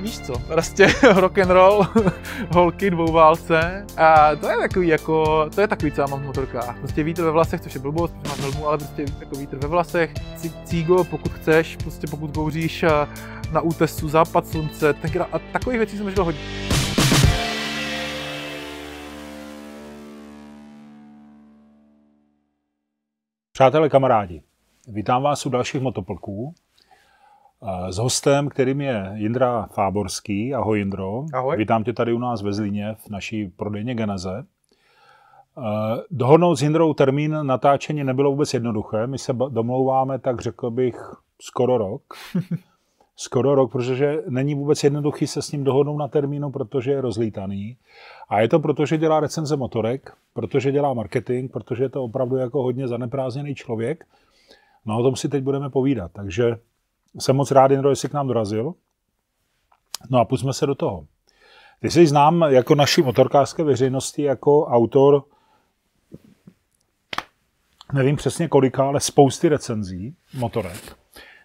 víš co, prostě rock and roll, holky, dvouválce a to je takový jako, to je takový, co já mám v motorkách. Prostě vítr ve vlasech, což je blbost, protože mám helmu, ale prostě jako vítr ve vlasech, cígo, pokud chceš, prostě pokud kouříš na útesu, západ slunce, tenkrát, a takových věcí jsem žil hodně. Přátelé, kamarádi, vítám vás u dalších motoplků. S hostem, kterým je Jindra Fáborský. Ahoj Jindro. Ahoj. Vítám tě tady u nás ve Zlíně v naší prodejně Geneze. Dohodnout s Jindrou termín natáčení nebylo vůbec jednoduché. My se domlouváme, tak řekl bych, skoro rok. skoro rok, protože není vůbec jednoduchý se s ním dohodnout na termínu, protože je rozlítaný. A je to proto, že dělá recenze motorek, protože dělá marketing, protože je to opravdu jako hodně zaneprázdněný člověk. No o tom si teď budeme povídat. Takže jsem moc rád, Jindro, jestli k nám dorazil. No a pustíme se do toho. Ty jsi znám jako naší motorkářské veřejnosti jako autor, nevím přesně kolika, ale spousty recenzí motorek.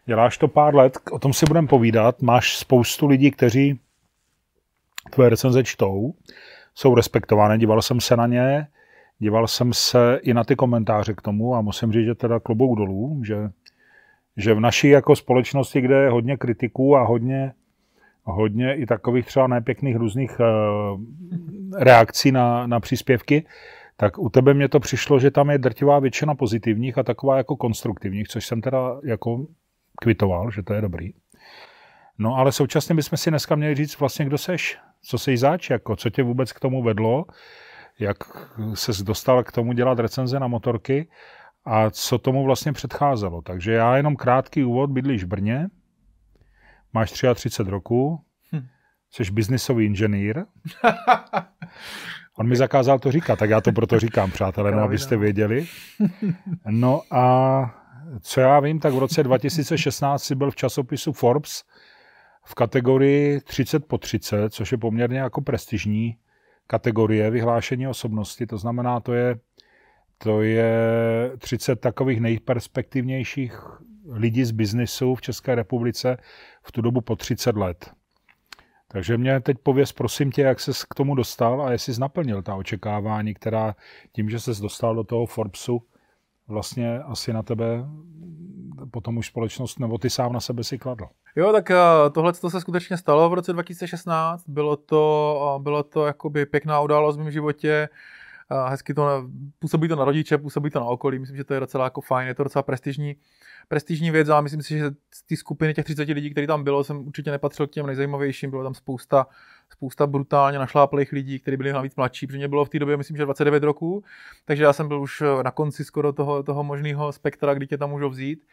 Děláš to pár let, o tom si budeme povídat. Máš spoustu lidí, kteří tvoje recenze čtou, jsou respektované, díval jsem se na ně, díval jsem se i na ty komentáře k tomu a musím říct, že teda klobouk dolů, že že v naší jako společnosti, kde je hodně kritiků a hodně, hodně i takových třeba nepěkných různých uh, reakcí na, na příspěvky, tak u tebe mě to přišlo, že tam je drtivá většina pozitivních a taková jako konstruktivních, což jsem teda jako kvitoval, že to je dobrý. No ale současně bychom si dneska měli říct vlastně, kdo seš, co seš zač, jako, co tě vůbec k tomu vedlo, jak ses dostal k tomu dělat recenze na motorky a co tomu vlastně předcházelo. Takže já jenom krátký úvod, bydlíš v Brně, máš 33 roku, hm. jsi biznisový inženýr. On mi zakázal to říkat, tak já to proto říkám, přátelé, no, abyste věděli. No a co já vím, tak v roce 2016 si byl v časopisu Forbes v kategorii 30 po 30, což je poměrně jako prestižní kategorie vyhlášení osobnosti. To znamená, to je to je 30 takových nejperspektivnějších lidí z biznisu v České republice v tu dobu po 30 let. Takže mě teď pověz, prosím tě, jak ses k tomu dostal a jestli naplnil ta očekávání, která tím, že ses dostal do toho Forbesu, vlastně asi na tebe potom už společnost, nebo ty sám na sebe si kladl. Jo, tak eh, tohle se skutečně stalo v roce 2016. Bylo to, eh, bylo to jakoby pěkná událost v mém životě hezky to, působí to na rodiče, působí to na okolí, myslím, že to je docela jako fajn, je to docela prestižní, prestižní věc a myslím si, že z té skupiny těch 30 lidí, kteří tam bylo, jsem určitě nepatřil k těm nejzajímavějším, bylo tam spousta, spousta brutálně našláplých lidí, kteří byli navíc mladší, protože mě bylo v té době, myslím, že 29 roků, takže já jsem byl už na konci skoro toho, toho možného spektra, kdy tě tam můžou vzít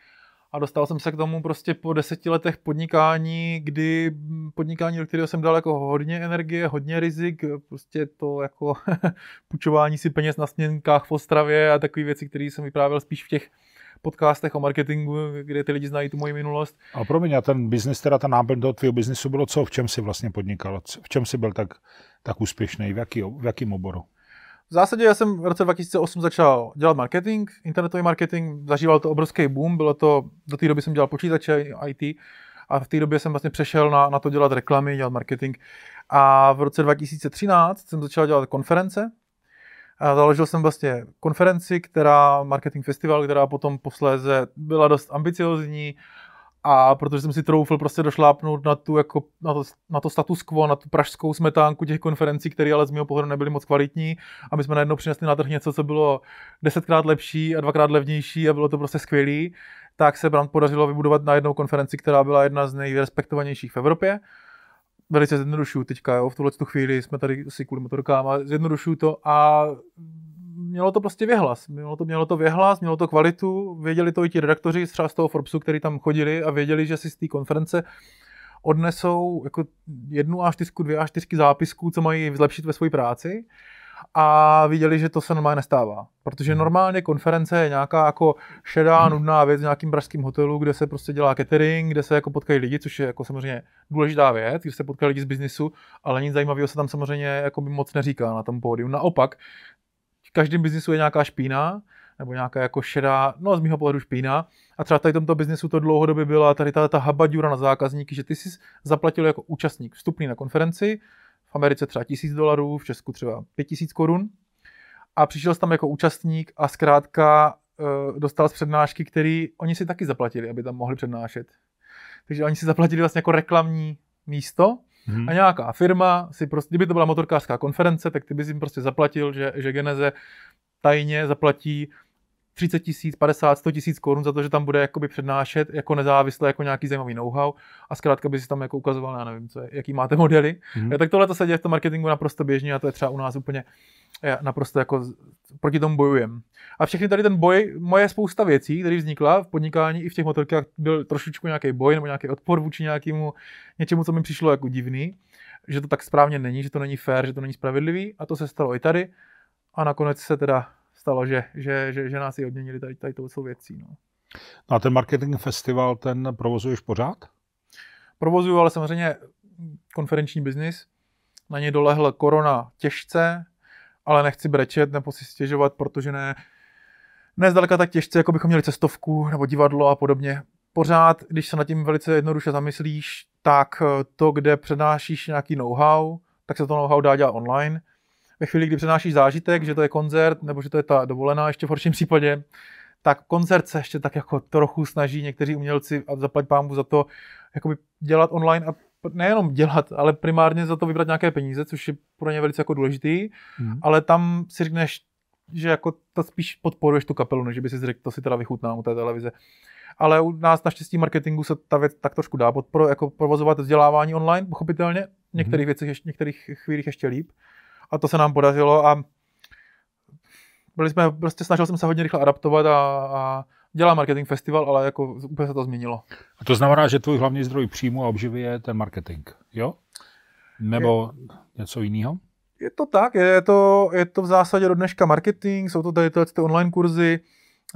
a dostal jsem se k tomu prostě po deseti letech podnikání, kdy podnikání, do kterého jsem dal jako hodně energie, hodně rizik, prostě to jako půjčování si peněz na směnkách v Ostravě a takové věci, které jsem vyprávěl spíš v těch podcastech o marketingu, kde ty lidi znají tu moji minulost. A promiň, a ten biznis, teda ta náplň toho tvého biznisu bylo co? V čem si vlastně podnikal? V čem si byl tak, tak úspěšný? V, jaký, v jakým oboru? V zásadě já jsem v roce 2008 začal dělat marketing, internetový marketing, zažíval to obrovský boom, bylo to, do té doby jsem dělal počítače, IT, a v té době jsem vlastně přešel na, na to dělat reklamy, dělat marketing. A v roce 2013 jsem začal dělat konference. A založil jsem vlastně konferenci, která, marketing festival, která potom posléze byla dost ambiciozní, a protože jsem si troufl prostě došlápnout na, tu, jako, na, to, na to status quo, na tu pražskou smetánku těch konferencí, které ale z mého pohledu nebyly moc kvalitní. A my jsme najednou přinesli na trh něco, co bylo desetkrát lepší a dvakrát levnější a bylo to prostě skvělý. Tak se nám podařilo vybudovat na jednou konferenci, která byla jedna z nejrespektovanějších v Evropě. Velice zjednodušuju teďka, jo, v tuhle chvíli jsme tady si kvůli motorkám a zjednodušuju to a mělo to prostě věhlas. Mělo to, mělo to věhlas, mělo to kvalitu, věděli to i ti redaktoři třeba z toho Forbesu, který tam chodili a věděli, že si z té konference odnesou jako jednu a čtyřku, dvě a čtyřky zápisků, co mají zlepšit ve své práci a viděli, že to se normálně nestává. Protože normálně konference je nějaká jako šedá, nudná věc v nějakým pražském hotelu, kde se prostě dělá catering, kde se jako potkají lidi, což je jako samozřejmě důležitá věc, kde se potkají lidi z biznisu, ale nic zajímavého se tam samozřejmě jako by moc neříká na tom pódiu. Naopak, v každém biznisu je nějaká špína, nebo nějaká jako šedá, no z mého pohledu špína. A třeba tady tomto biznesu to dlouhodobě byla tady ta, ta habaďura na zákazníky, že ty jsi zaplatil jako účastník vstupný na konferenci, v Americe třeba tisíc dolarů, v Česku třeba pět tisíc korun. A přišel jsi tam jako účastník a zkrátka uh, dostal z přednášky, který oni si taky zaplatili, aby tam mohli přednášet. Takže oni si zaplatili vlastně jako reklamní místo hmm. a nějaká firma si prostě, kdyby to byla motorkářská konference, tak ty bys jim prostě zaplatil, že, že Geneze tajně zaplatí 30 tisíc, 50, 100 tisíc korun za to, že tam bude jakoby přednášet jako nezávisle, jako nějaký zajímavý know-how a zkrátka by si tam jako ukazoval, já nevím, co je, jaký máte modely. Mm-hmm. Tak tohle to se děje v tom marketingu naprosto běžně a to je třeba u nás úplně naprosto jako proti tomu bojujem. A všechny tady ten boj, moje spousta věcí, které vznikla v podnikání i v těch motorkách, byl trošičku nějaký boj nebo nějaký odpor vůči nějakému něčemu, co mi přišlo jako divný, že to tak správně není, že to není fair, že to není spravedlivý a to se stalo i tady. A nakonec se teda stalo, že, že, že, že nás i odměnili tady, tady tou věcí. No. no a ten marketing festival, ten provozuješ pořád? Provozuju, ale samozřejmě konferenční biznis. Na ně dolehl korona těžce, ale nechci brečet nebo si stěžovat, protože ne, ne zdaleka tak těžce, jako bychom měli cestovku nebo divadlo a podobně. Pořád, když se nad tím velice jednoduše zamyslíš, tak to, kde přednášíš nějaký know-how, tak se to know-how dá dělat online ve chvíli, kdy přenášíš zážitek, že to je koncert, nebo že to je ta dovolená ještě v horším případě, tak koncert se ještě tak jako trochu snaží někteří umělci a zaplať pámu za to jakoby dělat online a nejenom dělat, ale primárně za to vybrat nějaké peníze, což je pro ně velice jako důležitý, hmm. ale tam si řekneš, že jako to spíš podporuješ tu kapelu, než by si řekl, to si teda vychutnám u té televize. Ale u nás naštěstí marketingu se ta věc tak trošku dá podporo, jako provozovat vzdělávání online, pochopitelně, v některých hmm. věcech, v některých chvílích ještě líp a to se nám podařilo a byli jsme, prostě snažil jsem se hodně rychle adaptovat a, a dělám marketing festival, ale jako úplně se to změnilo. A to znamená, že tvůj hlavní zdroj příjmu a obživy je ten marketing, jo? Nebo je, něco jiného? Je to tak, je to, je to v zásadě do dneška marketing, jsou to tady ty online kurzy,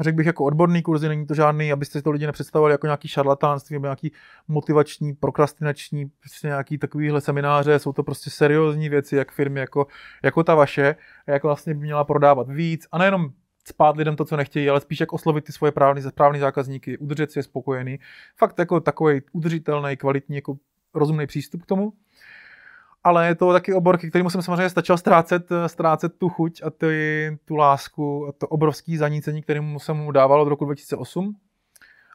řekl bych jako odborný kurzy, není to žádný, abyste si to lidi nepředstavovali jako nějaký šarlatánství nebo nějaký motivační, prokrastinační, prostě nějaký takovýhle semináře, jsou to prostě seriózní věci, jak firmy jako, jako ta vaše, jak vlastně by měla prodávat víc a nejenom spát lidem to, co nechtějí, ale spíš jak oslovit ty svoje právní, správný zákazníky, udržet si je spokojený. Fakt jako takový udržitelný, kvalitní, jako rozumný přístup k tomu ale je to taky obor, který jsem samozřejmě stačil ztrácet, ztrácet tu chuť a ty, tu lásku a to obrovské zanícení, kterému jsem mu dával od roku 2008.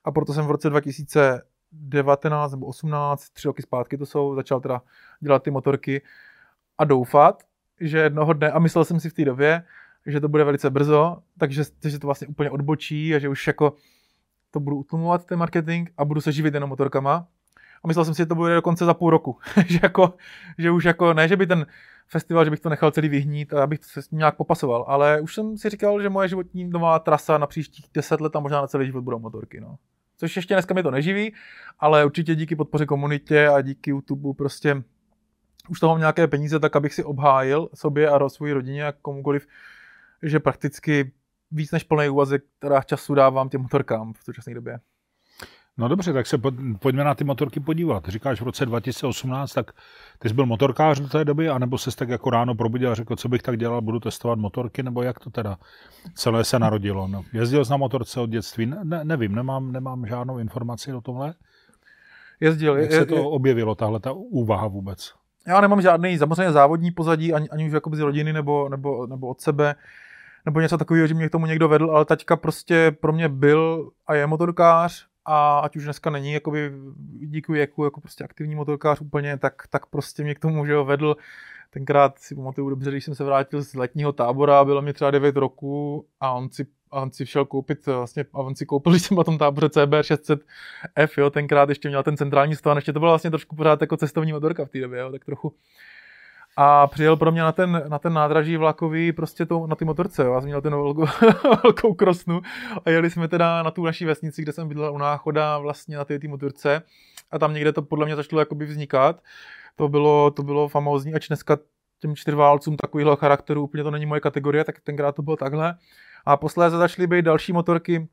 A proto jsem v roce 2019 nebo 18, tři roky zpátky to jsou, začal teda dělat ty motorky a doufat, že jednoho dne, a myslel jsem si v té době, že to bude velice brzo, takže že to vlastně úplně odbočí a že už jako to budu utlumovat ten marketing a budu se živit jenom motorkama a myslel jsem si, že to bude dokonce za půl roku. že, jako, že už jako, ne, že by ten festival, že bych to nechal celý vyhnít a abych se s ním nějak popasoval, ale už jsem si říkal, že moje životní nová trasa na příštích deset let a možná na celý život budou motorky. No. Což ještě dneska mě to neživí, ale určitě díky podpoře komunitě a díky YouTube prostě už toho mám nějaké peníze, tak abych si obhájil sobě a své rodině a komukoliv, že prakticky víc než plný úvazek, která času dávám těm motorkám v současné době. No dobře, tak se pojďme na ty motorky podívat. Říkáš v roce 2018, tak ty jsi byl motorkář do té doby, anebo se tak jako ráno probudil a řekl, co bych tak dělal, budu testovat motorky, nebo jak to teda celé se narodilo? No, jezdil jsi na motorce od dětství? Ne, nevím, nemám, nemám žádnou informaci o tomhle. Jezdil. Jak je, se to je, objevilo, tahle ta úvaha vůbec? Já nemám žádný samozřejmě závodní pozadí, ani, ani už jako z rodiny nebo, nebo, nebo od sebe nebo něco takového, že mě k tomu někdo vedl, ale taťka prostě pro mě byl a je motorkář a ať už dneska není jakoby díky věku jako prostě aktivní motorkář úplně, tak, tak prostě mě k tomu že ho vedl. Tenkrát si pamatuju dobře, když jsem se vrátil z letního tábora, bylo mi třeba 9 roku a on si a on si šel koupit vlastně, a on si koupil, když jsem na tom táboře CBR 600F, jo, tenkrát ještě měl ten centrální stan, ještě to bylo vlastně trošku pořád jako cestovní motorka v té době, jo, tak trochu a přijel pro mě na ten, na ten nádraží vlakový prostě to, na ty motorce, jo. jsem měl ten velkou, velkou krosnu a jeli jsme teda na tu naší vesnici, kde jsem bydlel u náchoda vlastně na té motorce a tam někde to podle mě začalo jakoby vznikat. To bylo, to bylo famózní, ač dneska těm čtyřválcům takovýhle charakteru úplně to není moje kategorie, tak tenkrát to bylo takhle. A posléze začaly být další motorky,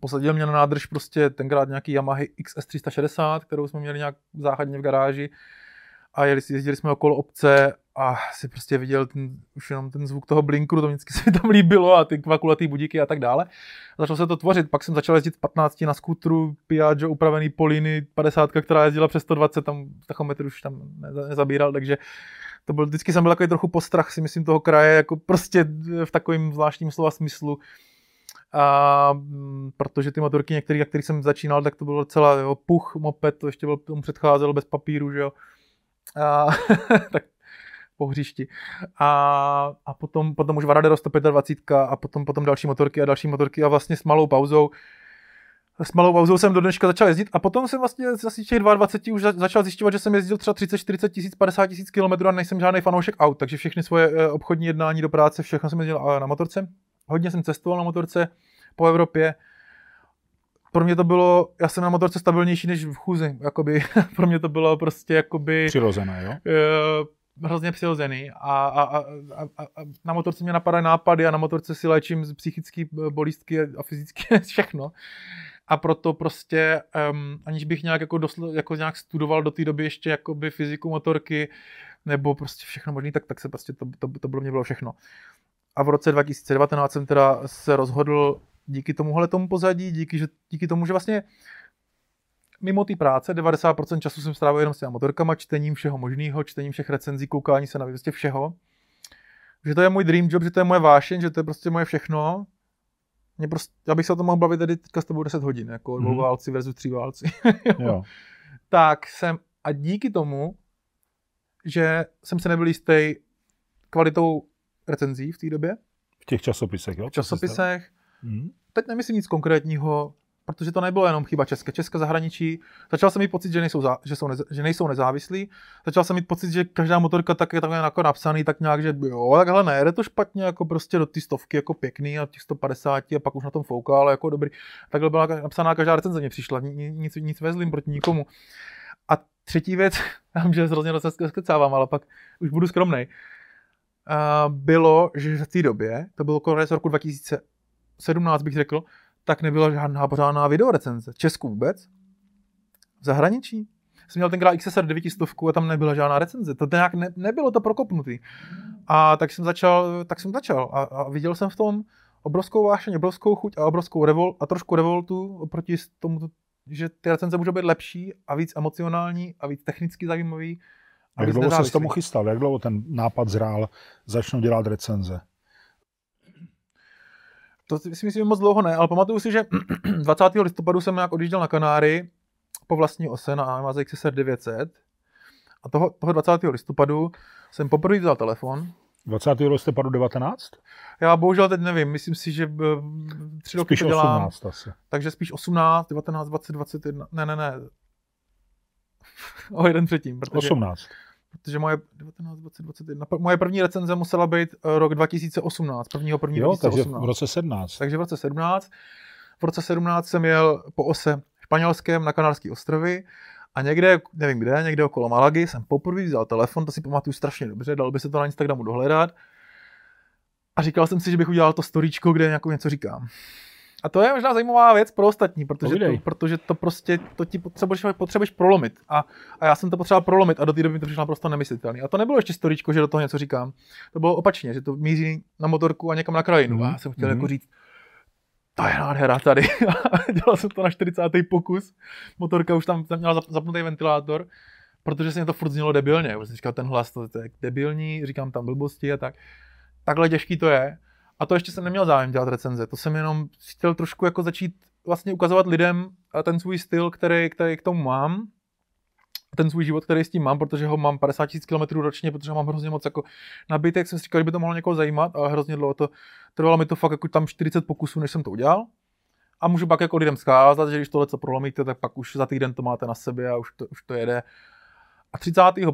posadil mě na nádrž prostě tenkrát nějaký Yamaha XS360, kterou jsme měli nějak záhadně v garáži a jeli, jezdili jsme okolo obce a si prostě viděl ten, už jenom ten zvuk toho blinku, to vždycky se mi tam líbilo a ty kvakulatý budíky a tak dále. A začalo se to tvořit, pak jsem začal jezdit v 15 na skútru, Piaggio upravený Poliny, 50, která jezdila přes 120, tam tachometr už tam nezabíral, takže to byl, vždycky jsem byl takový trochu postrach, si myslím, toho kraje, jako prostě v takovém zvláštním slova smyslu. A, mm, protože ty motorky některé, jak který jsem začínal, tak to bylo docela jo, puch, moped, to ještě byl, tomu předcházelo bez papíru, že jo. A, tak po hřišti. A, a potom, potom už Varadero 125 a potom, potom další motorky a další motorky a vlastně s malou pauzou s malou pauzou jsem do dneška začal jezdit a potom jsem vlastně asi těch 22 už začal zjišťovat, že jsem jezdil třeba 30, 40 tisíc, 50 tisíc kilometrů a nejsem žádný fanoušek aut, takže všechny svoje eh, obchodní jednání do práce, všechno jsem jezdil eh, na motorce. Hodně jsem cestoval na motorce po Evropě. Pro mě to bylo, já jsem na motorce stabilnější než v chůzi, jakoby, pro mě to bylo prostě jakoby... Přirozené, jo? Uh, hrozně přirozený a, a, a, a, a na motorce mě napadají nápady a na motorce si léčím psychické bolístky a fyzické všechno a proto prostě, um, aniž bych nějak jako, dosl, jako nějak studoval do té doby ještě jakoby fyziku motorky, nebo prostě všechno možné, tak, tak se prostě to, to, to bylo mě bylo všechno. A v roce 2019 jsem teda se rozhodl díky tomuhle tomu pozadí, díky, že, díky tomu, že vlastně mimo té práce 90% času jsem strávil jenom s těma motorkama, čtením všeho možného, čtením všech recenzí, koukání se na prostě všeho. Že to je můj dream job, že to je moje vášeň, že to je prostě moje všechno, mě prostě, já bych se o tom mohl bavit tady teďka s tebou 10 hodin, jako mm-hmm. dvouválci versus tříválci. jo. Tak jsem, a díky tomu, že jsem se nebyl jistý kvalitou recenzí v té době. V těch časopisech, jo? V časopisech. Mm-hmm. Teď nemyslím nic konkrétního, protože to nebylo jenom chyba České, České zahraničí. Začal jsem mít pocit, že nejsou, zá, že jsou neza, že nejsou nezávislí. Začal jsem mít pocit, že každá motorka tak je takhle jako napsaný, tak nějak, že jo, takhle nejde to špatně, jako prostě do ty stovky jako pěkný a těch 150 a pak už na tom fouká, ale jako dobrý. Takhle byla napsaná každá recenze mě přišla, nic, nic vezlím proti nikomu. A třetí věc, já že hrozně rozkecávám, ale pak už budu skromnej. Bylo, že v té době, to bylo konec roku 2017 bych řekl, tak nebyla žádná pořádná videorecenze. Česku vůbec? V zahraničí? Jsem měl tenkrát XSR 900 a tam nebyla žádná recenze. To nějak ne, nebylo to prokopnutý. A tak jsem začal, tak jsem začal a, a viděl jsem v tom obrovskou vášeň, obrovskou chuť a obrovskou revol a trošku revoltu oproti tomu, že ty recenze můžou být lepší a víc emocionální a víc technicky zajímavý. A jak dlouho se tomu chystal? Jak dlouho ten nápad zrál, začnou dělat recenze? To si myslím moc dlouho ne, ale pamatuju si, že 20. listopadu jsem nějak odjížděl na Kanáry po vlastní ose na Amazon XSR 900 a toho, toho 20. listopadu jsem poprvé vzal telefon. 20. listopadu 19? Já bohužel teď nevím, myslím si, že eh, tři roky spíš to dělám. 18 asi. Takže spíš 18, 19, 20, 21, ne, ne, ne. o jeden předtím. Protože... 18 protože moje 19, 20, 21, moje první recenze musela být eh, rok 2018, prvního první jo, 2018. takže v roce 17. Takže v roce 17. V roce 17 jsem jel po ose španělském na Kanárské ostrovy a někde, nevím kde, někde okolo Malagy jsem poprvé vzal telefon, to si pamatuju strašně dobře, dal by se to na Instagramu dohledat. A říkal jsem si, že bych udělal to storíčko, kde nějakou něco říkám. A to je možná zajímavá věc pro ostatní, protože, to, protože to prostě, to ti potřebuješ, potřebuješ prolomit. A, a já jsem to potřeboval prolomit a do té doby mi to přišlo prostě nemyslitelný. A to nebylo ještě storičko, že do toho něco říkám. To bylo opačně, že to míří na motorku a někam na krajinu. Mm-hmm. A já jsem chtěl mm-hmm. jako říct, to je nádhera tady. Dělal jsem to na 40. pokus. Motorka už tam, tam měla zapnutý ventilátor, protože se mě to furt znělo debilně. Už jsem říkal, ten hlas, to, to je debilní, říkám tam blbosti a tak. Takhle těžký to je. A to ještě jsem neměl zájem dělat recenze, to jsem jenom chtěl trošku jako začít vlastně ukazovat lidem ten svůj styl, který, který k tomu mám, ten svůj život, který s tím mám, protože ho mám 50 000 km ročně, protože ho mám hrozně moc jako nabitek, jsem si říkal, že by to mohlo někoho zajímat, ale hrozně dlouho to trvalo mi to fakt jako tam 40 pokusů, než jsem to udělal. A můžu pak jako lidem zkázat, že když tohle co prolomíte, tak pak už za týden to máte na sebe a už to, už to jede. A 31.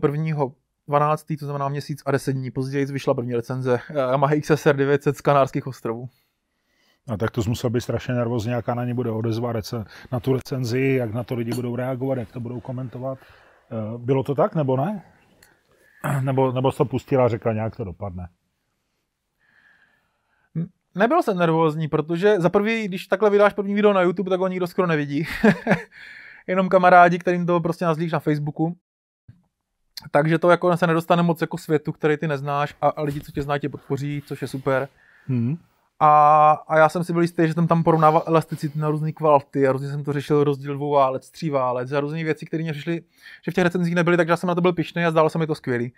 12. to znamená měsíc a 10 dní později vyšla první recenze eh, Yamaha XSR 900 z Kanárských ostrovů. A tak to musel být strašně nervózní, jaká na ně bude odezva na tu recenzi, jak na to lidi budou reagovat, jak to budou komentovat. Eh, bylo to tak, nebo ne? Nebo, nebo to pustila a řekla, nějak to dopadne? Nebyl jsem nervózní, protože za prvý, když takhle vydáš první video na YouTube, tak ho nikdo skoro nevidí. Jenom kamarádi, kterým to prostě nazlíš na Facebooku takže to jako se nedostane moc jako světu, který ty neznáš a, a lidi, co tě znají, tě podpoří, což je super. Hmm. A, a já jsem si byl jistý, že jsem tam porovnával elasticity na různé kvality a různě jsem to řešil rozdíl dvou válec, tří válec a různé věci, které mě přišly, že v těch recenzích nebyly, takže já jsem na to byl pišný a zdálo se mi to skvělý.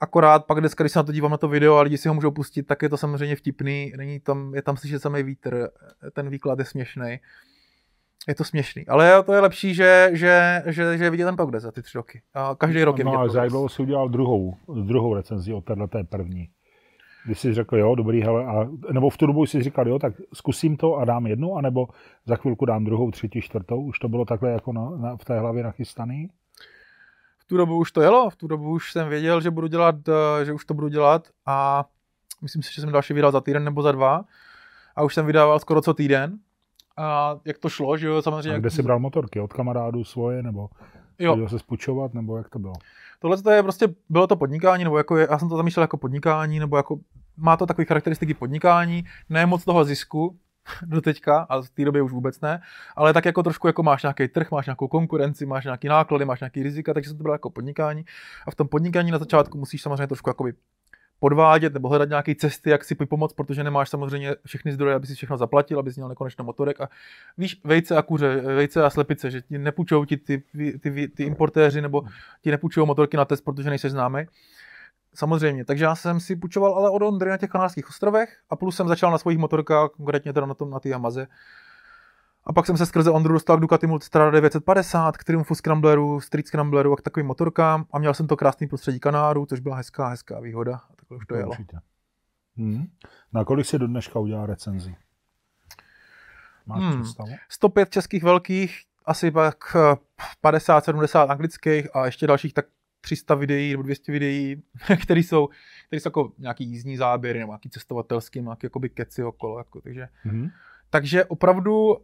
Akorát pak dneska, když se na to dívám na to video a lidi si ho můžou pustit, tak je to samozřejmě vtipný, není tam, je tam slyšet samý vítr, ten výklad je směšný. Je to směšný, ale to je lepší, že, že, že, že je vidět ten progres za ty tři roky. A každý rok je No vidět a progres. zajímalo si udělal druhou, druhou recenzi od téhle té první. Když jsi řekl, jo, dobrý, hele, a, nebo v tu dobu jsi říkal, jo, tak zkusím to a dám jednu, anebo za chvilku dám druhou, třetí, čtvrtou. Už to bylo takhle jako na, na, v té hlavě nachystaný? v tu dobu už to jelo, v tu dobu už jsem věděl, že budu dělat, eh, že už to budu dělat a myslím si, že jsem další vydal za týden nebo za dva a už jsem vydával skoro co týden. A jak to šlo, že jo, samozřejmě. A kde jsi bral motorky? Od kamarádů svoje, nebo Jo, se spučovat, nebo jak to bylo? tohle to je prostě, bylo to podnikání, nebo jako je, já jsem to zamýšlel jako podnikání, nebo jako, má to takové charakteristiky podnikání, ne moc toho zisku, do teďka, a v té době už vůbec ne, ale tak jako trošku jako máš nějaký trh, máš nějakou konkurenci, máš nějaký náklady, máš nějaký rizika, takže se to bylo jako podnikání. A v tom podnikání na začátku musíš samozřejmě trošku jakoby podvádět nebo hledat nějaké cesty, jak si pomoct, protože nemáš samozřejmě všechny zdroje, aby si všechno zaplatil, aby si měl nekonečno motorek. A víš, vejce a kuře, vejce a slepice, že ti nepůjčou ti ty, ty, ty, ty importéři nebo ti nepůjčují motorky na test, protože nejsi známý. Samozřejmě, takže já jsem si půjčoval ale od Ondry na těch kanárských ostrovech a plus jsem začal na svých motorkách, konkrétně teda na tom na té Yamaze. A pak jsem se skrze Ondru dostal k Ducati Multistrada 950, k Triumphu Scrambleru, Street Scrambleru a k takovým motorkám a měl jsem to krásný prostředí Kanáru, což byla hezká, hezká výhoda. Takhle už to jelo. Určitě. Hmm. Na kolik si do dneška udělal recenzi? Máš Hmm. představu? 105 českých velkých, asi pak eh, 50-70 anglických a ještě dalších tak 300 videí nebo 200 videí, které jsou, které jsou jako nějaký jízdní záběry nebo nějaký cestovatelský, nějaký jakoby keci okolo. Jako, takže, Hmm. takže opravdu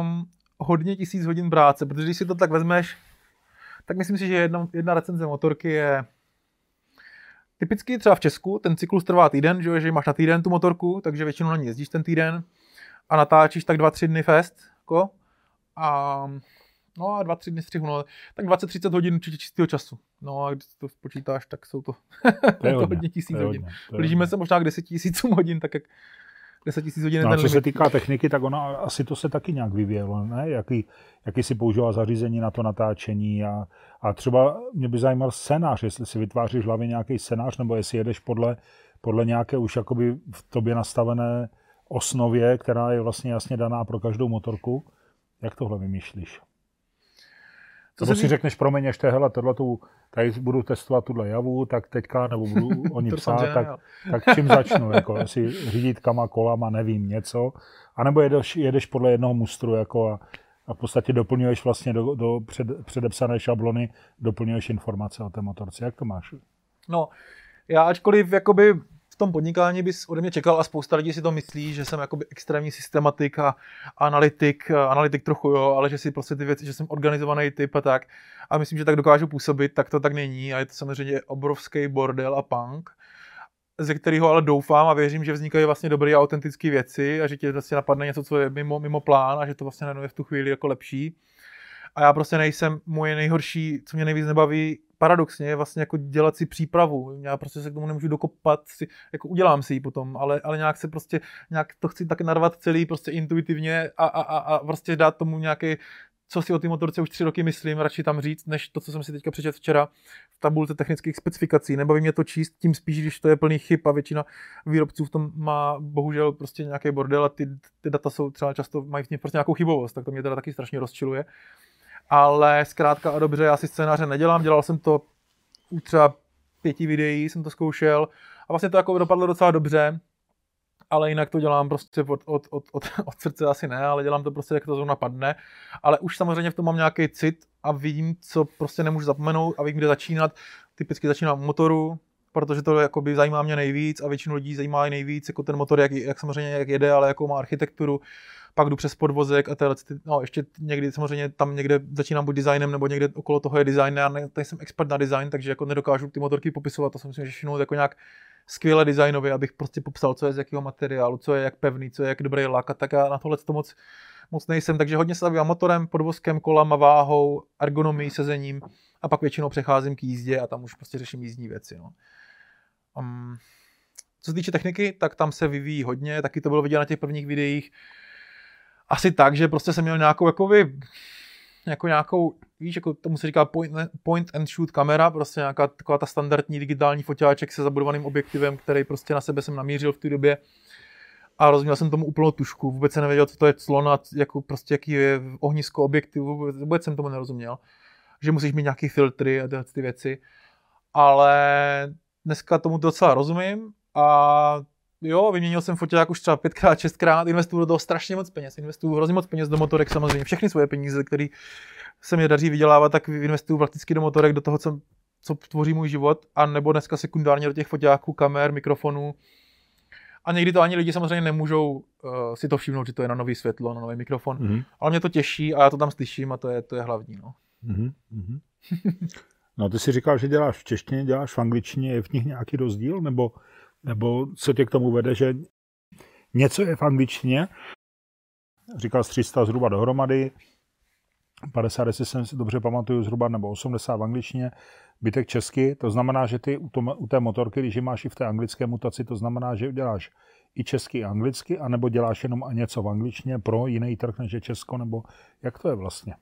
um, hodně tisíc hodin práce, protože když si to tak vezmeš, tak myslím si, že jedna, jedna recenze motorky je typicky třeba v Česku, ten cyklus trvá týden, že, jo, že máš na týden tu motorku, takže většinou na ní jezdíš ten týden a natáčíš tak 2-3 dny fest, jako, a no a 2-3 dny střihu, no, tak 20-30 hodin určitě čistého času. No a když to spočítáš, tak jsou to, to, je to hodně tisíc to je hodin. Blížíme se možná k 10 tisícům hodin, tak jak 10 tisíc hodin je No co se týká techniky, tak ona asi to se taky nějak vyvíjelo, ne? Jaký, jaký si používal zařízení na to natáčení a, a třeba mě by zajímal scénář, jestli si vytváříš v hlavě nějaký scénář, nebo jestli jedeš podle, podle nějaké už jakoby v tobě nastavené osnově, která je vlastně jasně daná pro každou motorku. Jak tohle vymýšlíš? Co Nebo si tý- řekneš, promiň, ještě hele, tohletu, tady budu testovat tuhle javu, tak teďka, nebo budu o ní psát, tak, tak čím začnu, jako jestli řídítkama, kolama, nevím, něco, anebo jedeš, jedeš podle jednoho mustru, jako a, a v podstatě doplňuješ vlastně do, do před, předepsané šablony, doplňuješ informace o té motorce. Jak to máš? No, já ačkoliv jakoby v tom podnikání bys ode mě čekal a spousta lidí si to myslí, že jsem jakoby extrémní systematik a analytik, a analytik trochu jo, ale že si prostě ty věci, že jsem organizovaný typ a tak. A myslím, že tak dokážu působit, tak to tak není a je to samozřejmě obrovský bordel a punk ze kterého ale doufám a věřím, že vznikají vlastně dobré a autentické věci a že ti vlastně napadne něco, co je mimo, mimo plán a že to vlastně najednou je v tu chvíli jako lepší. A já prostě nejsem, moje nejhorší, co mě nejvíc nebaví, paradoxně je vlastně jako dělat si přípravu. Já prostě se k tomu nemůžu dokopat, si, jako udělám si ji potom, ale, ale nějak se prostě, nějak to chci tak narvat celý prostě intuitivně a, a, a, a prostě dát tomu nějaký, co si o té motorce už tři roky myslím, radši tam říct, než to, co jsem si teďka přečetl včera v tabulce technických specifikací. Nebaví mě to číst, tím spíš, když to je plný chyb a většina výrobců v tom má bohužel prostě nějaký bordel a ty, ty data jsou třeba často, mají v prostě nějakou chybovost, tak to mě teda taky strašně rozčiluje. Ale zkrátka a dobře, já si scénáře nedělám, dělal jsem to u třeba pěti videí, jsem to zkoušel a vlastně to jako dopadlo docela dobře, ale jinak to dělám prostě od, od, od, od, od srdce asi ne, ale dělám to prostě, jak to zrovna padne. Ale už samozřejmě v tom mám nějaký cit a vidím, co prostě nemůžu zapomenout a vím, kde začínat. Typicky začínám u motoru, protože to jakoby zajímá mě nejvíc a většinu lidí zajímá i nejvíc, jako ten motor, jak, jak samozřejmě jak jede, ale jakou má architekturu. Pak jdu přes podvozek a tyhle, ty- no ještě někdy samozřejmě tam někde začínám buď designem, nebo někde okolo toho je design. Já ne, nejsem expert na design, takže jako nedokážu ty motorky popisovat, to si myslím, že jako nějak skvěle designově, abych prostě popsal, co je z jakého materiálu, co je jak pevný, co je jak dobrý lak a tak já na tohle to moc, moc nejsem, takže hodně se zabývám motorem, podvozkem, kolama, váhou, ergonomií, sezením a pak většinou přecházím k jízdě a tam už prostě řeším jízdní věci. No. Um, co se týče techniky, tak tam se vyvíjí hodně, taky to bylo vidět na těch prvních videích. Asi tak, že prostě jsem měl nějakou jakoby, jako nějakou, víš, jako tomu se říká point, point and shoot kamera, prostě nějaká taková ta standardní digitální foťáček se zabudovaným objektivem, který prostě na sebe jsem namířil v té době. A rozuměl jsem tomu úplnou tušku, vůbec jsem nevěděl, co to je clon a jako prostě jaký je ohnisko objektivu, vůbec, vůbec jsem tomu nerozuměl, že musíš mít nějaký filtry a tyhle ty věci, ale dneska tomu docela rozumím a jo, vyměnil jsem foťák už třeba pětkrát, šestkrát, investuju do toho strašně moc peněz, investuju hrozně moc peněz do motorek samozřejmě, všechny svoje peníze, které se mi daří vydělávat, tak investuju prakticky do motorek, do toho, co, co tvoří můj život, a nebo dneska sekundárně do těch foťáků, kamer, mikrofonů. A někdy to ani lidi samozřejmě nemůžou uh, si to všimnout, že to je na nový světlo, na nový mikrofon. Mm-hmm. Ale mě to těší a já to tam slyším a to je, to je hlavní. No. Mm-hmm. no ty si říkal, že děláš v češtině, děláš v angličtině, je v nich nějaký rozdíl? Nebo nebo co tě k tomu vede, že něco je v angličtině, říkal jsi 300 zhruba dohromady, 50, jestli jsem si dobře pamatuju, zhruba nebo 80 v angličtině, bytek česky, to znamená, že ty u, tom, u té motorky, když máš i v té anglické mutaci, to znamená, že děláš i česky, i anglicky, anebo děláš jenom a něco v angličtině pro jiný trh než je Česko, nebo jak to je vlastně?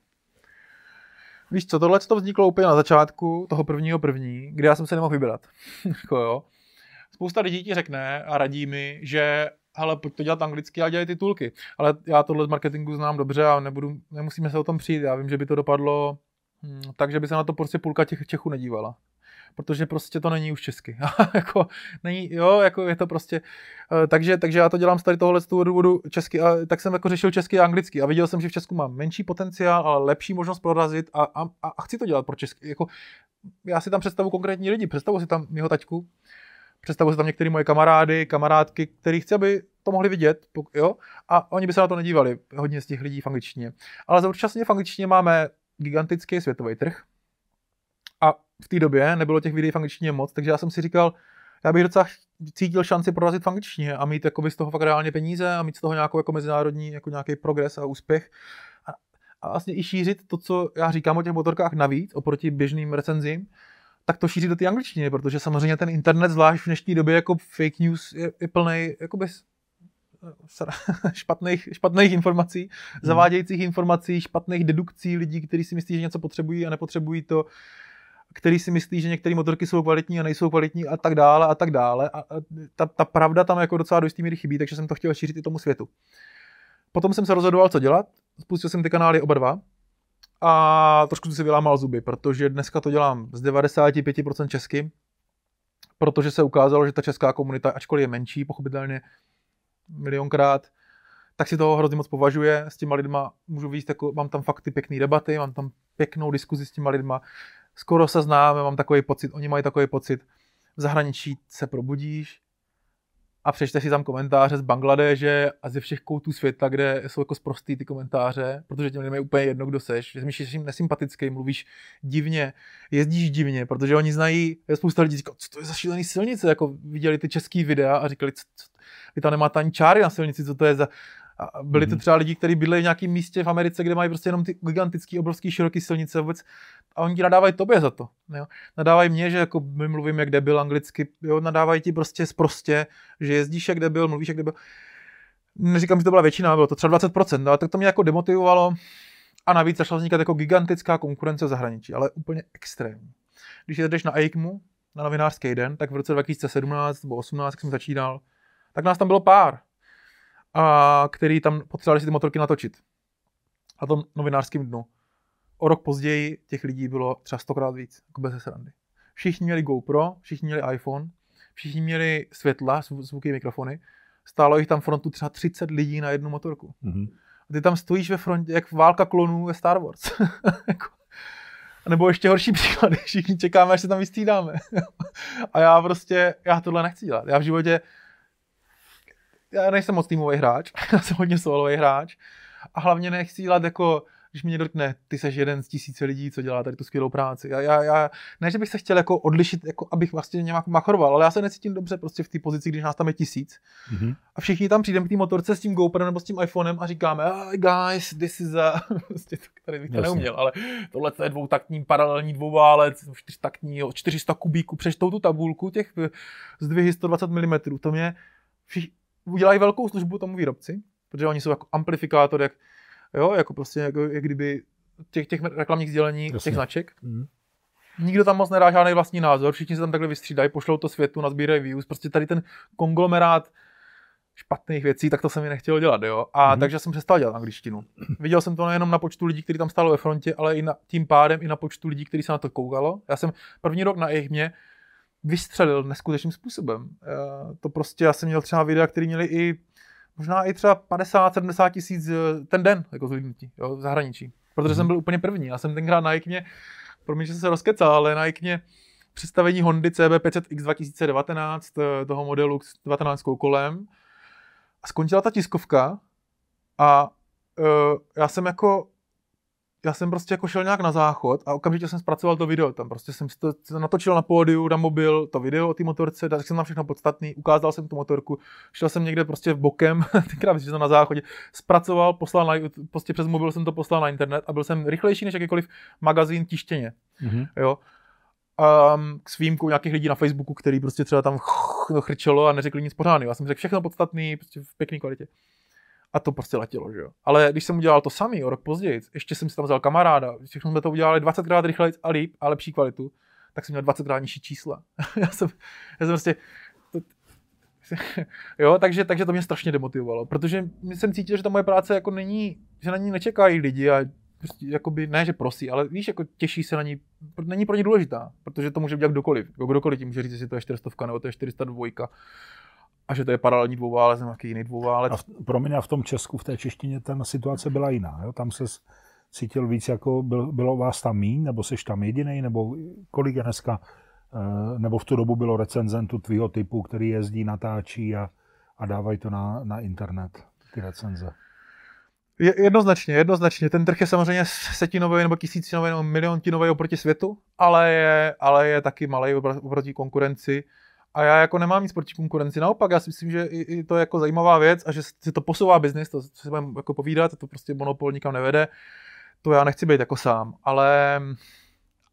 Víš co, tohle to vzniklo úplně na začátku toho prvního první, kdy já jsem se nemohl vybrat. Jako jo spousta lidí ti řekne a radí mi, že hele, pojď to dělat anglicky a dělej titulky. Ale já tohle z marketingu znám dobře a nebudu, nemusíme se o tom přijít. Já vím, že by to dopadlo hm, tak, že by se na to prostě půlka těch Čechů nedívala. Protože prostě to není už česky. jako, není, jo, jako je to prostě. Uh, takže, takže já to dělám z tady tohohle z toho důvodu česky. A tak jsem jako řešil česky a anglicky. A viděl jsem, že v Česku mám menší potenciál, ale lepší možnost prorazit a, a, a chci to dělat pro česky. Jako, já si tam představu konkrétní lidi, představu si tam mého taťku, představuji si tam některé moje kamarády, kamarádky, který chci, aby to mohli vidět, jo, a oni by se na to nedívali, hodně z těch lidí v angličtině. Ale současně v angličtině máme gigantický světový trh a v té době nebylo těch videí v angličtině moc, takže já jsem si říkal, já bych docela cítil šanci prorazit v angličtině a mít jakoby z toho fakt reálně peníze a mít z toho nějakou jako mezinárodní, jako nějaký progres a úspěch. A, a vlastně i šířit to, co já říkám o těch motorkách navíc, oproti běžným recenzím, tak to šíří do té angličtiny, protože samozřejmě ten internet, zvlášť v dnešní době, jako fake news je, je plný jako bez špatných, špatných informací, hmm. zavádějících informací, špatných dedukcí lidí, kteří si myslí, že něco potřebují a nepotřebují to, který si myslí, že některé motorky jsou kvalitní a nejsou kvalitní a tak dále a tak dále. A, a ta, ta pravda tam jako docela do jistý míry chybí, takže jsem to chtěl šířit i tomu světu. Potom jsem se rozhodoval, co dělat. Spustil jsem ty kanály oba dva a trošku jsem si vylámal zuby, protože dneska to dělám z 95% česky, protože se ukázalo, že ta česká komunita, ačkoliv je menší, pochopitelně milionkrát, tak si toho hrozně moc považuje. S těma lidma můžu víc, jako, mám tam fakt ty pěkné debaty, mám tam pěknou diskuzi s těma lidma. Skoro se známe, mám takový pocit, oni mají takový pocit. V zahraničí se probudíš, a přečte si tam komentáře z Bangladeže a ze všech koutů světa, kde jsou jako zprostý ty komentáře, protože těm lidem je úplně jedno, kdo seš, že jsi jim nesympatický, mluvíš divně, jezdíš divně, protože oni znají, je spousta lidí říká, co to je za šílený silnice, jako viděli ty český videa a říkali, co, co, vy tam nemáte ani čáry na silnici, co to je za, a byli to mhm. třeba lidi, kteří bydlejí v nějakém místě v Americe, kde mají prostě jenom ty gigantické, obrovské, široké silnice vůbec. A oni ti nadávají tobě za to. Jo? Nadávají mě, že jako my mluvím jak debil anglicky, jo? nadávají ti prostě sprostě, že jezdíš jak debil, mluvíš jak debil. Neříkám, že to byla většina, bylo to třeba 20%, no, ale tak to mě jako demotivovalo. A navíc začala vznikat jako gigantická konkurence v zahraničí, ale úplně extrémní. Když jdeš na EICMu, na novinářský den, tak v roce 2017 nebo 2018, jak jsem začínal, tak nás tam bylo pár a který tam potřebovali si ty motorky natočit. A tom novinářském dnu. O rok později těch lidí bylo třeba stokrát víc, jako bez srandy. Všichni měli GoPro, všichni měli iPhone, všichni měli světla, zvuky, mikrofony. Stálo jich tam frontu třeba 30 lidí na jednu motorku. Mm-hmm. A ty tam stojíš ve frontě, jak válka klonů ve Star Wars. Jako- nebo ještě horší příklady, všichni čekáme, až se tam vystřídáme. a já prostě, já tohle nechci dělat. Já v životě já nejsem moc týmový hráč, já jsem hodně solový hráč a hlavně nechci dělat jako když mi někdo řekne, ty seš jeden z tisíce lidí, co dělá tady tu skvělou práci. Já, já, já, ne, že bych se chtěl jako odlišit, jako abych vlastně nějak machroval, ale já se necítím dobře prostě v té pozici, když nás tam je tisíc. Mm-hmm. A všichni tam přijdeme k té motorce s tím GoPro nebo s tím iPhonem a říkáme, hey guys, this is a... prostě to, tady bych to Jasně. neuměl, ale tohle je dvoutaktní paralelní dvouválec, čtyřtaktní, 400 kubíků, přečtou tu tabulku těch zdvihy 120 mm, to mě všichni, udělají velkou službu tomu výrobci, protože oni jsou jako amplifikátor, jak, jo, jako prostě jako, jak kdyby těch, těch reklamních sdělení, Jasně. těch značek. Mm. Nikdo tam moc nedá žádný vlastní názor, všichni se tam takhle vystřídají, pošlou to světu, nazbírají views, prostě tady ten konglomerát špatných věcí, tak to jsem mi nechtěl dělat, jo. A mm-hmm. takže jsem přestal dělat angličtinu. Viděl jsem to nejenom na počtu lidí, kteří tam stálo ve frontě, ale i na, tím pádem i na počtu lidí, kteří se na to koukalo. Já jsem první rok na jejich mě vystřelil neskutečným způsobem. E, to prostě, já jsem měl třeba videa, které měli i možná i třeba 50-70 tisíc eh, ten den, jako zhlídnutí, jo, v zahraničí. Protože mm-hmm. jsem byl úplně první. Já jsem tenkrát na Ikně, pro mě, že jsem se rozkecal, ale na Ikně představení Hondy CB500X 2019, toho modelu s 19 kolem. A skončila ta tiskovka a uh, já jsem jako já jsem prostě jako šel nějak na záchod a okamžitě jsem zpracoval to video. Tam prostě jsem to natočil na pódiu, na mobil, to video o té motorce, tak jsem tam všechno podstatný, ukázal jsem tu motorku, šel jsem někde prostě v bokem, tenkrát jsem na záchodě, zpracoval, poslal na, prostě přes mobil jsem to poslal na internet a byl jsem rychlejší než jakýkoliv magazín tištěně. Mm-hmm. Jo. Um, s výjimkou nějakých lidí na Facebooku, který prostě třeba tam chrčelo a neřekli nic pořádného. Já jsem řekl všechno podstatný, prostě v pěkné kvalitě. A to prostě letělo, že jo. Ale když jsem udělal to samý o rok později, ještě jsem si tam vzal kamaráda, všechno jsme to udělali 20krát rychleji a líp a lepší kvalitu, tak jsem měl 20krát nižší čísla. já, jsem, já jsem prostě, to, jo, takže, takže to mě strašně demotivovalo, protože jsem cítil, že ta moje práce jako není, že na ní nečekají lidi a prostě jakoby, ne, že prosí, ale víš, jako těší se na ní, není pro ně důležitá, protože to může udělat kdokoliv. Kdokoliv ti může říct, jestli to je 400 nebo to je 402 a že to je paralelní dvouválec nebo nějaký jiný dvouválec. A v, pro mě v tom Česku, v té češtině, ta situace byla jiná. Jo? Tam se cítil víc, jako byl, bylo vás tam míň, nebo jsi tam jediný, nebo kolik je dneska, eh, nebo v tu dobu bylo recenzentů tvýho typu, který jezdí, natáčí a, a dávají to na, na internet, ty recenze. Je, jednoznačně, jednoznačně. Ten trh je samozřejmě setinový nebo tisícinový nebo miliontinový oproti světu, ale je, ale je taky malý oproti konkurenci. A já jako nemám nic proti konkurenci, naopak já si myslím, že i, i to je jako zajímavá věc a že si to posouvá biznis, to se budeme jako povídat, to prostě monopol nikam nevede, to já nechci být jako sám, ale,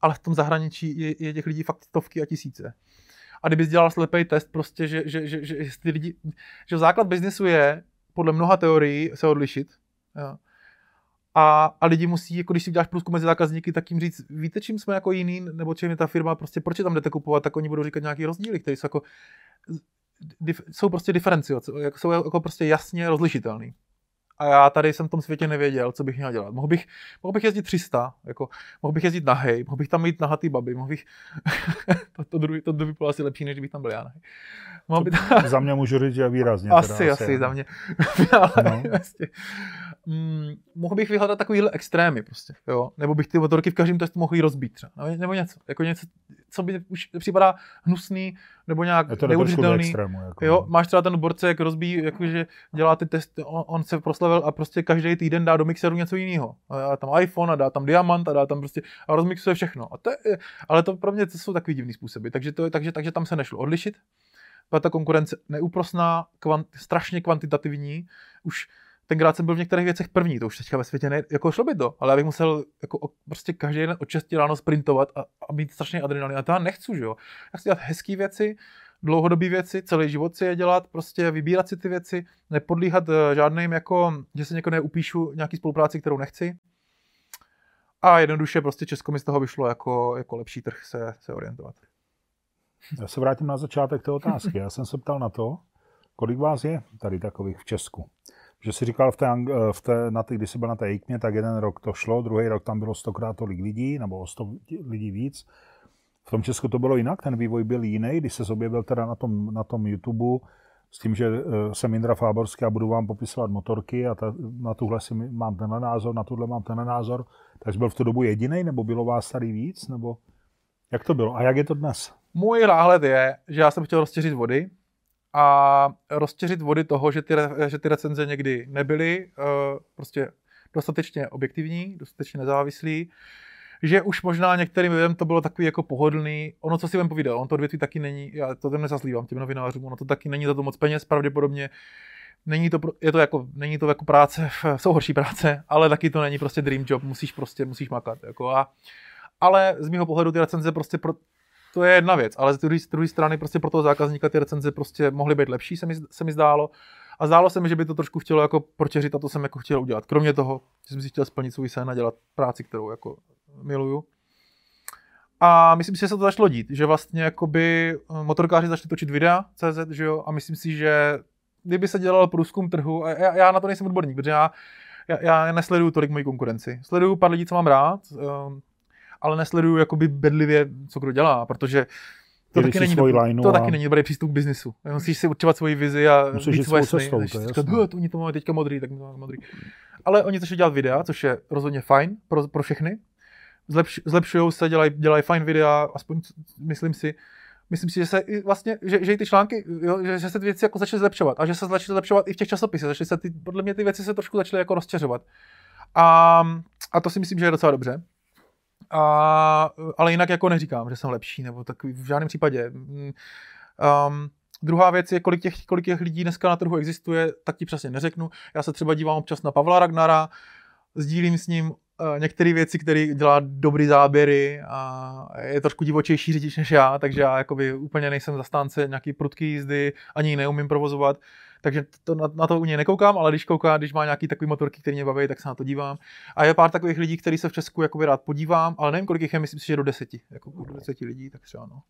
ale v tom zahraničí je, je těch lidí fakt stovky a tisíce. A kdybys dělal slepý test, prostě, že, že, že, že, že, lidi, že základ biznisu je podle mnoha teorií se odlišit. Jo a, a lidi musí, jako když si uděláš průzkum mezi zákazníky, tak jim říct, víte, čím jsme jako jiný, nebo čím je ta firma, prostě proč je tam jdete kupovat, tak oni budou říkat nějaký rozdíly, které jsou jako, dif, jsou prostě diferenciace, jako jsou jako prostě jasně rozlišitelný a já tady jsem v tom světě nevěděl, co bych měl dělat. Mohl bych, mohl bych jezdit 300, jako, mohl bych jezdit na hej, mohl bych tam mít nahatý baby, mohl bych, to, to, druhý, to by bylo asi lepší, než bych tam byl já na hej. Mohl by tam... za mě můžu říct, že výrazně. Asi, teda, asi, asi za mě. Ale no. vlastně, mm, mohl bych vyhledat takovýhle extrémy prostě, jo. Nebo bych ty motorky v každém testu mohl rozbít třeba, nebo něco, jako něco, co by už připadá hnusný, nebo nějak je to neudržitelný. Extrému, jako. Jo, máš třeba ten borce, jak rozbíjí, jakože dělá ty testy, on, on se proslavil a prostě každý týden dá do mixeru něco jiného. A dá tam iPhone a dá tam diamant a dá tam prostě a rozmixuje všechno. A to je, ale to pro mě to jsou takový divný způsoby. Takže, to, takže, takže tam se nešlo odlišit. Byla ta konkurence neúprosná, kvant, strašně kvantitativní. Už tenkrát jsem byl v některých věcech první, to už teďka ve světě ne, jako šlo by to, ale já bych musel jako prostě každý den od 6 ráno sprintovat a, a mít strašně adrenalin. A to já nechci, že jo. Já chci dělat hezké věci, dlouhodobé věci, celý život si je dělat, prostě vybírat si ty věci, nepodlíhat eh, žádným jako, že se někoho neupíšu nějaký spolupráci, kterou nechci. A jednoduše prostě Česko mi z toho vyšlo jako, jako lepší trh se, se orientovat. Já se vrátím na začátek té otázky. Já jsem se ptal na to, kolik vás je tady takových v Česku že si říkal v té, v té, na té, když jsi byl na té IKMě, tak jeden rok to šlo, druhý rok tam bylo stokrát tolik lidí, nebo o sto lidí víc. V tom Česku to bylo jinak, ten vývoj byl jiný, když se objevil teda na tom, na tom YouTube s tím, že eh, jsem Indra Fáborský a budu vám popisovat motorky a ta, na tuhle si mám tenhle názor, na tuhle mám tenhle názor. Takže byl v tu dobu jediný, nebo bylo vás tady víc, nebo jak to bylo a jak je to dnes? Můj náhled je, že já jsem chtěl roztěřit vody, a roztěřit vody toho, že ty, že ty recenze někdy nebyly, uh, prostě dostatečně objektivní, dostatečně nezávislý, že už možná některým lidem to bylo takový jako pohodlný. Ono, co si vám povídal, on to odvětví taky není, já to tam nezazlívám těm novinářům, ono to taky není za to moc peněz, pravděpodobně. Není to, je to jako, není to jako práce, jsou horší práce, ale taky to není prostě dream job, musíš prostě, musíš makat. Jako a, ale z mého pohledu ty recenze prostě pro, to je jedna věc, ale z druhé, z druhé strany prostě pro toho zákazníka ty recenze prostě mohly být lepší, se mi, se mi zdálo. A zdálo se mi, že by to trošku chtělo jako protěřit a to jsem jako chtěl udělat. Kromě toho, že jsem si chtěl splnit svůj sen a dělat práci, kterou jako miluju. A myslím si, že se to začalo dít, že vlastně jakoby eh, motorkáři začali točit videa CZ, že jo, a myslím si, že kdyby se dělal průzkum trhu, a já, já na to nejsem odborník, protože já, já, já nesleduju tolik moji konkurenci. Sleduju pár lidí, co mám rád, um, ale nesleduju jakoby bedlivě, co kdo dělá, protože to, taky není, dobrý, lineu to a- taky není dobrý přístup k biznisu. Musíš si určovat svoji vizi a Musíš jít svoje sny. cestou, to říkat, jasné. "Hele, to oni to mají teďka modrý, tak my to máme modrý. Ale oni začali dělat videa, což je rozhodně fajn pro, pro všechny. Zlepš, zlepšují se, dělají, dělají fajn videa, aspoň myslím si. Myslím si, že se i vlastně, že, že i ty články, jo, že, že, se ty věci jako začaly zlepšovat a že se začaly zlepšovat i v těch časopisech. Začaly se ty, podle mě ty věci se trošku začaly jako rozčeřovat. A, a to si myslím, že je docela dobře. A, ale jinak jako neříkám, že jsem lepší, nebo takový v žádném případě. Mm, Um, druhá věc je, kolik těch, kolik těch lidí dneska na trhu existuje, tak ti přesně neřeknu. Já se třeba dívám občas na Pavla Ragnara, sdílím s ním uh, některé věci, které dělá dobrý záběry a je trošku divočejší řidič než já, takže já jakoby úplně nejsem zastánce nějaký prudký jízdy, ani ji neumím provozovat. Takže to, na, na, to u něj nekoukám, ale když koukám, když má nějaký takový motorky, který mě baví, tak se na to dívám. A je pár takových lidí, který se v Česku jakoby rád podívám, ale nevím, kolik jich je, myslím si, že do deseti. Jako do deseti lidí, tak třeba no.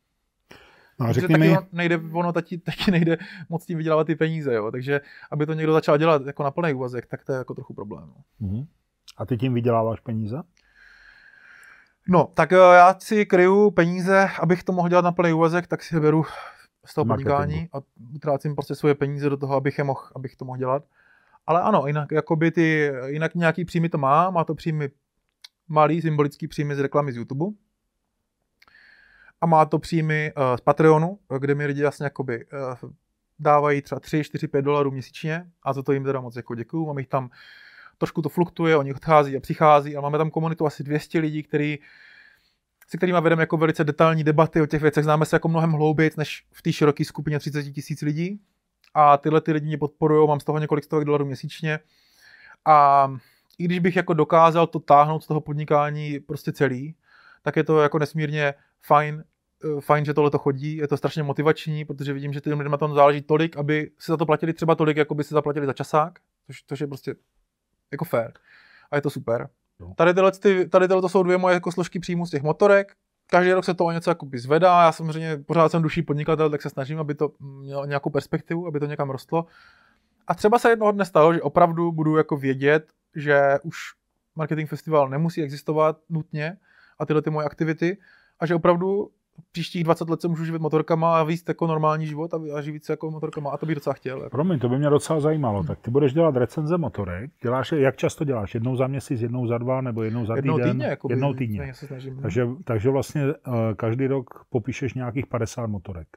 No a řekni mi, nejde, ono taky, taky nejde moc tím vydělávat ty peníze, jo. Takže aby to někdo začal dělat jako na plný úvazek, tak to je jako trochu problém. No. Mhm. a ty tím vyděláváš peníze? No, tak eh, já si kryju peníze, abych to mohl dělat na plný úvazek, tak si beru z toho Marketingu. podnikání a utrácím prostě svoje peníze do toho, abych, je mohl, abych to mohl dělat. Ale ano, jinak, jakoby ty, jinak nějaký příjmy to má, má to příjmy malý, symbolický příjmy z reklamy z YouTube. A má to příjmy uh, z Patreonu, kde mi lidi vlastně jakoby uh, dávají třeba 3, 4, 5 dolarů měsíčně a za to jim teda moc jako děkuju. Mám jich tam, trošku to fluktuje, oni odchází a přichází a máme tam komunitu asi 200 lidí, který, se kterými vedeme jako velice detailní debaty o těch věcech. Známe se jako mnohem hlouběji než v té široké skupině 30 tisíc lidí. A tyhle ty lidi mě podporují, mám z toho několik stovek dolarů měsíčně. A i když bych jako dokázal to táhnout z toho podnikání prostě celý, tak je to jako nesmírně fajn, eh, fajn, že tohle to chodí, je to strašně motivační, protože vidím, že těm lidem na tom záleží tolik, aby si za to platili třeba tolik, jako by si zaplatili za časák, což, což je prostě jako fair. A je to super. Jo. Tady tyhle, ty, tady tyhle to jsou dvě moje jako složky příjmu z těch motorek. Každý rok se to o něco jakoby zvedá. Já samozřejmě pořád jsem duší podnikatel, tak se snažím, aby to mělo nějakou perspektivu, aby to někam rostlo. A třeba se jednoho dne stalo, že opravdu budu jako vědět, že už marketing festival nemusí existovat nutně a tyhle ty moje aktivity a že opravdu příštích 20 let se můžu živit motorkama a víc jako normální život a, a živit se jako motorkama a to bych docela chtěl. Jako. Promiň, to by mě docela zajímalo. Tak ty budeš dělat recenze motorek. Děláš jak často děláš? Jednou za měsíc, jednou za dva, nebo jednou za Jednou týden? týdně, jako jednou týdně. Se snažím. Takže, takže vlastně uh, každý rok popíšeš nějakých 50 motorek.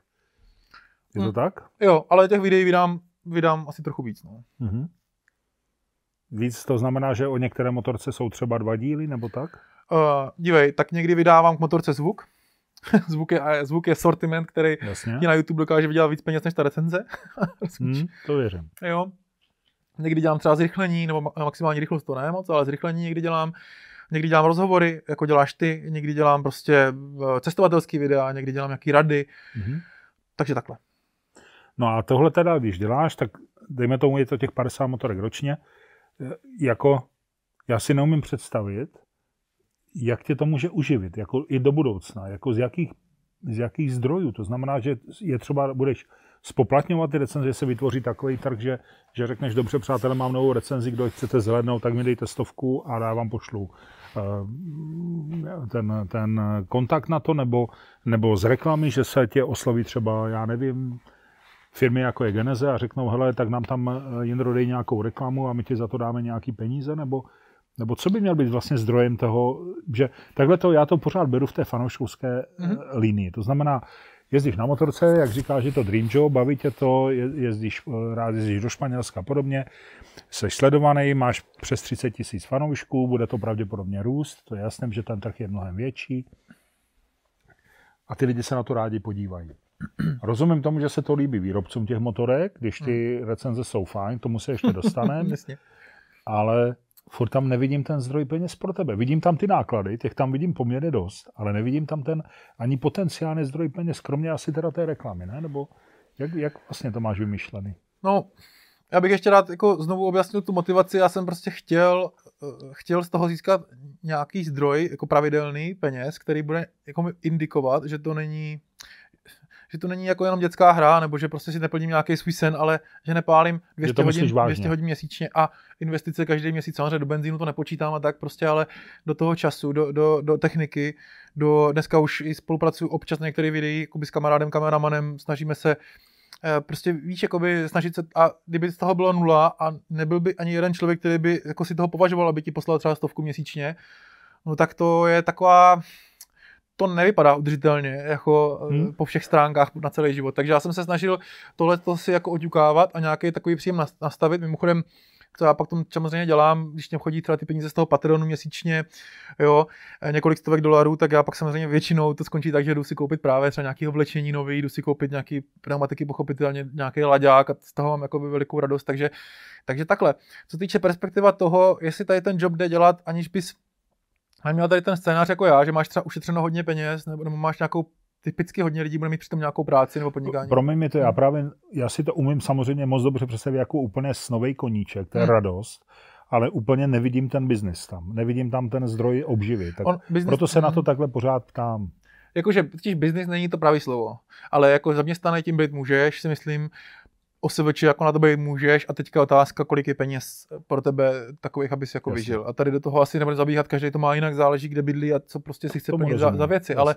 Je to Hmm. tak? Jo, ale těch videí vydám, vydám asi trochu víc. No. Mhm. Víc to znamená, že o některé motorce jsou třeba dva díly, nebo tak? Uh, dívej, tak někdy vydávám k motorce zvuk. zvuk, je, zvuk je sortiment, který Jasně. ti na YouTube dokáže vydělat víc peněz než ta recenze. Hmm, to věřím. jo. Někdy dělám třeba zrychlení, nebo ma- maximální rychlost to ne moc, ale zrychlení někdy dělám. Někdy dělám rozhovory, jako děláš ty, někdy dělám prostě eh, cestovatelský videa, někdy dělám nějaký rady, Mhm. takže takhle. No a tohle teda, když děláš, tak dejme tomu, je to těch 50 motorek ročně, eh, jako já si neumím představit, jak tě to může uživit, jako i do budoucna, jako z jakých, z jakých zdrojů. To znamená, že je třeba, budeš spoplatňovat ty recenze, že se vytvoří takový trh, že, že řekneš, dobře, přátelé, mám novou recenzi, kdo chcete zhlédnout, tak mi dejte stovku a já vám pošlu eh, ten, ten kontakt na to, nebo, nebo z reklamy, že se tě osloví třeba, já nevím, firmy jako je Geneze a řeknou, hele, tak nám tam eh, Jindro dej nějakou reklamu a my ti za to dáme nějaký peníze, nebo, nebo co by měl být vlastně zdrojem toho, že takhle to, já to pořád beru v té fanouškovské Mhm. mm-hmm. linii. To znamená, jezdíš na motorce, jak říkáš, je to dream job, baví tě to, jezdíš, eh, rád jezdíš do Španělska a podobně, jsi sledovaný, máš přes 30 tisíc fanoušků, bude to pravděpodobně růst, to je jasné, že ten trh je mnohem větší a ty lidi se na to rádi podívají. Rozumím tomu, že se to líbí výrobcům těch motorek, když ty hmm. recenze jsou fajn, tomu se ještě dostaneme, ale furt tam nevidím ten zdroj peněz pro tebe. Vidím tam ty náklady, těch tam vidím poměrně dost, ale nevidím tam ten ani potenciální zdroj peněz, kromě asi teda té reklamy, ne? Nebo jak, jak vlastně to máš vymyšlený? No, já bych ještě rád jako znovu objasnil tu motivaci. Já jsem prostě chtěl, eh, chtěl z toho získat nějaký zdroj, jako pravidelný peněz, který bude jako indikovat, že to není že to není jako jenom dětská hra, nebo že prostě si neplním nějaký svůj sen, ale že nepálím 200, hodin, 200 hodin měsíčně a investice každý měsíc, samozřejmě do benzínu to nepočítám a tak prostě, ale do toho času, do, do, do techniky, do, dneska už i spolupracuju občas na některých videí s kamarádem, kameramanem, snažíme se eh, prostě víš, jakoby snažit se, a kdyby z toho bylo nula a nebyl by ani jeden člověk, který by jako si toho považoval, aby ti poslal třeba stovku měsíčně, no tak to je taková, to nevypadá udržitelně jako eh, hmm. po všech stránkách na celý život. Takže já jsem se snažil tohle si jako oťukávat a nějaký takový příjem nastavit. Mimochodem, co já pak tom samozřejmě dělám, když mě chodí třeba ty peníze z toho Patreonu měsíčně, jo, eh, několik stovek dolarů, tak já pak samozřejmě většinou to skončí tak, že jdu si koupit právě třeba nějaký oblečení nový, jdu si koupit nějaký pneumatiky, pochopitelně nějaký laďák a z toho mám jako velikou radost, takže, takže takhle. Co týče perspektiva toho, jestli tady ten job jde dělat, aniž bys ale měl tady ten scénář jako já, že máš třeba ušetřeno hodně peněz, nebo, nebo máš nějakou typicky hodně lidí bude mít přitom nějakou práci nebo podnikání. Pro mě to, já právě, já si to umím samozřejmě moc dobře představit jako úplně snový koníček, to je hmm. radost, ale úplně nevidím ten biznis tam, nevidím tam ten zdroj obživy, tak On, business, proto se na to hmm. takhle pořád ptám. Jakože totiž biznis není to pravý slovo, ale jako zaměstnaný tím být můžeš, si myslím, OSVČ jako na to být můžeš a teďka otázka, kolik je peněz pro tebe takových, abys jako Jasně. vyžil. A tady do toho asi nebude zabíhat, každý to má jinak, záleží, kde bydlí a co prostě si chce plnit za, za, věci. Ale,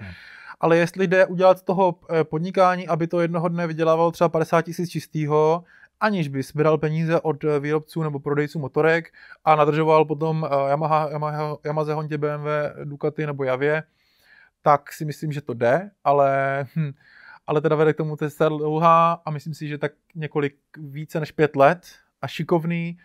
ale jestli jde udělat z toho eh, podnikání, aby to jednoho dne vydělávalo třeba 50 tisíc čistýho, aniž by sbíral peníze od eh, výrobců nebo prodejců motorek a nadržoval potom eh, Yamaha, Yamaha, Yamaha Honda, BMW, Ducati nebo Javě, tak si myslím, že to jde, ale hm, ale teda vede k tomu cesta dlouhá a myslím si, že tak několik více než pět let a šikovný.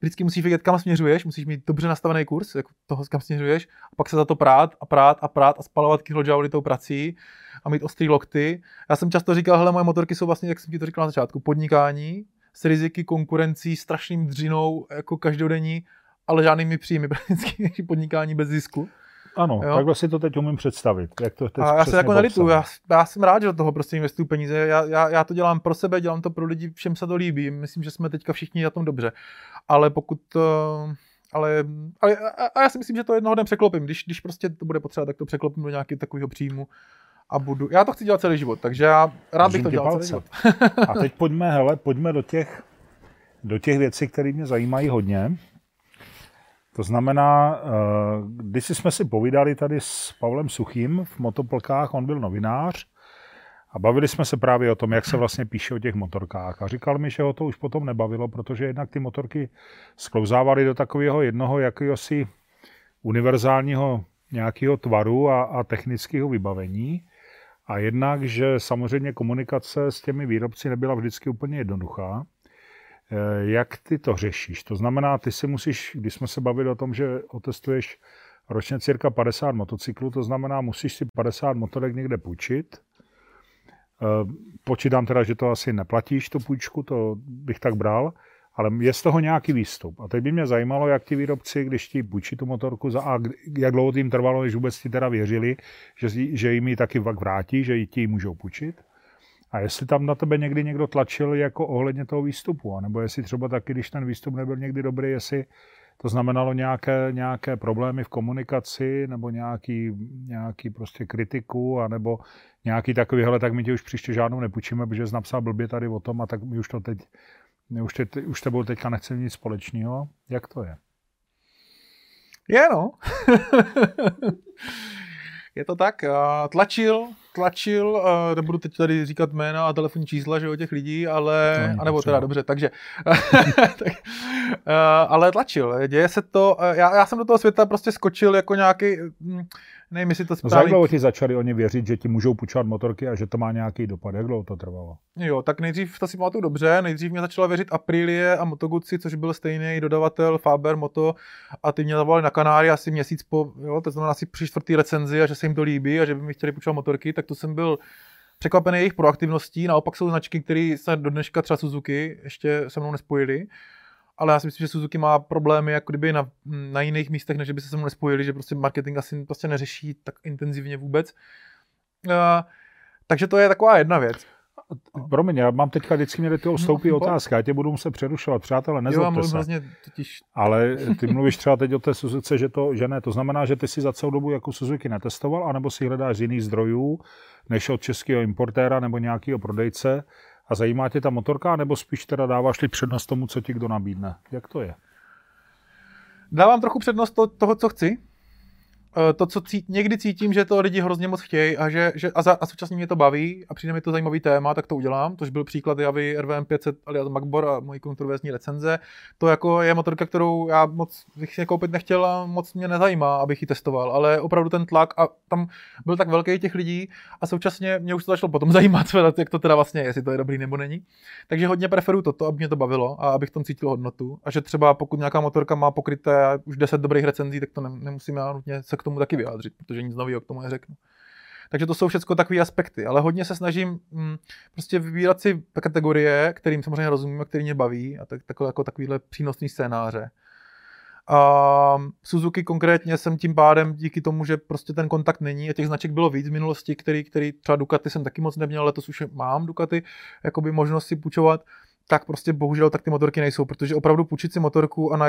Vždycky musíš vědět, kam směřuješ, musíš mít dobře nastavený kurz, jako toho, kam směřuješ, a pak se za to prát a prát a prát a spalovat kilojouly tou prací a mít ostrý lokty. Já jsem často říkal, hele, moje motorky jsou vlastně, jak jsem ti to říkal na začátku, podnikání s riziky, konkurencí, strašným dřinou, jako každodenní, ale žádnými příjmy, prakticky podnikání bez zisku. Ano, jo? takhle si to teď umím představit. Jak to teď a já se jako nelitu, já, já, jsem rád, že do toho prostě investuju peníze. Já, já, já, to dělám pro sebe, dělám to pro lidi, všem se to líbí. Myslím, že jsme teďka všichni na tom dobře. Ale pokud... Ale, ale a já si myslím, že to jednoho dne překlopím. Když, když prostě to bude potřeba, tak to překlopím do nějakého takového příjmu a budu. Já to chci dělat celý život, takže já rád Držím bych to dělal palce. celý život. a teď pojďme, hele, pojďme do těch, do těch věcí, které mě zajímají hodně. To znamená, eh, když jsme si povídali tady s Pavlem Suchým v motoplkách, on byl novinář, a bavili jsme se právě o tom, jak se vlastně píše o těch motorkách. A říkal mi, že ho to už potom nebavilo, protože jednak ty motorky sklouzávaly do takového jednoho jakéhosi univerzálního nějakého tvaru a, a technického vybavení. A jednak, že samozřejmě komunikace s těmi výrobci nebyla vždycky úplně jednoduchá. Eh, jak ty to řešíš? To znamená, ty si musíš, když jsme se bavili o tom, že otestuješ ročně cirka 50 motocyklů, to znamená, musíš si 50 motorek někde půjčit. Eh, počítám teda, že to asi neplatíš, tu půjčku, to bych tak bral, ale je z toho nějaký výstup. A teď by mě zajímalo, jak ti výrobci, když ti půjčí tu motorku, za a jak dlouho jim trvalo, než vůbec ti teda věřili, že, že jim ji taky vrátí, že ji ti můžou půjčit. A jestli tam na tebe někdy někdo tlačil jako ohledně toho výstupu, nebo jestli třeba taky, když ten výstup nebyl někdy dobrý, jestli to znamenalo nějaké, nějaké problémy v komunikaci, nebo nějaký, nějaký prostě kritiku, anebo nějaký takový, hele, tak my ti už příště žádnou nepůjčíme, protože jsi napsal blbě tady o tom a tak my už to teď, my už, teď, už tebou teďka nechceme nic společného. Jak to je? Je no. je to tak. Tlačil, tlačil, uh, nebudu teď tady říkat jména a telefonní čísla, že o těch lidí, ale, no, anebo teda dobře, takže, tak, uh, ale tlačil, děje se to, já, já jsem do toho světa prostě skočil jako nějaký, hm, nevím, jestli to No, jak dlouho ti začali oni věřit, že ti můžou půjčovat motorky a že to má nějaký dopad? Jak dlouho to trvalo? Jo, tak nejdřív, to si pamatuju dobře, nejdřív mě začala věřit Aprilie a Moto Guzzi, což byl stejný dodavatel Faber Moto a ty mě zavolali na Kanáry asi měsíc po, jo, to znamená asi při čtvrtý recenzi a že se jim to líbí a že by mi chtěli půjčovat motorky, tak to jsem byl překvapený jejich proaktivností, naopak jsou značky, které se do dneška třeba Suzuki ještě se mnou nespojili, ale já si myslím, že Suzuki má problémy jako kdyby na, na jiných místech, než by se se mnou nespojili, že prostě marketing asi prostě neřeší tak intenzivně vůbec. Uh, takže to je taková jedna věc. Promiň, já mám teďka vždycky mě do toho stoupí No, otázka, já tě budu muset přerušovat, přátelé, nezlobte se. hrozně totiž Ale ty mluvíš třeba teď o té Suzuki, že to že ne. To znamená, že ty si za celou dobu jako Suzuki netestoval, anebo si hledáš z jiných zdrojů, než od českého importéra nebo nějakého prodejce a zajímá tě ta motorka, nebo spíš teda dáváš li přednost tomu, co ti kdo nabídne? Jak to je? Dávám trochu přednost to, toho, co chci. Eh, To, co cít, někdy cítím, že to lidi hrozně moc chtějí a, že, že, a, za, a současně mě to baví a přijde mi to zajímavý téma, tak to udělám. Tož byl příklad Javy RVM 500 alias Macbor a mojí kontroverzní recenze. To jako je motorka, kterou já moc bych si koupit nechtěl a moc mě nezajímá, abych ji testoval, ale opravdu ten tlak a tam byl tak velký těch lidí a současně mě už to začalo potom zajímat, jak to teda vlastně je, jestli to je dobrý nebo není. Takže hodně preferuju toto, aby mě to bavilo a abych v tom cítil hodnotu. A že třeba pokud nějaká motorka má pokryté už 10 dobrých recenzí, tak to ne, nemusím já nutně se k tomu taky vyjádřit, protože nic nového k tomu neřeknu. Takže to jsou všechno takové aspekty, ale hodně se snažím mm, prostě vybírat si kategorie, kterým samozřejmě rozumím a který mě baví a tak, takové jako takovýhle přínosný scénáře. A Suzuki konkrétně jsem tím pádem díky tomu, že prostě ten kontakt není a těch značek bylo víc v minulosti, který, který třeba Ducati jsem taky moc neměl, letos už mám Ducati, jakoby možnost si půjčovat, tak prostě bohužel tak ty motorky nejsou, protože opravdu půjčit si motorku a na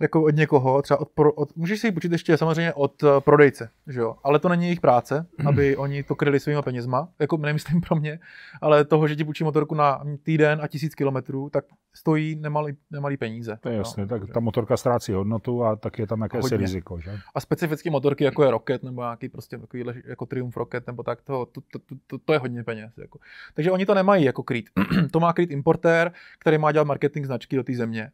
jako od někoho, třeba od, pro, od můžeš si ji půjčit ještě samozřejmě od uh, prodejce, že jo, ale to není jejich práce, aby oni to kryli svýma penězma, jako nemyslím pro mě, ale toho, že ti půjčí motorku na týden a tisíc kilometrů, tak stojí nemalý, nemalý peníze. To je jasné, no, tak takže- ta motorka ztrácí hodnotu a tak je tam jakési Hodně. riziko, že? a specificky motorky, jako je Rocket, nebo nějaký prostě takovýhle, jako Triumph Rocket, nebo tak, to, to, to, to, to, je hodně peněz. Jako. Takže oni to nemají jako krýt. to má krýt importér, který má dělat marketing značky do té země.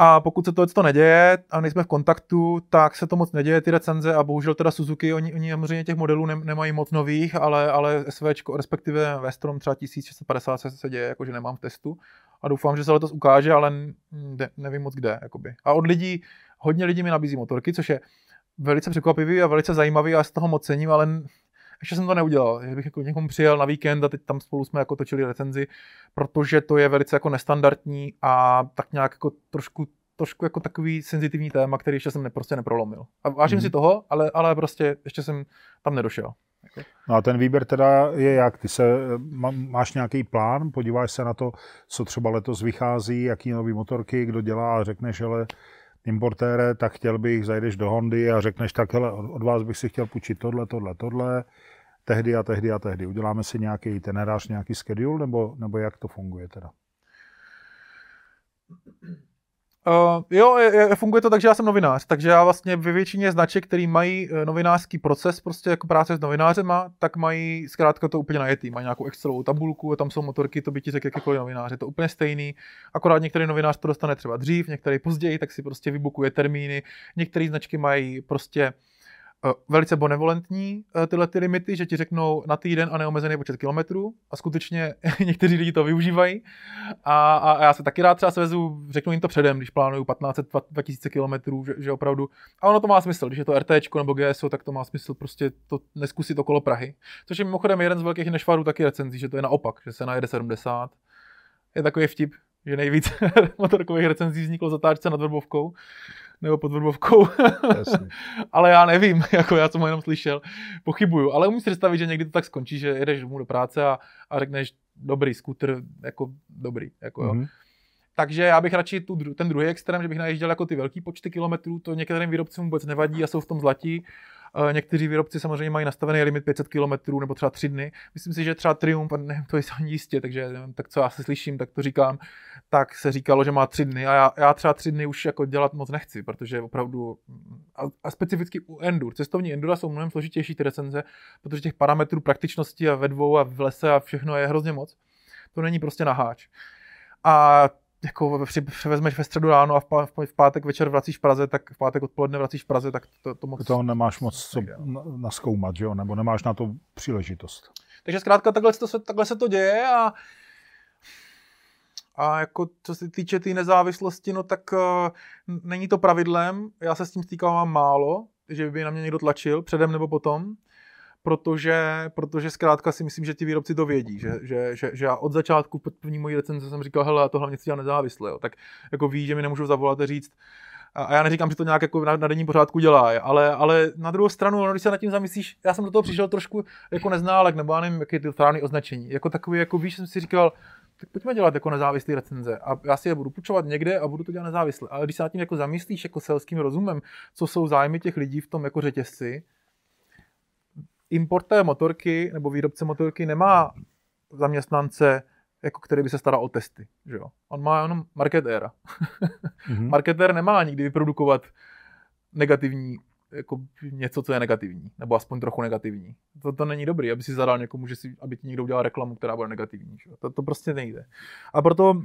A pokud se to, to neděje a nejsme v kontaktu, tak se to moc neděje, ty recenze a bohužel teda Suzuki, oni, oni samozřejmě těch modelů ne, nemají moc nových, ale, ale SVčko, respektive Vestrom třeba 1650 se, se děje, jakože nemám v testu a doufám, že se letos ukáže, ale ne, nevím moc kde. Jakoby. A od lidí, hodně lidí mi nabízí motorky, což je velice překvapivý a velice zajímavý a z toho moc cením, ale ještě jsem to neudělal, že bych jako někomu přijel na víkend a teď tam spolu jsme jako točili recenzi, protože to je velice jako nestandardní a tak nějak jako trošku trošku jako takový senzitivní téma, který ještě jsem ne, prostě neprolomil. A vážím Mhm. si toho, ale, ale prostě ještě jsem tam nedošel. No a ten výběr teda je jak? Ty se, má- máš nějaký plán, podíváš se na to, co třeba letos vychází, jaký nový motorky, kdo dělá a řekneš, ale importére, tak chtěl bych, zajdeš do Hondy a řekneš, tak hele, od od vás bych si chtěl půjčit tohle, tohle, tohle, tehdy a tehdy a tehdy. Uděláme si nějaký itinerář, nějaký schedule, nebo, nebo jak to funguje teda? Uh, jo, je, je, funguje to tak, že já jsem novinář, takže já vlastně ve většině značek, který mají eh, novinářský proces, prostě jako práce s novinářema, tak mají zkrátka to úplně najetý. Mají nějakou Excelovou tabulku, tam jsou motorky, to by ti řekl jakýkoliv novinář, je to úplně stejný. Akorát některý novinář to dostane třeba dřív, některý později, tak si prostě vybukuje termíny. Některé značky mají prostě velice benevolentní eh, tyhle ty limity, že ti řeknou na týden a neomezený počet kilometrů a skutečně někteří lidi to využívají. A, a, a já se taky rád třeba svezu, řeknu jim to předem, když plánuju 15 2000 kilometrů, že, že opravdu, a ono to má smysl, když je to RT nebo GSO, tak to má smysl prostě to neskusit okolo Prahy, což je mimochodem jeden z velkých nešvarů taky recenzí, že to je naopak, že se najede 70, je takový vtip, že nejvíc motorkových recenzí vzniklo zatáčce nad Vrbovkou, nebo pod Vrbovkou. Ale já nevím, jako já jsem ho jenom slyšel, pochybuju, ale umím si představit, že někdy to tak skončí, že jedeš domů do práce a, a řekneš, dobrý skuter, jako dobrý, jako jo. Takže já bych radši tu, ten druhý extrém, že bych najížděl jako ty velký počty kilometrů, to některým výrobcům vůbec nevadí a jsou v tom zlatí. Eh, Někteří výrobci samozřejmě mají nastavený limit 500 km nebo třeba 3 dny. Myslím si, že třeba Triumph, nevím, to je ani jistě, takže nevím, tak co já se slyším, tak to říkám, tak se říkalo, že má 3 dny a já, já třeba 3 dny už jako dělat moc nechci, protože opravdu a, a specificky u Endur, cestovní Endura jsou mnohem složitější ty recenze, protože těch parametrů praktičnosti a ve dvou a v lese a všechno je hrozně moc. To není prostě naháč. A jako při, převezmeš ve středu ráno a v, pá, v pátek večer vracíš v Praze, tak v pátek odpoledne vracíš v Praze, tak to, to moc... To nemáš moc co naskoumat, že jo? Nebo nemáš na to příležitost. Takže zkrátka takhle se to, takhle se to děje a a jako co se týče té tý nezávislosti, no tak uh, není to pravidlem. Já se s tím stýkám málo, že by na mě někdo tlačil předem nebo potom protože, protože zkrátka si myslím, že ti výrobci to vědí, že, že, že, že já od začátku první mojí recenze jsem říkal, hele, to hlavně chci dělat nezávisle, jo. tak jako ví, že mi nemůžu zavolat a říct, a já neříkám, že to nějak jako na, na denní pořádku dělá, ale, ale na druhou stranu, no, když se nad tím zamyslíš, já jsem do toho přišel trošku jako neználek, nebo já nevím, jaké ty správné označení. Jako takový, jako víš, jsem si říkal, tak pojďme dělat jako nezávislé recenze a já si je budu půjčovat někde a budu to dělat nezávisle. Ale když se nad tím jako zamyslíš jako selským rozumem, co jsou zájmy těch lidí v tom jako řetězci, importér motorky nebo výrobce motorky nemá zaměstnance, jako který by se staral o testy. Že jo? On má jenom marketéra. mm-hmm. Marketér nemá nikdy vyprodukovat negativní jako něco, co je negativní, nebo aspoň trochu negativní. To, to není dobrý, aby si zadal někomu, že si, aby ti někdo udělal reklamu, která bude negativní. Že? To, to prostě nejde. A proto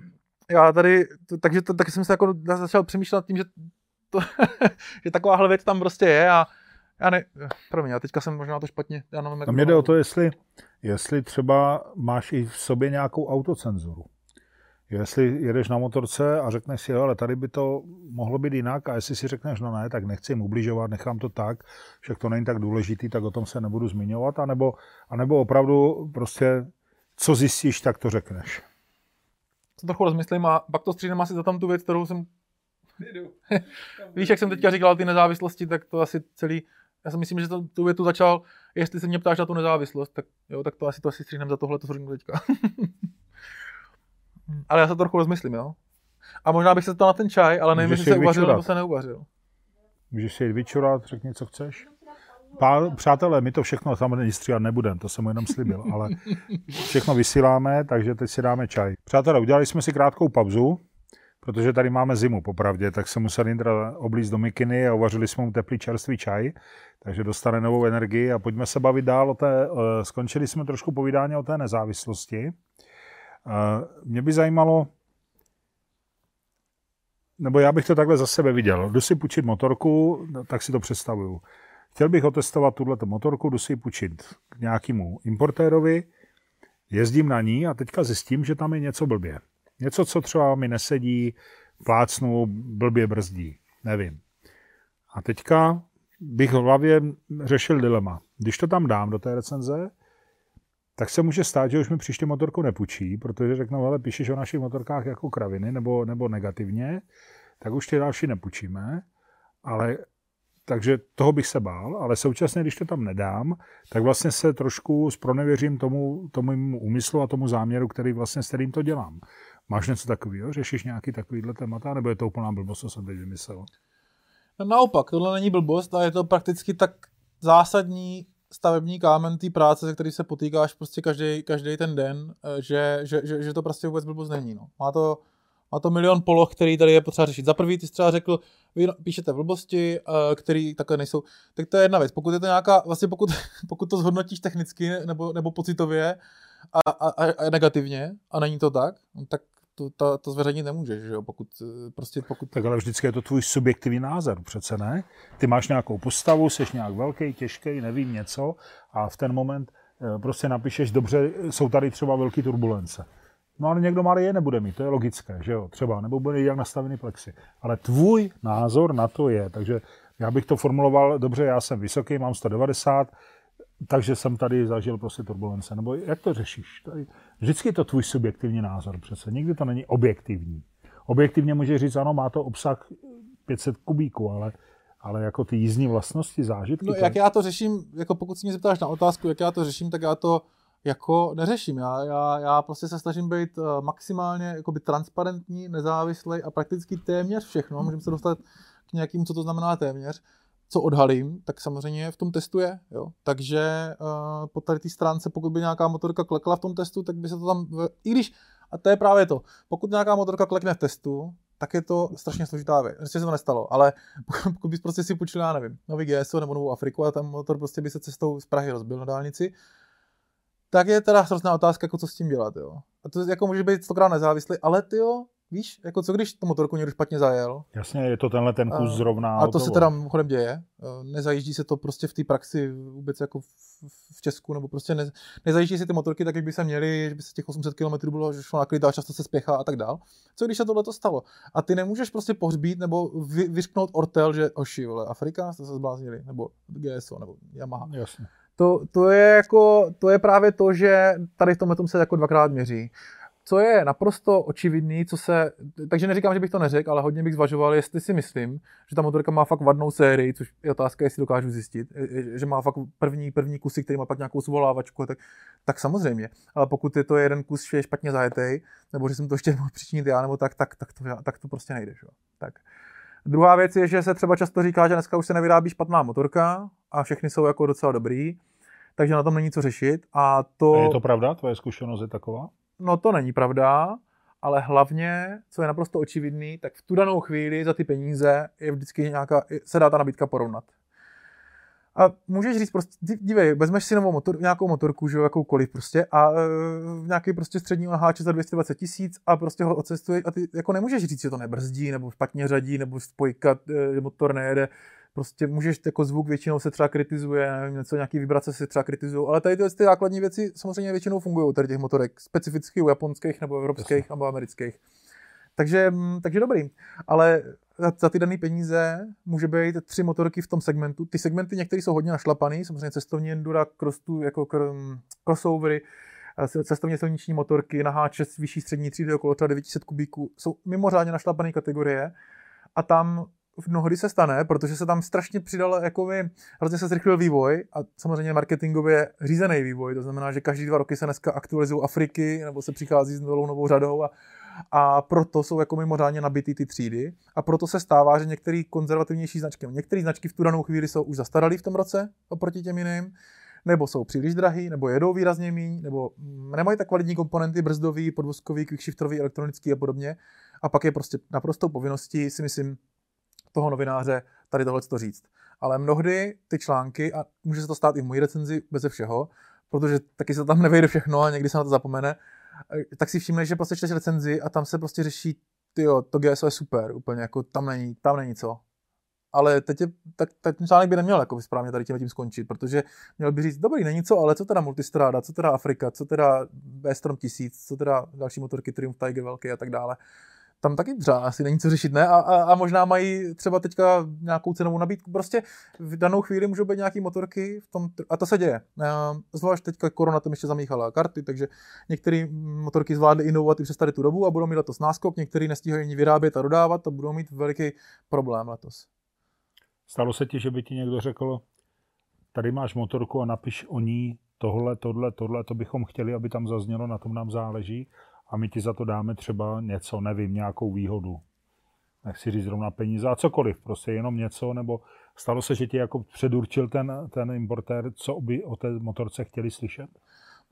já tady, to, takže to, tak jsem se jako začal přemýšlet nad tím, že, to, že takováhle věc tam prostě je a já ne, promiň, já teďka jsem možná to špatně. Já nevím, jak mě jde o to, jestli, jestli třeba máš i v sobě nějakou autocenzuru. Jestli jedeš na motorce a řekneš si, ale tady by to mohlo být jinak a jestli si řekneš, no ne, tak nechci jim ubližovat, nechám to tak, že to není tak důležitý, tak o tom se nebudu zmiňovat, anebo, anebo opravdu prostě, co zjistíš, tak to řekneš. Co trochu rozmyslím a pak to střídám asi za tam tu věc, kterou jsem Víš, jak jsem teďka říkal ty nezávislosti, tak to asi celý já si myslím, že to, tu větu začal, jestli se mě ptáš na tu nezávislost, tak jo, tak to asi to asi stříhnem za tohle, to řeknu teďka. ale já se to trochu rozmyslím, jo. A možná bych se to na ten čaj, ale nevím, jestli se uvařil nebo se neuvařil. Můžeš si jít vyčurat, řekni, co chceš. Pá, přátelé, my to všechno samozřejmě stříhat nebudeme, to jsem mu jenom slíbil, ale všechno vysíláme, takže teď si dáme čaj. Přátelé, udělali jsme si krátkou pauzu, protože tady máme zimu, popravdě, tak se musel Indra oblízt do mikiny a uvařili jsme mu teplý čerstvý čaj, takže dostane novou energii a pojďme se bavit dál o té, eh, skončili jsme trošku povídání o té nezávislosti. Eh, mě by zajímalo, nebo já bych to takhle za sebe viděl. Jdu si půjčit motorku, tak si to představuju. Chtěl bych otestovat tuhle motorku, jdu si půjčit k nějakému importérovi, jezdím na ní a teďka zjistím, že tam je něco blbě. Něco, co třeba mi nesedí, plácnu, blbě brzdí. Nevím. A teďka bych v hlavě řešil dilema. Když to tam dám do té recenze, tak se může stát, že už mi příště motorku nepůjčí, protože řeknou, ale píšeš o našich motorkách jako kraviny nebo, nebo negativně, tak už ty další nepůjčíme. Ale takže toho bych se bál, ale současně, když to tam nedám, tak vlastně se trošku spronevěřím tomu, tomu úmyslu a tomu záměru, který vlastně s kterým to dělám. Máš něco takového? Řešíš nějaký takovýhle témata? Nebo je to úplná blbost, co jsem teď vymyslel? No, naopak, tohle není blbost a je to prakticky tak zásadní stavební kámen té práce, se který se potýkáš prostě každý, každý ten den, eh, že, že, že, že, to prostě vůbec blbost není. No. Má, to, má to milion poloh, který tady je potřeba řešit. Za prvý, ty jsi třeba řekl, vy píšete blbosti, eh, které takhle nejsou. Tak to je jedna věc. Pokud je to nějaká, vlastně pokud, pokud to zhodnotíš technicky nebo, nebo pocitově a, a, a, negativně a není to tak, no tak to, to, to zveřejnit nemůžeš, že jo? Pokud, eh, prostě pokud... Tak ale vždycky je to tvůj subjektivní názor, přece ne? Ty máš nějakou postavu, jsi nějak velký, těžký, nevím něco a v ten moment eh, prostě napíšeš, dobře, jsou tady třeba velké turbulence. No ale někdo malý je nebude mít, to je logické, že jo, třeba, nebo bude jak nastavený plexy. Ale tvůj názor na to je, takže já bych to formuloval, dobře, já jsem vysoký, mám 190, takže jsem tady zažil prostě turbulence. Nebo jak to řešíš? Tady, vždycky je to tvůj subjektivní názor přece. Nikdy to není objektivní. Objektivně může říct, ano, má to obsah 500 kubíků, ale, ale jako ty jízdní vlastnosti, zážitky. No, jak já to řeším, jako pokud si mě zeptáš na otázku, jak já to řeším, tak já to jako neřeším. Já, já, já prostě se snažím být uh, maximálně jakoby transparentní, nezávislý a prakticky téměř všechno. Můžeme se dostat k nějakým, co to znamená téměř co odhalím, tak samozřejmě v tom testu je. Jo? Takže uh, po tady té stránce, pokud by nějaká motorka klekla v tom testu, tak by se to tam, i když, a to je právě to, pokud nějaká motorka klekne v testu, tak je to strašně složitá věc. Ještě se to nestalo, ale pokud bys prostě si půjčil, já nevím, nový GSO nebo novou Afriku a ten motor prostě by se cestou z Prahy rozbil na dálnici, tak je teda hrozná otázka, jako co s tím dělat, jo. A to jako může být stokrát nezávislý, ale ty jo, Víš, jako co když tu motorku někdo špatně zajel? Jasně, je to tenhle ten kus A- zrovna. A to se teda mimochodem děje. Eh, Nezajíždí se to prostě v té praxi vůbec jako v, v Česku, nebo prostě ne, nezajíždí se ty motorky tak, jak by se měly, že by se těch 800 km bylo, že šlo na klid a často se spěchá a tak dál. Co když se tohle to stalo? A ty nemůžeš prostě pohřbít nebo vy, vyřknout ortel, že oši, vole, Afrika, jste se zbláznili, nebo GSO, nebo Yamaha. Jasně. To, to, je jako, to je právě to, že tady v tomhle tom se jako dvakrát měří. Co je naprosto očividný, co se, takže neříkám, že bych to neřekl, ale hodně bych zvažoval, jestli si myslím, že ta motorka má fakt vadnou sérii, což je otázka, jestli dokážu zjistit, že má fakt první, první kusy, který má pak nějakou svolávačku, tak, tak samozřejmě. Ale pokud je to jeden kus, že je špatně zajetej, nebo že jsem to ještě mohl přičinit já, nebo tak, tak, tak, to, tak to prostě nejde. Že? Tak. Druhá věc je, že se třeba často říká, že dneska už se nevyrábí špatná motorka a všechny jsou jako docela dobrý, takže na tom není co řešit. A to, A je to pravda? Tvoje zkušenost je taková? No to není pravda, ale hlavně, co je naprosto očividný, tak v tu danou chvíli za ty peníze je vždycky nějaká, se dá ta nabídka porovnat. A můžeš říct prostě, dí- dívej, vezmeš si novou motor, nějakou motorku, že jo, jakoukoliv prostě a e, nějaký prostě střední naháče za 220 tisíc a prostě ho ocestuješ a ty jako nemůžeš říct, že to nebrzdí nebo špatně řadí nebo spojka, e, motor nejede, prostě můžeš jako zvuk většinou se třeba kritizuje, nevím, něco, nějaký vibrace se třeba kritizují, ale tady tyhle ty základní věci samozřejmě většinou fungují u tady těch motorek, specificky u japonských nebo evropských nebo amerických. Takže, mm, takže dobrý. Ale za, za ty dané peníze může být tři motorky v tom segmentu. Ty segmenty některé jsou hodně našlapaný, samozřejmě cestovní endura, cross, tu, jako kr- crossovery, eh, cestovně silniční motorky, naháče s vyšší střední třídy okolo třeba 900 kubíků, jsou mimořádně našlapané kategorie a tam mnohdy se stane, protože se tam strašně přidal, jakoby, hrozně se zrychlil vývoj a samozřejmě marketingově řízený vývoj, to znamená, že každý dva roky se dneska aktualizují Afriky nebo se přichází s novou, novou řadou a, a proto jsou jako mimořádně nabitý ty třídy a proto se stává, že některé konzervativnější značky, některé značky v tu danou chvíli jsou už zastaralý v tom roce oproti těm jiným, nebo jsou příliš drahý, nebo jedou výrazně méně, nebo mm, nemají tak kvalitní komponenty brzdový, podvozkový, quickshiftový, elektronický a podobně. A pak je prostě naprostou povinností, si myslím, toho novináře tady tohle to říct. Ale mnohdy ty články, a může se to stát i v mojí recenzi beze všeho, protože taky se tam nevejde všechno a někdy se na to zapomene, eh, tak si všimneš, že prostě čteš recenzi a tam se prostě řeší, tyjo, to GSO je super, úplně jako tam není, tam není co. Ale teď je, tak, tak ten článek by neměl jako správně tady tím, tím skončit, protože měl by říct, dobrý, není co, ale co teda Multistrada, co teda Afrika, co teda B-Strom 1000, co teda další motorky Triumph Tiger velký a tak dále tam taky třeba asi není co řešit, ne? A, a, a možná mají třeba teďka nějakou cenovou nabídku. Prostě v danou chvíli můžou být nějaké motorky v tom, a to se děje. Zvlášť teďka korona tam ještě zamíchala karty, takže některé motorky zvládly inovovat i přes tady tu dobu a budou mít letos náskok, některé nestíhají ani vyrábět a dodávat a budou mít veliký problém letos. Stalo se ti, že by ti někdo řekl, tady máš motorku a napiš o ní tohle, tohle, tohle, to bychom chtěli, aby tam zaznělo, na tom nám záleží a my ti za to dáme třeba něco, nevím, nějakou výhodu. Nechci říct zrovna peníze a cokoliv, prostě jenom něco, nebo stalo se, že ti jako předurčil ten, ten importér, co by o té motorce chtěli slyšet?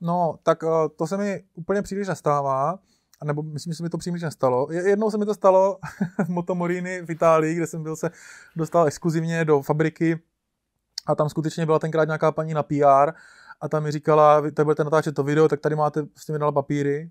No, tak eh, to se mi úplně příliš nestává, nebo myslím, že se mi to příliš nestalo. Je- Jednou se mi to stalo v Motomorini v Itálii, kde jsem byl se dostal exkluzivně do fabriky a tam skutečně byla tenkrát nějaká paní na PR a tam mi říkala, vy tady budete natáčet to video, tak tady máte, prostě mi dala papíry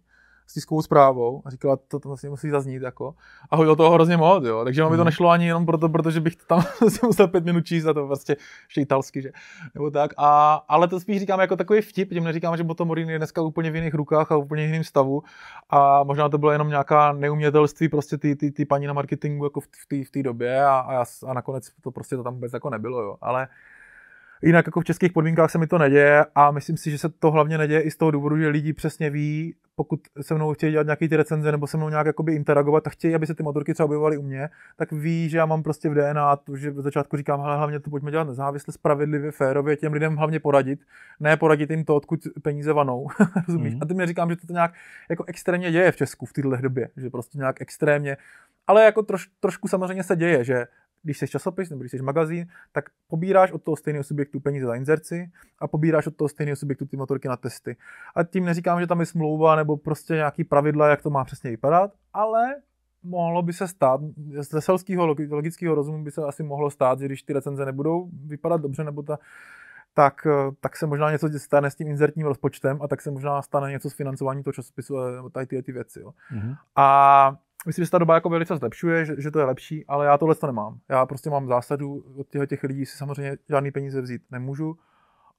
s tiskovou zprávou a říkala, to, to vlastně musí zaznít, jako. A hodil toho hrozně moc, jo. Takže mi to Hmm. nešlo ani jenom proto, protože bych tam si musel pět minut číst a to prostě ještě italsky, že? Nebo tak. A, ale to spíš říkám jako takový vtip, tím neříkám, že Motomorin je dneska úplně v jiných rukách a v úplně jiném stavu. A možná to bylo jenom nějaká neumětelství prostě ty, ty, ty paní na marketingu jako v té v době a, a, já a, nakonec to prostě to tam vůbec jako nebylo, jo. Ale Jinak jako v českých podmínkách se mi to neděje a myslím si, že se to hlavně neděje i z toho důvodu, že lidi přesně ví, pokud se mnou chtějí dělat nějaké ty recenze nebo se mnou nějak jakoby interagovat a chtějí, aby se ty motorky třeba objevovaly u mě, tak ví, že já mám prostě v DNA to, že v začátku říkám, hele, hlavně to pojďme dělat nezávisle, spravedlivě, férově, těm lidem hlavně poradit, ne poradit jim to, odkud peníze vanou, rozumíš? Mhm. A ty mi říkám, že to nějak jako extrémně děje v Česku v této době, že prostě nějak extrémně, ale jako troš, trošku samozřejmě se děje, že když jsi časopis nebo když jsi magazín, tak pobíráš od toho stejného subjektu peníze za inzerci a pobíráš od toho stejného subjektu ty motorky na testy. A tím neříkám, že tam je smlouva nebo prostě nějaký pravidla, jak to má přesně vypadat, ale mohlo by se stát, ze selského logického rozumu by se asi mohlo stát, že když ty recenze nebudou vypadat dobře, nebo ta, tak, eh, tak se možná něco stane s tím inzertním rozpočtem a tak se možná stane něco s financováním toho časopisu a- nebo tady ty, ty věci. Jo. Mhm. A myslím, že ta doba jako velice zlepšuje, že, že, to je lepší, ale já tohle to nemám. Já prostě mám zásadu od těch, těch lidí si samozřejmě žádný peníze vzít nemůžu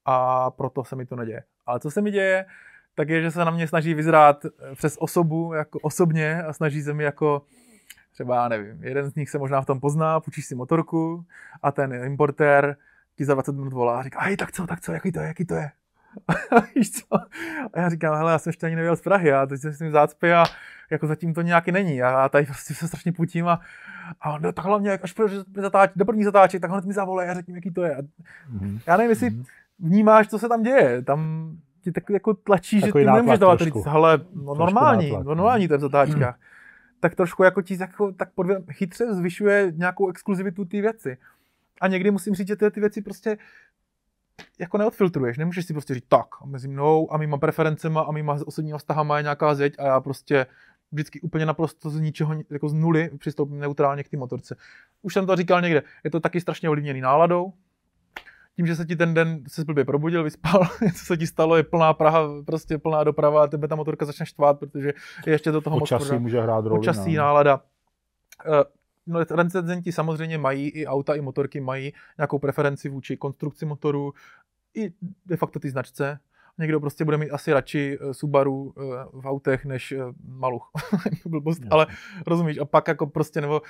a proto se mi to neděje. Ale co se mi děje, tak je, že se na mě snaží vyzrát přes osobu, jako osobně a snaží se mi jako třeba, já nevím, jeden z nich se možná v tom pozná, půjčíš si motorku a ten importér ti za 20 minut volá a říká, hej, tak co, tak co, jaký to je, jaký to je? Víš co? A já říkám, hele, já jsem ještě ani nevěděl z Prahy, a teď jsem s tím zácpy a jako zatím to nějaký není. A já tady prostě se strašně putím a, a no, tak hlavně, až zatáčí, do první zatáček, tak hned mi zavolej a řekni, jaký to je. A mm-hmm. Já nevím, jestli mm-hmm. vnímáš, co se tam děje. Tam ti tak jako tlačí, Takový že ty nemůžeš dávat říct, hele, no, normální, nátlak, no, normální to je v zatáčkách. Mm. Tak trošku jako ti jako, tak podvě, chytře zvyšuje nějakou exkluzivitu té věci. A někdy musím říct, že ty, ty věci prostě jako neodfiltruješ, nemůžeš si prostě říct tak, mezi mnou a mýma preferencema a mýma osobníma vztahama je nějaká zeď a já prostě vždycky úplně naprosto z ničeho, jako z nuly přistoupím neutrálně k té motorce. Už jsem to říkal někde, je to taky strašně ovlivněný náladou, tím, že se ti ten den se blbě probudil, vyspal, co se ti stalo, je plná Praha, prostě plná doprava a tebe ta motorka začne štvát, protože je ještě do toho Počasí moc může hrát roli. Počasí, no. nálada. Uh, No, recenzenti samozřejmě mají, i auta, i motorky mají nějakou preferenci vůči konstrukci motoru, i de facto ty značce. Někdo prostě bude mít asi radši eh, Subaru eh, v autech než Maluch. Blbost, ale rozumíš. A pak jako prostě, nebo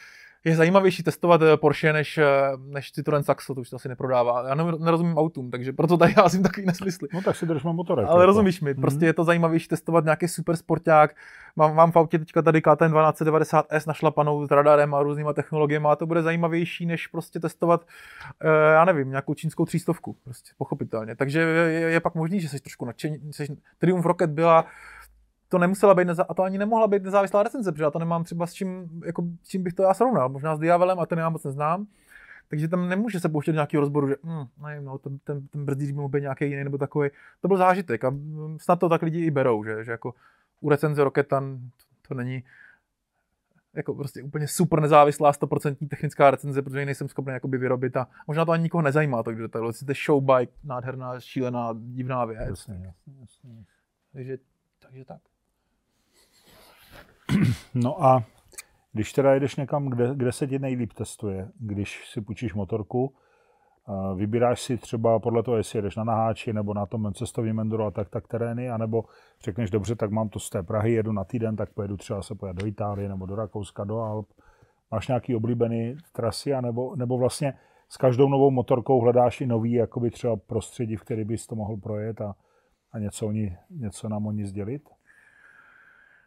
je zajímavější testovat eh, Porsche než, eh, než Citroen Saxo, to už to asi neprodává. Já nerozumím autům, takže proto tady já jsem takový nesmysly. No tak si držme motorek. Ale jako. rozumíš mi, prostě mm-hmm. je to zajímavější testovat nějaký super sporták. Mám, mám v autě teďka tady KTM 1290S našlapanou s radarem a různýma technologiemi a to bude zajímavější, než prostě testovat, eh, já nevím, nějakou čínskou třístovku, prostě pochopitelně. Takže je, je, je pak možný, že jsi trošku nadšený. Triumph Rocket byla to nemusela být, neza- a to ani nemohla být nezávislá recenze, protože já to nemám třeba s čím, jako, s čím bych to já srovnal. Možná s Diavelem a ten já moc neznám. Takže tam nemůže se pouštět nějaký rozboru, že hm, nevím, no, ten, ten, ten brzdíř by mohl být nějaký jiný nebo takový. To byl zážitek a snad to tak lidi i berou, že, že jako u recenze Rocketan to, to není jako prostě úplně super nezávislá 100% technická recenze, protože ji nejsem schopný jakoby vyrobit a možná to ani nikoho nezajímá, takže to je show bike, nádherná, šílená, divná věc. Jasně, jasně, jasně. Takže, takže tak. No a když teda jedeš někam, kde, kde se ti nejlíp testuje, když si půjčíš motorku, vybíráš si třeba podle toho, jestli jedeš na naháči nebo na tom cestovním enduro a tak, tak terény, anebo řekneš, dobře, tak mám to z té Prahy, jedu na týden, tak pojedu třeba se pojet do Itálie nebo do Rakouska, do Alp. Máš nějaký oblíbený trasy, anebo, nebo vlastně s každou novou motorkou hledáš i nový jakoby třeba prostředí, v který bys to mohl projet a, a něco, oni, něco nám o ní sdělit?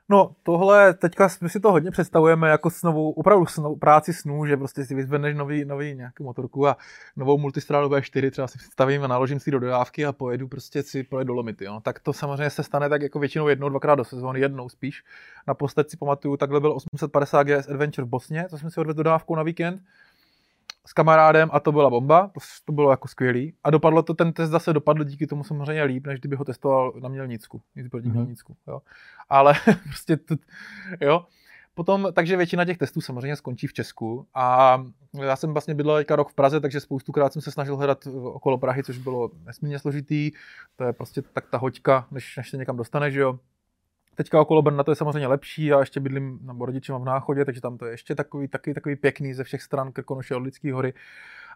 No, tohle, teďka my si to hodně představujeme jako snovou, opravdu snou, práci snů, že prostě si vyzvedneš nový, nový nějakou motorku a novou multistrálu V4 třeba si představím a naložím si do dodávky a pojedu prostě si projet do Lomity. Jo. Tak to samozřejmě se stane tak jako většinou jednou, dvakrát do sezóny, jednou spíš. Naposled si pamatuju, takhle byl 850 GS Adventure v Bosně, co jsme si odvezli dodávkou na víkend s kamarádem a to byla bomba, to, to bylo jako skvělý. A dopadlo to, ten test zase dopadl díky tomu samozřejmě líp, než kdyby ho testoval na Mělnicku, nic proti mm-hmm. Mělnicku, jo. Ale prostě, to, jo. Potom, takže většina těch testů samozřejmě skončí v Česku a já jsem vlastně bydlel teďka rok v Praze, takže spoustukrát jsem se snažil hledat okolo Prahy, což bylo nesmírně složitý. To je prostě tak ta hoďka, než, než se někam dostaneš, jo. Teďka okolo Brna to je samozřejmě lepší, já ještě bydlím na rodiče v Náchodě, takže tam to je ještě takový, takový, takový pěkný ze všech stran Krkonoše od Lidský hory.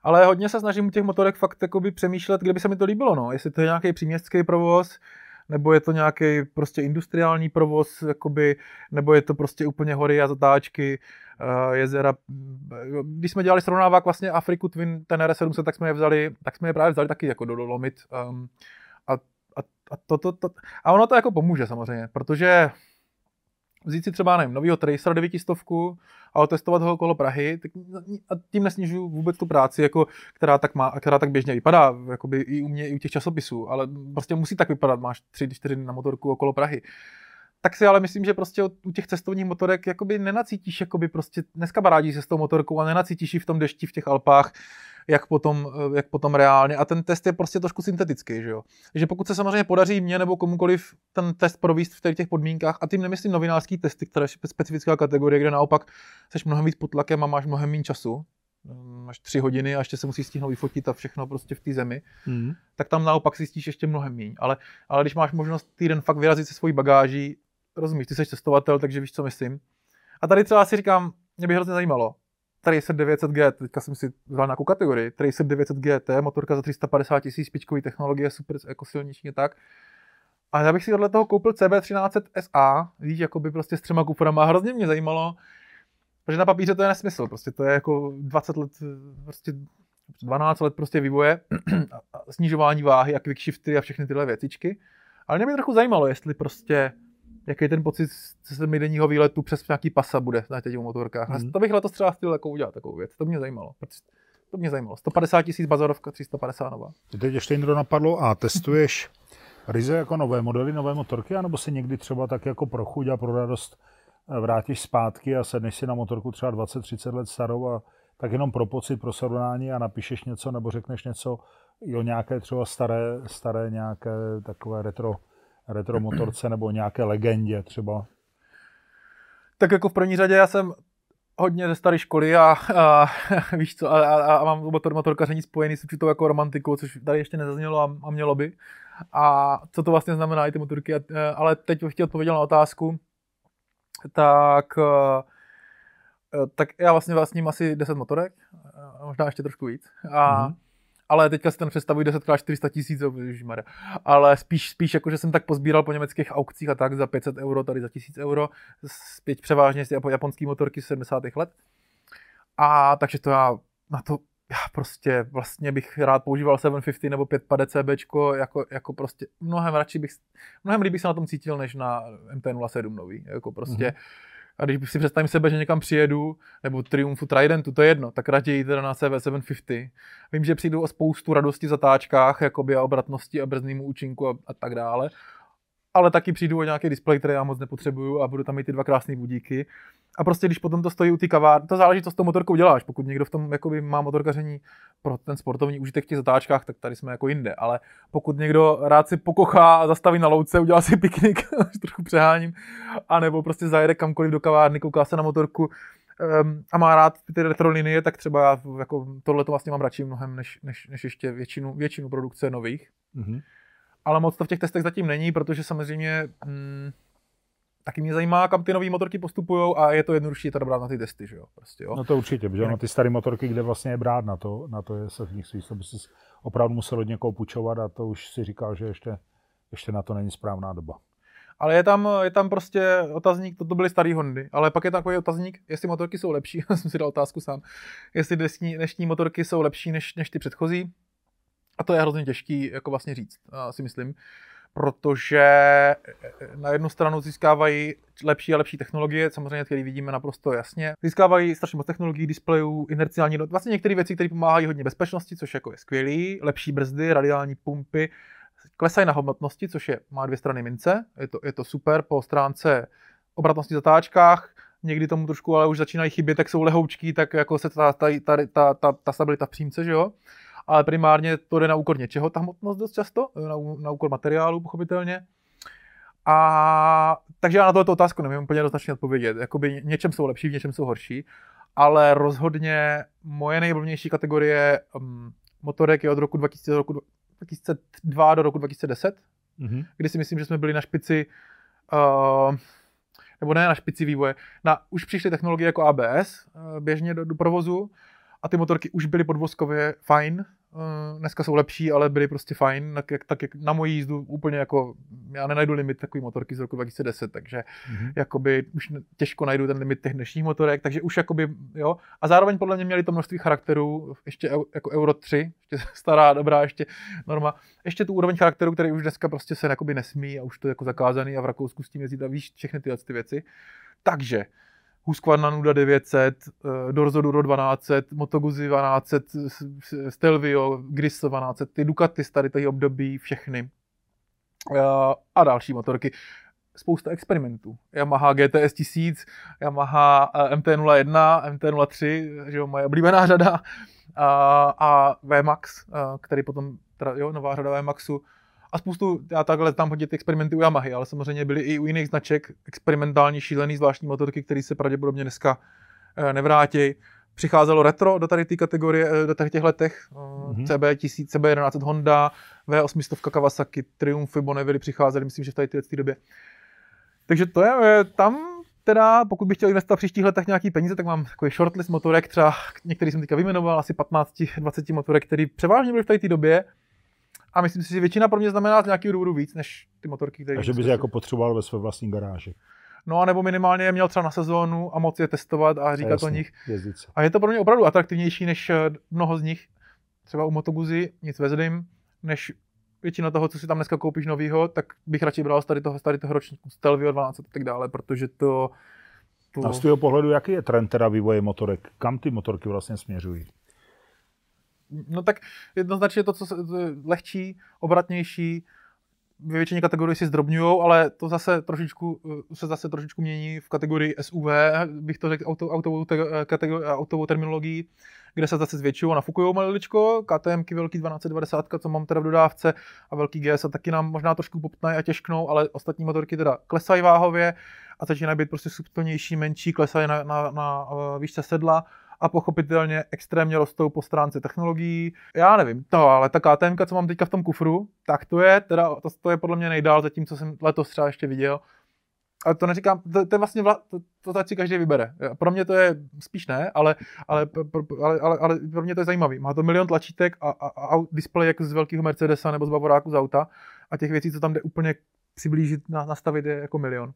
Ale hodně se snažím u těch motorek fakt přemýšlet, kde by se mi to líbilo, no. Jestli to je nějaký příměstský provoz, nebo je to nějaký prostě industriální provoz, jakoby, nebo je to prostě úplně hory a zatáčky, uh, jezera. Když jsme dělali srovnávák vlastně Afriku Twin Tenere 700, tak jsme je vzali, tak jsme je právě vzali taky jako do Dolomit. Um, a to, to, to, a ono to jako pomůže samozřejmě, protože vzít si třeba, nevím, novýho Tracer 900 a otestovat ho okolo Prahy, tak, a tím nesnižuju vůbec tu práci, jako, která, tak má, která tak běžně vypadá, jakoby i u mě, i u těch časopisů, ale prostě musí tak vypadat, máš 3-4 na motorku okolo Prahy. Tak si ale myslím, že prostě u těch cestovních motorek jakoby nenacítíš, jakoby prostě dneska barádí se s tou motorkou a nenacítíš ji v tom dešti v těch Alpách, jak potom, eh, jak potom reálně. A ten test je prostě trošku syntetický, že jo. Takže pokud se samozřejmě podaří mě nebo komukoliv ten test províst v těch podmínkách, a tím nemyslím novinářský testy, které je specifická kategorie, kde naopak jsi mnohem víc pod tlakem a máš mnohem méně času, mm, máš tři hodiny a ještě se musí stihnout vyfotit a všechno prostě v té zemi, mm. tak tam naopak zjistíš ještě mnohem méně. Ale, ale když máš možnost týden fakt vyrazit se svojí bagáží, rozumíš, ty jsi cestovatel, takže víš, co myslím, A tady třeba si říkám, mě by hrozně zajímalo, Tracer 900G, teďka jsem si vzal nějakou kategorii, Tracer 900 GT, motorka za 350 tisíc, špičkový technologie, super jako silniční tak. A já bych si od toho koupil CB1300 SA, víš, jako by prostě s třema kuframa, hrozně mě zajímalo, protože na papíře to je nesmysl, prostě to je jako 20 let, prostě 12 let prostě vývoje, snižování váhy a quickshifty a všechny tyhle věcičky. Ale mě by trochu zajímalo, jestli prostě jaký ten pocit ze sedmidenního výletu přes nějaký pasa bude na těch motorkách. Mm. A to bych letos třeba chtěl jako udělat takovou věc. To mě zajímalo. To mě zajímalo. 150 tisíc bazarovka, 350 nová. Teď ještě někdo napadlo a testuješ ryze jako nové modely, nové motorky, anebo si někdy třeba tak jako pro chuť a pro radost eh, vrátíš zpátky a sedneš si na motorku třeba 20-30 let starou a tak jenom pro pocit, pro srovnání a napíšeš něco nebo řekneš něco o nějaké třeba staré, staré nějaké takové retro retro motorce nebo nějaké legendě třeba? Tak jako v první řadě já jsem hodně ze staré školy a, a víš co, a, a, a mám motor, motorkaření spojený s určitou jako romantikou, což tady ještě nezaznělo a, a mělo by. A co to vlastně znamená i ty motorky, a, ale teď bych chtěl odpovědět na otázku, tak, tak já vlastně vlastním asi 10 motorek, možná ještě trošku víc. A, mm-hmm ale teďka si ten představuji 10 x 400 tisíc, ale spíš, spíš jako, že jsem tak pozbíral po německých aukcích a tak za 500 euro, tady za 1000 euro, zpět převážně z japonský motorky z 70. let. A takže to já na to já prostě vlastně bych rád používal 750 nebo 550 CB jako, jako prostě mnohem radši bych, mnohem bych se na tom cítil, než na MT-07 nový, jako prostě mm-hmm a když si představím sebe, že někam přijedu, nebo Triumphu Tridentu, to je jedno, tak raději teda na CV750. Vím, že přijdu o spoustu radosti v zatáčkách, jakoby a obratnosti a brzdnému účinku a, a tak dále. Ale taky přijdu o nějaký displej, který já moc nepotřebuju a budu tam mít ty dva krásné budíky. A prostě když potom to stojí u ty kavárny, to záleží, co s tou motorkou děláš. Pokud někdo v tom jakoby, má motorkaření pro ten sportovní užitek v těch zatáčkách, tak tady jsme jako jinde. Ale pokud někdo rád si pokochá a zastaví na louce, udělá si piknik, trochu přeháním, anebo prostě zajede kamkoliv do kavárny, kouká se na motorku, um, a má rád ty retro linie, tak třeba já jako tohle to vlastně mám radši mnohem, než, než, než ještě většinu, většinu produkce nových. Mm-hmm. Ale moc to v těch testech zatím není, protože samozřejmě mm, taky mě zajímá, kam ty nové motorky postupují a je to jednodušší to brát na ty testy, že jo? Prostě, jo? No to určitě, protože na ty staré motorky, kde vlastně je brát na to, na to je se v nich svých, to by si opravdu musel od někoho půjčovat a to už si říkal, že ještě, ještě na to není správná doba. Ale je tam, je tam prostě otazník, to, to byly starý Hondy, ale pak je takový otazník, jestli motorky jsou lepší, já jsem si dal otázku sám, jestli dnešní, dnešní motorky jsou lepší než, než ty předchozí. A to je hrozně těžký jako vlastně říct, si myslím protože eh, na jednu stranu získávají lepší a lepší technologie, samozřejmě, které vidíme naprosto jasně. Získávají strašně moc technologií, displejů, inerciální, vlastně některé věci, které pomáhají hodně bezpečnosti, což jako je skvělý, lepší brzdy, radiální pumpy, klesají na hmotnosti, což je, má dvě strany mince, je to, je to super po stránce obratnosti zatáčkách, někdy tomu trošku ale už začínají chybět, tak jsou lehoučky, tak jako se ta, ta, ta, ta, ta, ta stabilita v přímce, že jo ale primárně to jde na úkor něčeho, ta hmotnost dost často, na, na úkor materiálu, pochopitelně. A takže já na tohle otázku nevím úplně dostatečně odpovědět. Jakoby něčem jsou lepší, v něčem jsou horší, ale rozhodně moje nejblbnější kategorie um, motorek je od roku 2000 do roku 2002 do roku 2010, mm-hmm. kdy si myslím, že jsme byli na špici, uh, nebo ne na špici vývoje, na, už přišly technologie jako ABS uh, běžně do, do provozu a ty motorky už byly podvozkově fajn, dneska jsou lepší, ale byly prostě fajn, tak jak, tak jak na moji jízdu úplně jako, já nenajdu limit takový motorky z roku 2010, takže mm-hmm. jakoby už těžko najdu ten limit těch dnešních motorek, takže už jakoby, jo, a zároveň podle mě měli to množství charakterů, ještě jako Euro 3, ještě stará, dobrá, ještě norma, ještě tu úroveň charakteru, který už dneska prostě se jakoby nesmí a už to je jako zakázaný a v Rakousku s tím jezdí a víš všechny tyhle ty věci. Takže, Husqvarna Nuda 900, uh, Dorzo Duro 1200, Moto Guzzi 1200, Stelvio, Grisso 1200, ty Ducati z tady období, všechny. Uh, a další motorky. Spousta experimentů. Yamaha GTS 1000, Yamaha uh, MT-01, MT-03, že jo, moje oblíbená řada, uh, a VMAX, který potom, teda, jo, nová řada VMAXu, a spoustu, já takhle tam hodně ty experimenty u Yamahy, ale samozřejmě byly i u jiných značek experimentální, šílený, zvláštní motorky, které se pravděpodobně dneska eh, nevrátí. Přicházelo retro do tady té kategorie, eh, do tady těch letech, mm-hmm. CB 1000, CB 1100 Honda, V800 Kawasaki, Triumfy, Bonneville přicházely, myslím, že v tady té době. Takže to je, tam teda, pokud bych chtěl investovat v příštích letech nějaký peníze, tak mám takový shortlist motorek, třeba některý jsem teďka vyjmenoval, asi 15-20 motorek, který převážně byly v té době. A myslím si, že většina pro mě znamená z nějakého důvodu víc, než ty motorky, které... Takže bys jako potřeboval ve své vlastní garáži. No a nebo minimálně je měl třeba na sezónu a moc je testovat a říkat Jasně, o nich. jezdit se. A je to pro mě opravdu atraktivnější než eh, mnoho z nich. Třeba u Motoguzy nic vezlim, než většina toho, co si tam dneska koupíš novýho, tak bych radši bral z tady toho, z tady toho ročníku Stelvio 12 a tak dále, protože to... to... A z tvého pohledu, jaký je trend teda vývoje motorek? Kam ty motorky vlastně směřují? No tak jednoznačně to, co se, to je lehčí, obratnější, ve většině kategorií si zdrobňují, ale to zase trošičku, eh, se zase trošičku mění v kategorii SUV, bych to řekl auto, autovou, te, kategori, autovou terminologií, kde se zase zvětšují a nafukují maliličko, KTMky velký 1290, co mám teda v dodávce, a velký GS a taky nám možná trošku poptají a těžknou, ale ostatní motorky teda klesají váhově a začínají být prostě subtilnější, menší, klesají na, na, na, na výšce sedla a pochopitelně extrémně rostou po stránce technologií. Já nevím, to, ale ta KTM, co mám teďka v tom kufru, tak to je, teda, to, to je podle mě nejdál za tím, co jsem letos třeba ještě viděl. Ale to neříkám, to, to je vlastně, vla, to, to, to si každý vybere. Pro mě to je spíš ne, ale, ale, ale, ale, ale pro mě to je zajímavý. Má to milion tlačítek a, a, a display jak z velkého Mercedesa nebo z Bavoráku z auta a těch věcí, co tam jde úplně přiblížit, nastavit je jako milion.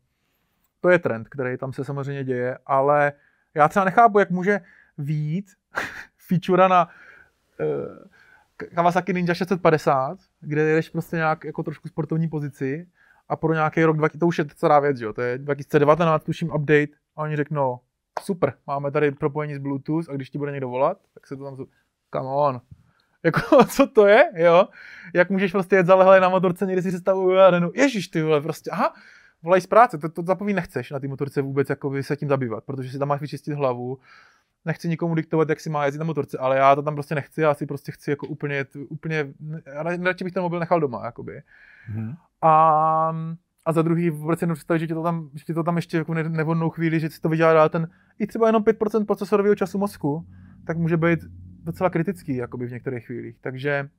To je trend, který tam se samozřejmě děje, ale já třeba nechápu, jak může výjít feature na uh, Kawasaki Ninja 650, kde jedeš prostě nějak jako trošku sportovní pozici a pro nějaký rok, to už je celá věc, jo, to je 2019, tuším update a oni řeknou, super, máme tady propojení z Bluetooth a když ti bude někdo volat, tak se to tam, come on, jako, co to je, jo? Jak můžeš prostě jet zalehlé na motorce, někdy si představuju, já no, ježiš, ty vole, prostě, aha, volaj z práce, to, to zapoví nechceš na té motorce vůbec jako se tím zabývat, protože si tam máš vyčistit hlavu, nechci nikomu diktovat, jak si má jezdit na motorce, ale já to tam prostě nechci, já si prostě chci jako úplně, úplně, radši bych ten mobil nechal doma, jakoby. Hmm. A, a za druhý vůbec si představit, že ti to tam, že ti to tam ještě jako nevhodnou chvíli, že si to vyžádá ten i třeba jenom 5% procesorového času mozku, tak může být docela kritický jakoby v některých chvílích. Takže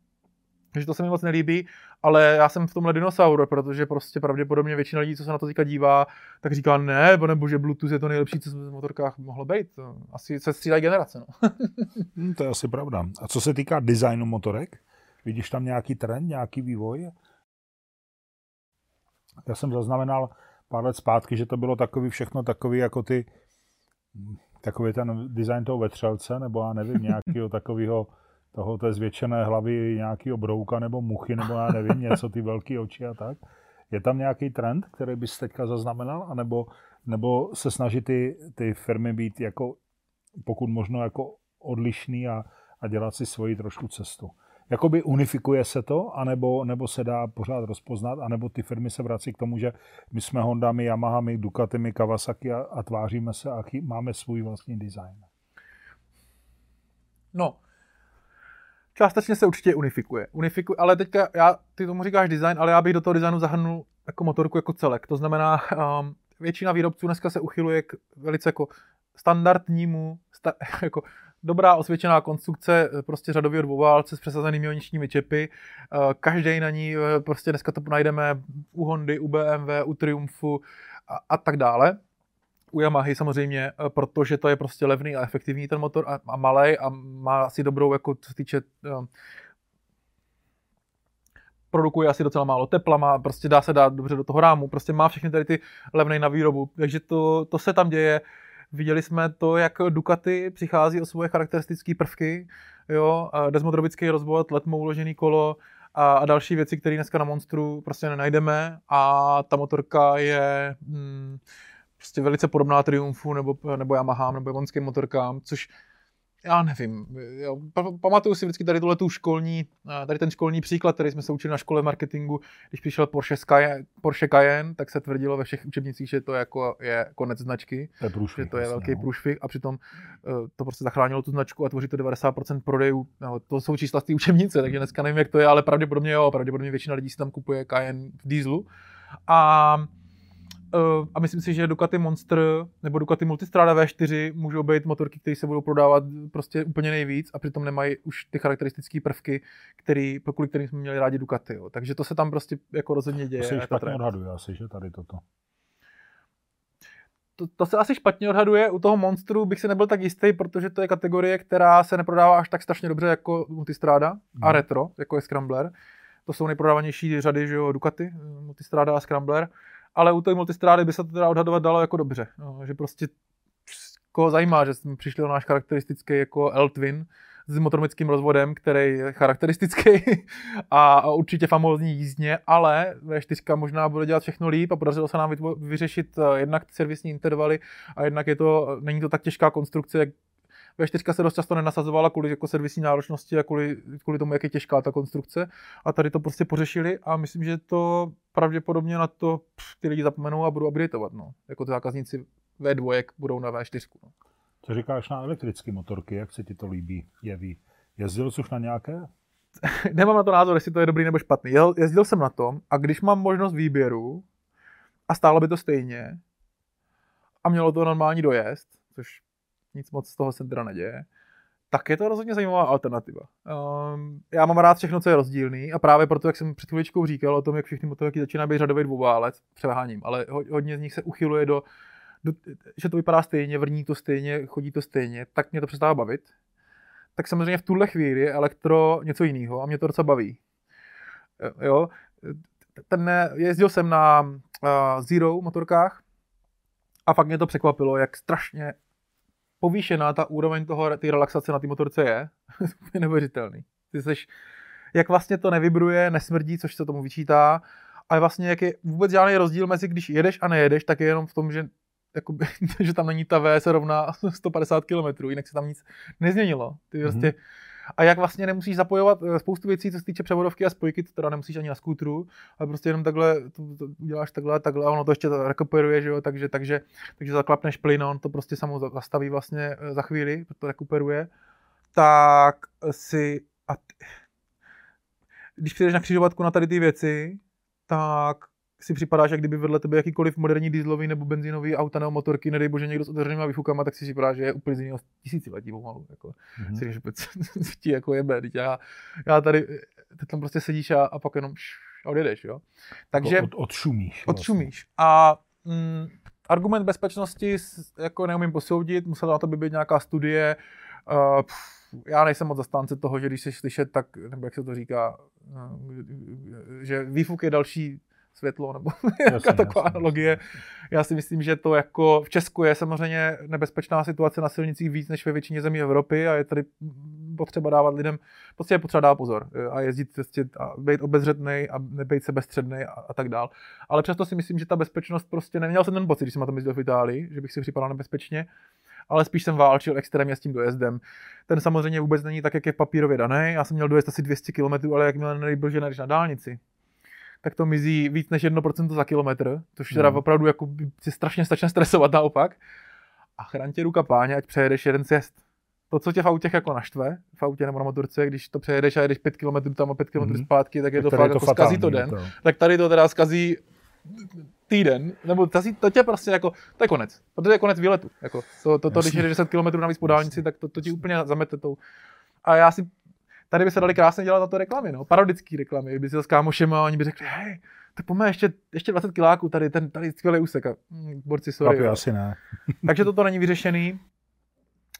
takže to se mi moc nelíbí, ale já jsem v tomhle dinosaur, protože prostě pravděpodobně většina lidí, co se na to teďka dívá, tak říká ne, nebo že Bluetooth je to nejlepší, co v motorkách mohlo být. Asi se střídají generace. No. hmm, to je asi pravda. A co se týká designu motorek, vidíš tam nějaký trend, nějaký vývoj? Já jsem zaznamenal pár let zpátky, že to bylo takový všechno takový jako ty takový ten design toho vetřelce, nebo já nevím, nějakého takového toho té zvětšené hlavy nějakého brouka nebo muchy, nebo já nevím, něco, ty velké oči a tak. Je tam nějaký trend, který bys teďka zaznamenal, anebo, nebo se snaží ty, ty firmy být jako pokud možno jako odlišný a, a dělat si svoji trošku cestu. Jakoby unifikuje se to, anebo, nebo se dá pořád rozpoznat, anebo ty firmy se vrací k tomu, že my jsme Hondami, Yamahami, Ducatimi, Kawasaki a, a tváříme se a chy, máme svůj vlastní design. No, částečně se určitě unifikuje. unifikuje. Ale teďka, já, ty tomu říkáš design, ale já bych do toho designu zahrnul jako motorku jako celek. To znamená, um, většina výrobců dneska se uchyluje k velice jako standardnímu, sta, jako dobrá osvědčená konstrukce, prostě řadový dvouválce s přesazenými ioničními čepy. Uh, každý na ní, uh, prostě dneska to najdeme u Hondy, u BMW, u Triumfu a, a tak dále u Yamahy samozřejmě, eh, protože to je prostě levný a efektivní ten motor a, a malý a má asi dobrou, jako co týče um, produkuje asi docela málo tepla, má, prostě dá se dát dobře do toho rámu, prostě má všechny tady ty levné na výrobu, takže to, to se tam děje. Viděli jsme to, jak Ducati přichází o svoje charakteristické prvky, jo, desmodrobický rozvod, letmo uložený kolo a, a další věci, které dneska na Monstru prostě nenajdeme a ta motorka je... Hmm, prostě velice podobná Triumfu nebo, nebo Yamaha nebo japonským motorkám, což já nevím. Jo, pamatuju si vždycky tady tuhle tu školní, tady ten školní příklad, který jsme se učili na škole marketingu, když přišel Porsche, Sky, Porsche Cayenne, tak se tvrdilo ve všech učebnicích, že to jako je konec značky, to je průšvih, že to je velký no. průšvih a přitom uh, to prostě zachránilo tu značku a tvoří to 90% prodejů. No, to jsou čísla z té učebnice, takže dneska nevím, jak to je, ale pravděpodobně jo, pravděpodobně většina lidí si tam kupuje Cayenne v dieselu. A Uh, a myslím si, že Ducati Monster nebo Ducati Multistrada V4 můžou být motorky, které se budou prodávat prostě úplně nejvíc a přitom nemají už ty charakteristické prvky, který, kvůli kterým jsme měli rádi Ducati. Jo. Takže to se tam prostě jako rozhodně děje. To se špatně odhaduje asi, že tady toto. to, to, se asi špatně odhaduje. U toho monstru bych si nebyl tak jistý, protože to je kategorie, která se neprodává až tak strašně dobře jako Multistrada hmm. a retro, jako je Scrambler. To jsou nejprodávanější řady, že jo, Ducati, Multistrada a Scrambler. Ale u té Multistrády by se to teda odhadovat dalo jako dobře. No, že prostě koho zajímá, že jsme přišli o náš charakteristický jako L-Twin, s motormickým rozvodem, který je charakteristický a, a určitě famózní jízdně, ale V4 možná bude dělat všechno líp a podařilo se nám vyřešit eh, jednak servisní intervaly a jednak je to, není to tak těžká konstrukce, jak V4 se dost často nenasazovala kvůli jako servisní náročnosti a kvůli, kvůli tomu, jak je těžká ta konstrukce. A tady to prostě pořešili a myslím, že to pravděpodobně na to pff, ty lidi zapomenou a budou updateovat. No. Jako ty zákazníci V2 budou na V4. No. Co říkáš na elektrické motorky, jak se ti to líbí, jeví? Jezdil jsi už na nějaké? Nemám na to názor, jestli to je dobrý nebo špatný. Jezdil jsem na tom a když mám možnost výběru a stálo by to stejně a mělo to normální dojezd, což nic moc z toho teda neděje, tak je to rozhodně zajímavá alternativa. Um, já mám rád všechno, co je rozdílný a právě proto, jak jsem před chvíličkou říkal o tom, jak všechny motorky začínají být řadový dvouválec, převáním, ale hodně z nich se uchyluje do že to vypadá stejně, vrní to stejně, chodí to stejně, tak mě to přestává bavit. Tak samozřejmě v tuhle chvíli je elektro něco jiného a mě to docela baví. Jo, ten, jezdil jsem na uh, Zero motorkách a fakt mě to překvapilo, jak strašně povýšená ta úroveň toho, ty relaxace na té motorce je. je neuvěřitelný. Ty seš, jak vlastně to nevybruje, nesmrdí, což se tomu vyčítá, a vlastně jak je vůbec žádný rozdíl mezi když jedeš a nejedeš, tak je jenom v tom, že jakoby, že tam není ta V se rovná 150 km, jinak se tam nic nezměnilo. Ty mm-hmm. prostě, a jak vlastně nemusíš zapojovat eh, spoustu věcí, co se týče převodovky a spojky, to teda nemusíš ani na skútru, ale prostě jenom takhle, to, to uděláš takhle, takhle a ono to ještě rekuperuje, že jo, takže, takže, takže zaklapneš plyn on to prostě samo zastaví vlastně eh, za chvíli, to rekuperuje, tak si, a t... když přijdeš na křižovatku na tady ty věci, tak si připadáš, jak kdyby vedle tebe jakýkoliv moderní dieselový nebo benzínový auta nebo motorky, nedej bože někdo s otevřenýma výfukama, tak si připadá, že je úplně z jiného tisíciletí pomalu. Jako. Mm-hmm. Si říkáš, ti jako jebe, já, já tady, ty tam prostě sedíš a, a pak jenom š, a odjedeš, jo. Takže od, odšumíš. Vlastně. Odšumíš. A mm, argument bezpečnosti jako neumím posoudit, musela na to by být nějaká studie, uh, pff, já nejsem moc zastánce toho, že když jsi slyšet, tak, nebo jak se to říká, eh, že výfuk je další světlo, nebo nějaká taková jasně. analogie. Já si myslím, že to jako v Česku je samozřejmě nebezpečná situace na silnicích víc než ve většině zemí Evropy a je tady potřeba dávat lidem, prostě je potřeba dávat pozor a jezdit prostě a být obezřetný a nebejt sebestředný a, a, tak dál. Ale přesto si myslím, že ta bezpečnost prostě neměl jsem ten pocit, když jsem na tom jezdil v Itálii, že bych si připadal nebezpečně ale spíš jsem válčil extrémně s tím dojezdem. Ten samozřejmě vůbec není tak, jak je papírově daný. Já jsem měl dojezd asi 200 km, ale jakmile nejbyl, že na dálnici, tak to mizí víc než 1% za kilometr, což teda hmm. opravdu jako si strašně strašně stresovat naopak. A chraň tě ruka páně, ať přejedeš jeden cest. To, co tě v autě jako naštve, v autě nebo na motorce, když to přejedeš a jedeš 5 km tam a 5 km hmm. zpátky, tak je tak to fakt, je to jako zkazí to den. To. Tak tady to teda zkazí týden, nebo to, to tě prostě jako, to je konec, protože je konec výletu. Jako, to, to, to, když jedeš 10 km navíc po dálnici, tak to, to ti úplně zamete tou. A já si tady by se dali krásně dělat na to reklamy, no, parodický reklamy, kdyby si to s kámošem a oni by řekli, hej, tak pojďme ještě, ještě 20 kiláků, tady ten tady skvělý úsek. A, hm, borci, sorry. Papi, asi ne. Takže toto není vyřešený.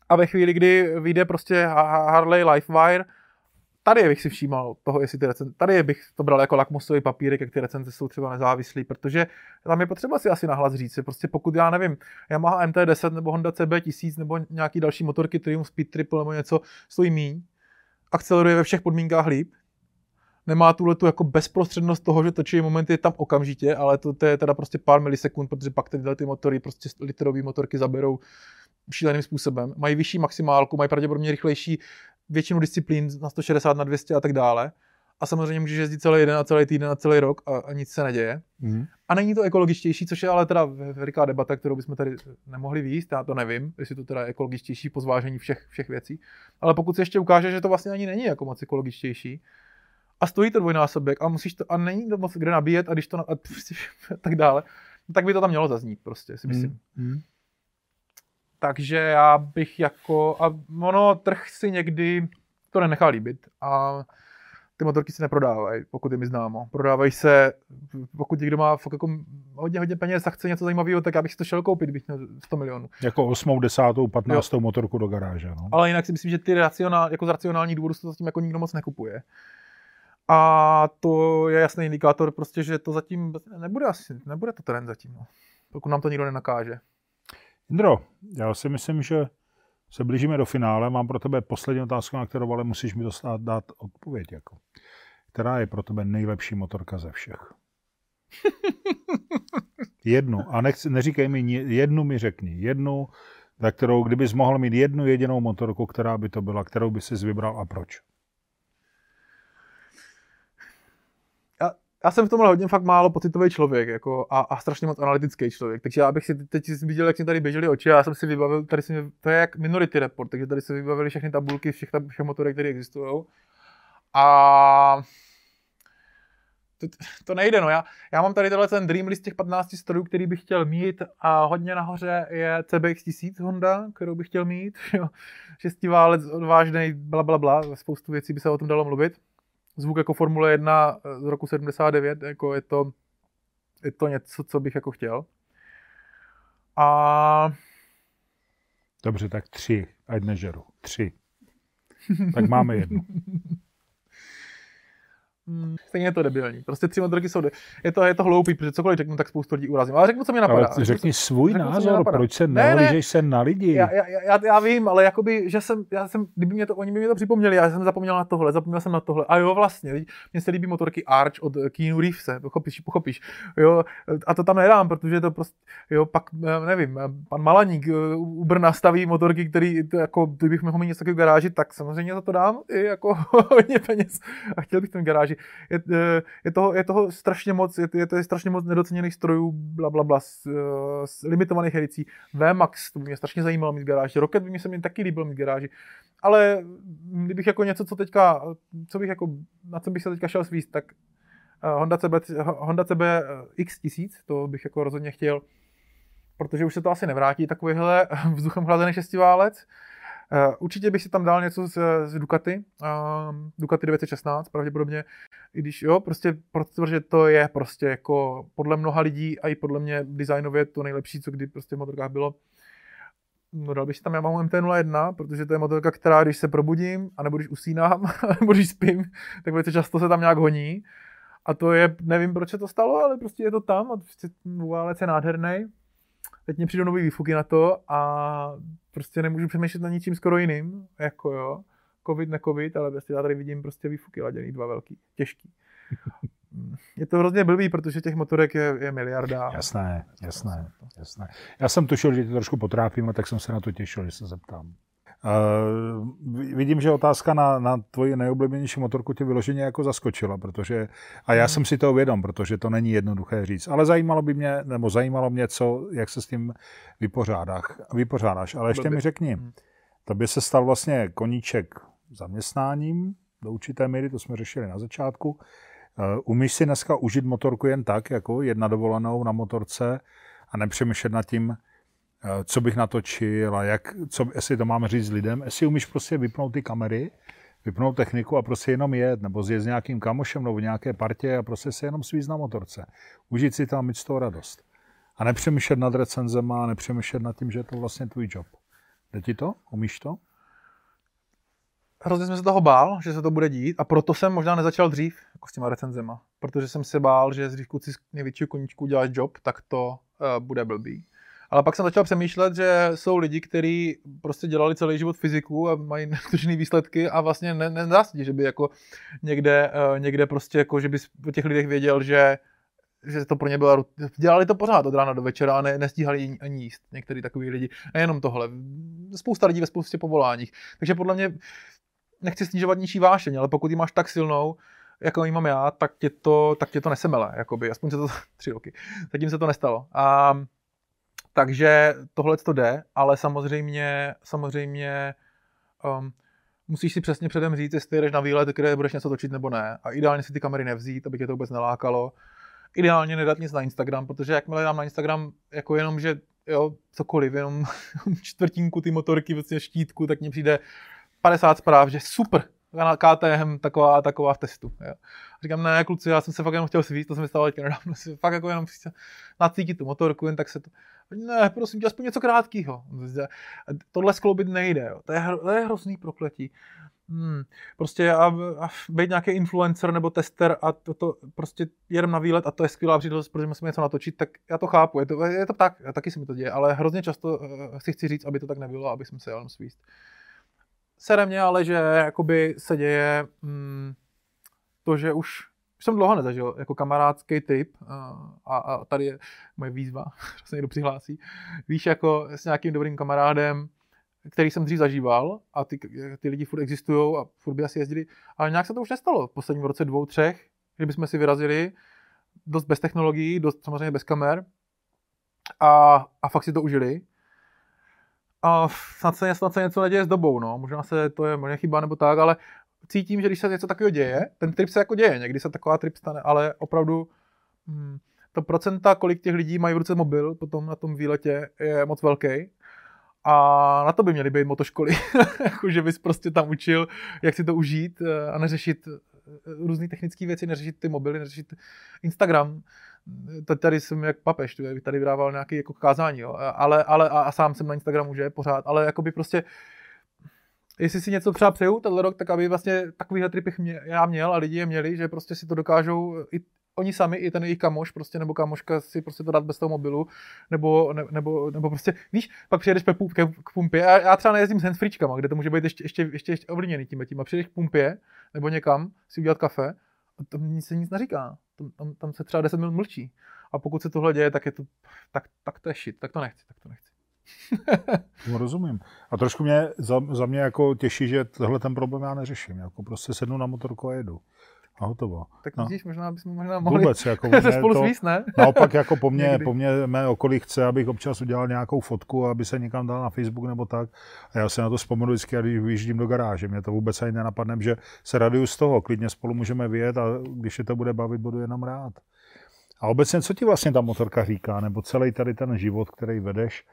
A ve chvíli, kdy vyjde prostě Harley Livewire, tady bych si všímal toho, jestli ty recenze, tady bych to bral jako lakmusový papírek, jak ty recenze jsou třeba nezávislý, protože tam je potřeba si asi nahlas říct, prostě pokud já nevím, Yamaha MT-10 nebo Honda CB1000 nebo nějaký další motorky, Triumph Speed Triple nebo něco stojí míň, akceleruje ve všech podmínkách líp, nemá tuhle tu jako bezprostřednost toho, že točí momenty tam okamžitě, ale to, to je teda prostě pár milisekund, protože pak tyhle ty motory, prostě literové motorky zaberou šíleným způsobem. Mají vyšší maximálku, mají pravděpodobně rychlejší většinu disciplín na 160, na 200 a tak dále. A samozřejmě můžeš jezdit celý den a celý týden a celý rok a, a nic se neděje. Mm. A není to ekologičtější, což je ale teda veliká debata, kterou bychom tady nemohli výjist, já to nevím, jestli to teda je ekologičtější po zvážení všech, všech věcí. Ale pokud se ještě ukáže, že to vlastně ani není jako moc ekologičtější, a stojí to dvojnásobek a musíš to, a není to moc kde nabíjet a když to, a, a tak dále, tak by to tam mělo zaznít prostě, si myslím. Mm. Mm. Takže já bych jako, a ono, trh si někdy to nenechá líbit a ty motorky se neprodávají, pokud je mi známo. Prodávají se, pokud někdo má fakt jako hodně, hodně peněz a chce něco zajímavého, tak já bych si to šel koupit, kdybych měl 100 milionů. Jako 8, 10, 15 jo. motorku do garáže. No. Ale jinak si myslím, že ty racionál, jako z racionální důvodu se to zatím jako nikdo moc nekupuje. A to je jasný indikátor prostě, že to zatím nebude asi, nebude to trend zatím, no. pokud nám to nikdo nenakáže. Indro, já si myslím, že se blížíme do finále. Mám pro tebe poslední otázku, na kterou ale musíš mi dostat, dát odpověď. Jako. Která je pro tebe nejlepší motorka ze všech? jednu. A nechci, neříkej mi, jednu mi řekni. Jednu, za kterou, kdybys mohl mít jednu jedinou motorku, která by to byla, kterou by si vybral a proč? Já jsem v tomhle hodně fakt málo pocitový člověk jako, a, a, strašně moc analytický člověk. Takže já bych si teď viděl, jak si tady běžely oči a já jsem si vybavil, tady si, to je jak Minority Report, takže tady se vybavili všechny tabulky všech, všech motorek, které existují. A to, to nejde, no. Já, já mám tady tenhle ten dream list těch 15 strojů, který bych chtěl mít a hodně nahoře je CBX 1000 Honda, kterou bych chtěl mít. Jo. Šestiválec odvážný, bla, bla, bla. Spoustu věcí by se o tom dalo mluvit zvuk jako Formule 1 eh, z roku 79, jako je to, je to něco, co bych jako chtěl. A... Dobře, tak tři, ať nežeru. Tři. tak máme jednu. Hmm, stejně je to debilní. Prostě tři motorky jsou... De... Je to, je to hloupý, protože cokoliv řeknu, tak spoustu lidí urazím. Ale řeknu, co mě napadá. Ale řekni svůj řeknu, názor, proč se nehlížeš ne, se na lidi. Já, já, já, já, vím, ale jakoby, že jsem, já jsem, kdyby mě to, oni by mi to připomněli, já jsem zapomněl na tohle, zapomněl jsem na tohle. A jo, vlastně, mně se líbí motorky Arch od Keanu Reevese, pochopíš, pochopíš. Jo, a to tam nedám, protože to prostě, jo, pak, nevím, pan Malaník u Brna staví motorky, který, to, jako, kdybych mohl mít něco takového garáži, tak samozřejmě za to dám i jako hodně peněz. A chtěl bych ten garáži je, je, toho, je toho strašně moc, je, je to je strašně moc nedoceněných strojů, bla, bla, bla, s, s limitovaných edicí. VMAX, to by mě strašně zajímalo mít garáži. Rocket by mě se mi taky líbil mít garáži. Ale kdybych jako něco, co teďka, co bych jako, na co bych se teďka šel svíst, tak Honda CB, Honda CB X1000, to bych jako rozhodně chtěl, protože už se to asi nevrátí, takovýhle vzduchem chlazený šestiválec. Uh, určitě bych si tam dal něco z, z Ducati, uh, Ducati 916 pravděpodobně, i když jo, prostě protože to je prostě jako podle mnoha lidí a i podle mě designově to nejlepší, co kdy prostě v motorkách bylo. No dal bych si tam Yamaha MT-01, protože to je motorka, která když se probudím, anebo když usínám, nebo když spím, tak velice často se tam nějak honí. A to je, nevím, proč se to stalo, ale prostě je to tam a prostě válec je nádherný teď mě přijdou nový výfuky na to a prostě nemůžu přemýšlet na ničím skoro jiným, jako jo, covid, ne covid, ale prostě já tady vidím prostě výfuky laděný, dva velký, těžký. Je to hrozně blbý, protože těch motorek je, je miliarda. Jasné, jasné, jasné. Já jsem tušil, že tě trošku potrápím, tak jsem se na to těšil, že se zeptám. Uh, vidím, že otázka na, na tvoji nejoblíbenější motorku tě vyloženě jako zaskočila, protože, a já hmm. jsem si to vědom, protože to není jednoduché říct, ale zajímalo by mě, nebo zajímalo mě, co, jak se s tím vypořádáš. vypořádáš. Ale ještě Blbě. mi řekni, hmm. to by se stal vlastně koníček zaměstnáním do určité míry, to jsme řešili na začátku. Uh, umíš si dneska užít motorku jen tak, jako jedna dovolenou na motorce a nepřemýšlet nad tím, co bych natočil a jak, co, jestli to máme říct lidem, jestli umíš prostě vypnout ty kamery, vypnout techniku a prostě jenom jet, nebo zjet s nějakým kamošem nebo nějaké partě a prostě se jenom svízt na motorce. Užít si tam mít z toho radost. A nepřemýšlet nad recenzema, nepřemýšlet nad tím, že je to vlastně tvůj job. Jde ti to? Umíš to? Hrozně jsem se toho bál, že se to bude dít a proto jsem možná nezačal dřív jako s těma recenzema. Protože jsem se bál, že když kluci z největšího koníčku děláš job, tak to uh, bude blbý. Ale pak jsem začal přemýšlet, že jsou lidi, kteří prostě dělali celý život fyziku a mají neskutečné výsledky a vlastně ne, že by jako někde, uh, někde prostě jako, že by o těch lidech věděl, že že to pro ně bylo, dělali to pořád od rána do večera a ne, nestíhali ani jíst. Některý takový lidi. Nejenom tohle. Spousta lidí ve spoustě povoláních. Takže podle mě nechci snižovat ničí vášeň, ale pokud ji máš tak silnou, jako ji mám já, tak tě to, tak tě to nesemele, jakoby, aspoň se to tři roky. Zatím se to nestalo. A takže tohle to jde, ale samozřejmě, samozřejmě um, musíš si přesně předem říct, jestli jdeš na výlet, kde budeš něco točit nebo ne. A ideálně si ty kamery nevzít, aby tě to vůbec nelákalo. Ideálně nedat nic na Instagram, protože jakmile dám na Instagram jako jenom, že jo, cokoliv, jenom čtvrtinku ty motorky, vlastně štítku, tak mně přijde 50 zpráv, že super, KTM taková, taková v testu. Jo. Říkám, ne, kluci, já jsem se fakt jenom chtěl svíst, to jsem stalo teďka nedávno, si fakt jako jenom nacítit tu motorku, jen tak se to, ne, prosím tě, aspoň něco krátkého. Tohle skloubit nejde, jo. To, je, to je hrozný prokletí. Hmm. Prostě a, a být nějaký influencer nebo tester a to, to prostě jedem na výlet a to je skvělá příležitost, protože musíme něco natočit, tak já to chápu, je to, je to tak, taky se mi to děje, ale hrozně často uh, si chci říct, aby to tak nebylo, aby jsme se jel svíst. Sere mě ale, že jakoby se děje hmm, to, že už jsem dlouho nezažil jako kamarádský typ uh, a, a tady je moje výzva, že se někdo přihlásí. Víš, jako s nějakým dobrým kamarádem, který jsem dřív zažíval a ty, ty lidi furt existují a furt by asi jezdili, ale nějak se to už nestalo v posledním roce dvou, třech, že bychom si vyrazili dost bez technologií, dost samozřejmě bez kamer a, a fakt si to užili. A snad se, snad se něco neděje s dobou, no. Možná se to je možná chyba nebo tak, ale cítím, že když se něco takového děje, ten trip se jako děje, někdy se taková trip stane, ale opravdu hmm, to procenta, kolik těch lidí mají v ruce mobil potom na tom výletě, je moc velký. A na to by měly být motoškoly, jako, že bys prostě tam učil, jak si to užít eh, a neřešit eh, různé technické věci, neřešit ty mobily, neřešit Instagram. Tady jsem jak papež, tady vydával nějaké jako kázání, jo. Ale, ale a, a, sám jsem na Instagramu, že pořád, ale jako by prostě jestli si něco třeba přeju tenhle rok, tak aby vlastně takovýhle tripy mě, já měl a lidi je měli, že prostě si to dokážou i oni sami, i ten jejich kamoš, prostě, nebo kamoška si prostě to dát bez toho mobilu, nebo, ne, nebo, nebo prostě, víš, pak přijedeš k, k, k pumpě, a já třeba nejezdím s handsfreečkama, kde to může být ještě, ještě, ještě, ještě ovlivněný tím, tím, a přijedeš k pumpě, nebo někam si udělat kafe, a tam se nic neříká, tam, tam, tam se třeba 10 minut mlčí. A pokud se tohle děje, tak je to, tak, tak to je shit, tak to nechci, tak to nechci. No, rozumím. A trošku mě, za, za mě jako těší, že tohle ten problém já neřeším. Jako prostě sednu na motorku a jedu a hotovo. Tak no. vidíš, možná bychom možná mohli Vůbec, jako se spolu to, ne? Naopak jako po mně, po mně mé okolí chce, abych občas udělal nějakou fotku, aby se někam dal na Facebook nebo tak. A já se na to vzpomenu vždycky, když vyjíždím do garáže. Mě to vůbec ani nenapadne, že se raduju z toho. Klidně spolu můžeme vyjet a když je to bude bavit, budu jenom rád. A obecně, co ti vlastně ta motorka říká, nebo celý tady ten život, který vedeš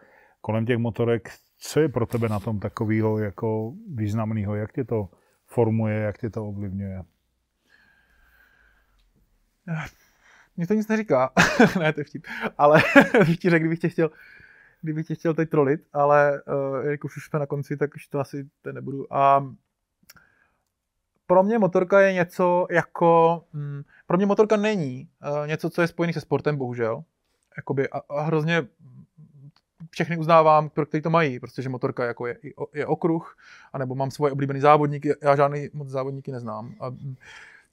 kolem těch motorek, co je pro tebe na tom takového jako významného, jak tě to formuje, jak tě to ovlivňuje? Mně to nic neříká. ne, to je vtip. Ale řekl, kdybych tě chtěl, kdybych tě chtěl teď trolit, ale uh, jak už jsme na konci, tak už to asi to nebudu. A pro mě motorka je něco jako, hm, pro mě motorka není uh, něco, co je spojené se sportem, bohužel. Jakoby a, a hrozně všechny uznávám, pro který to mají, protože motorka jako je, je okruh, anebo mám svoje oblíbený závodníky, já žádný moc závodníky neznám. A,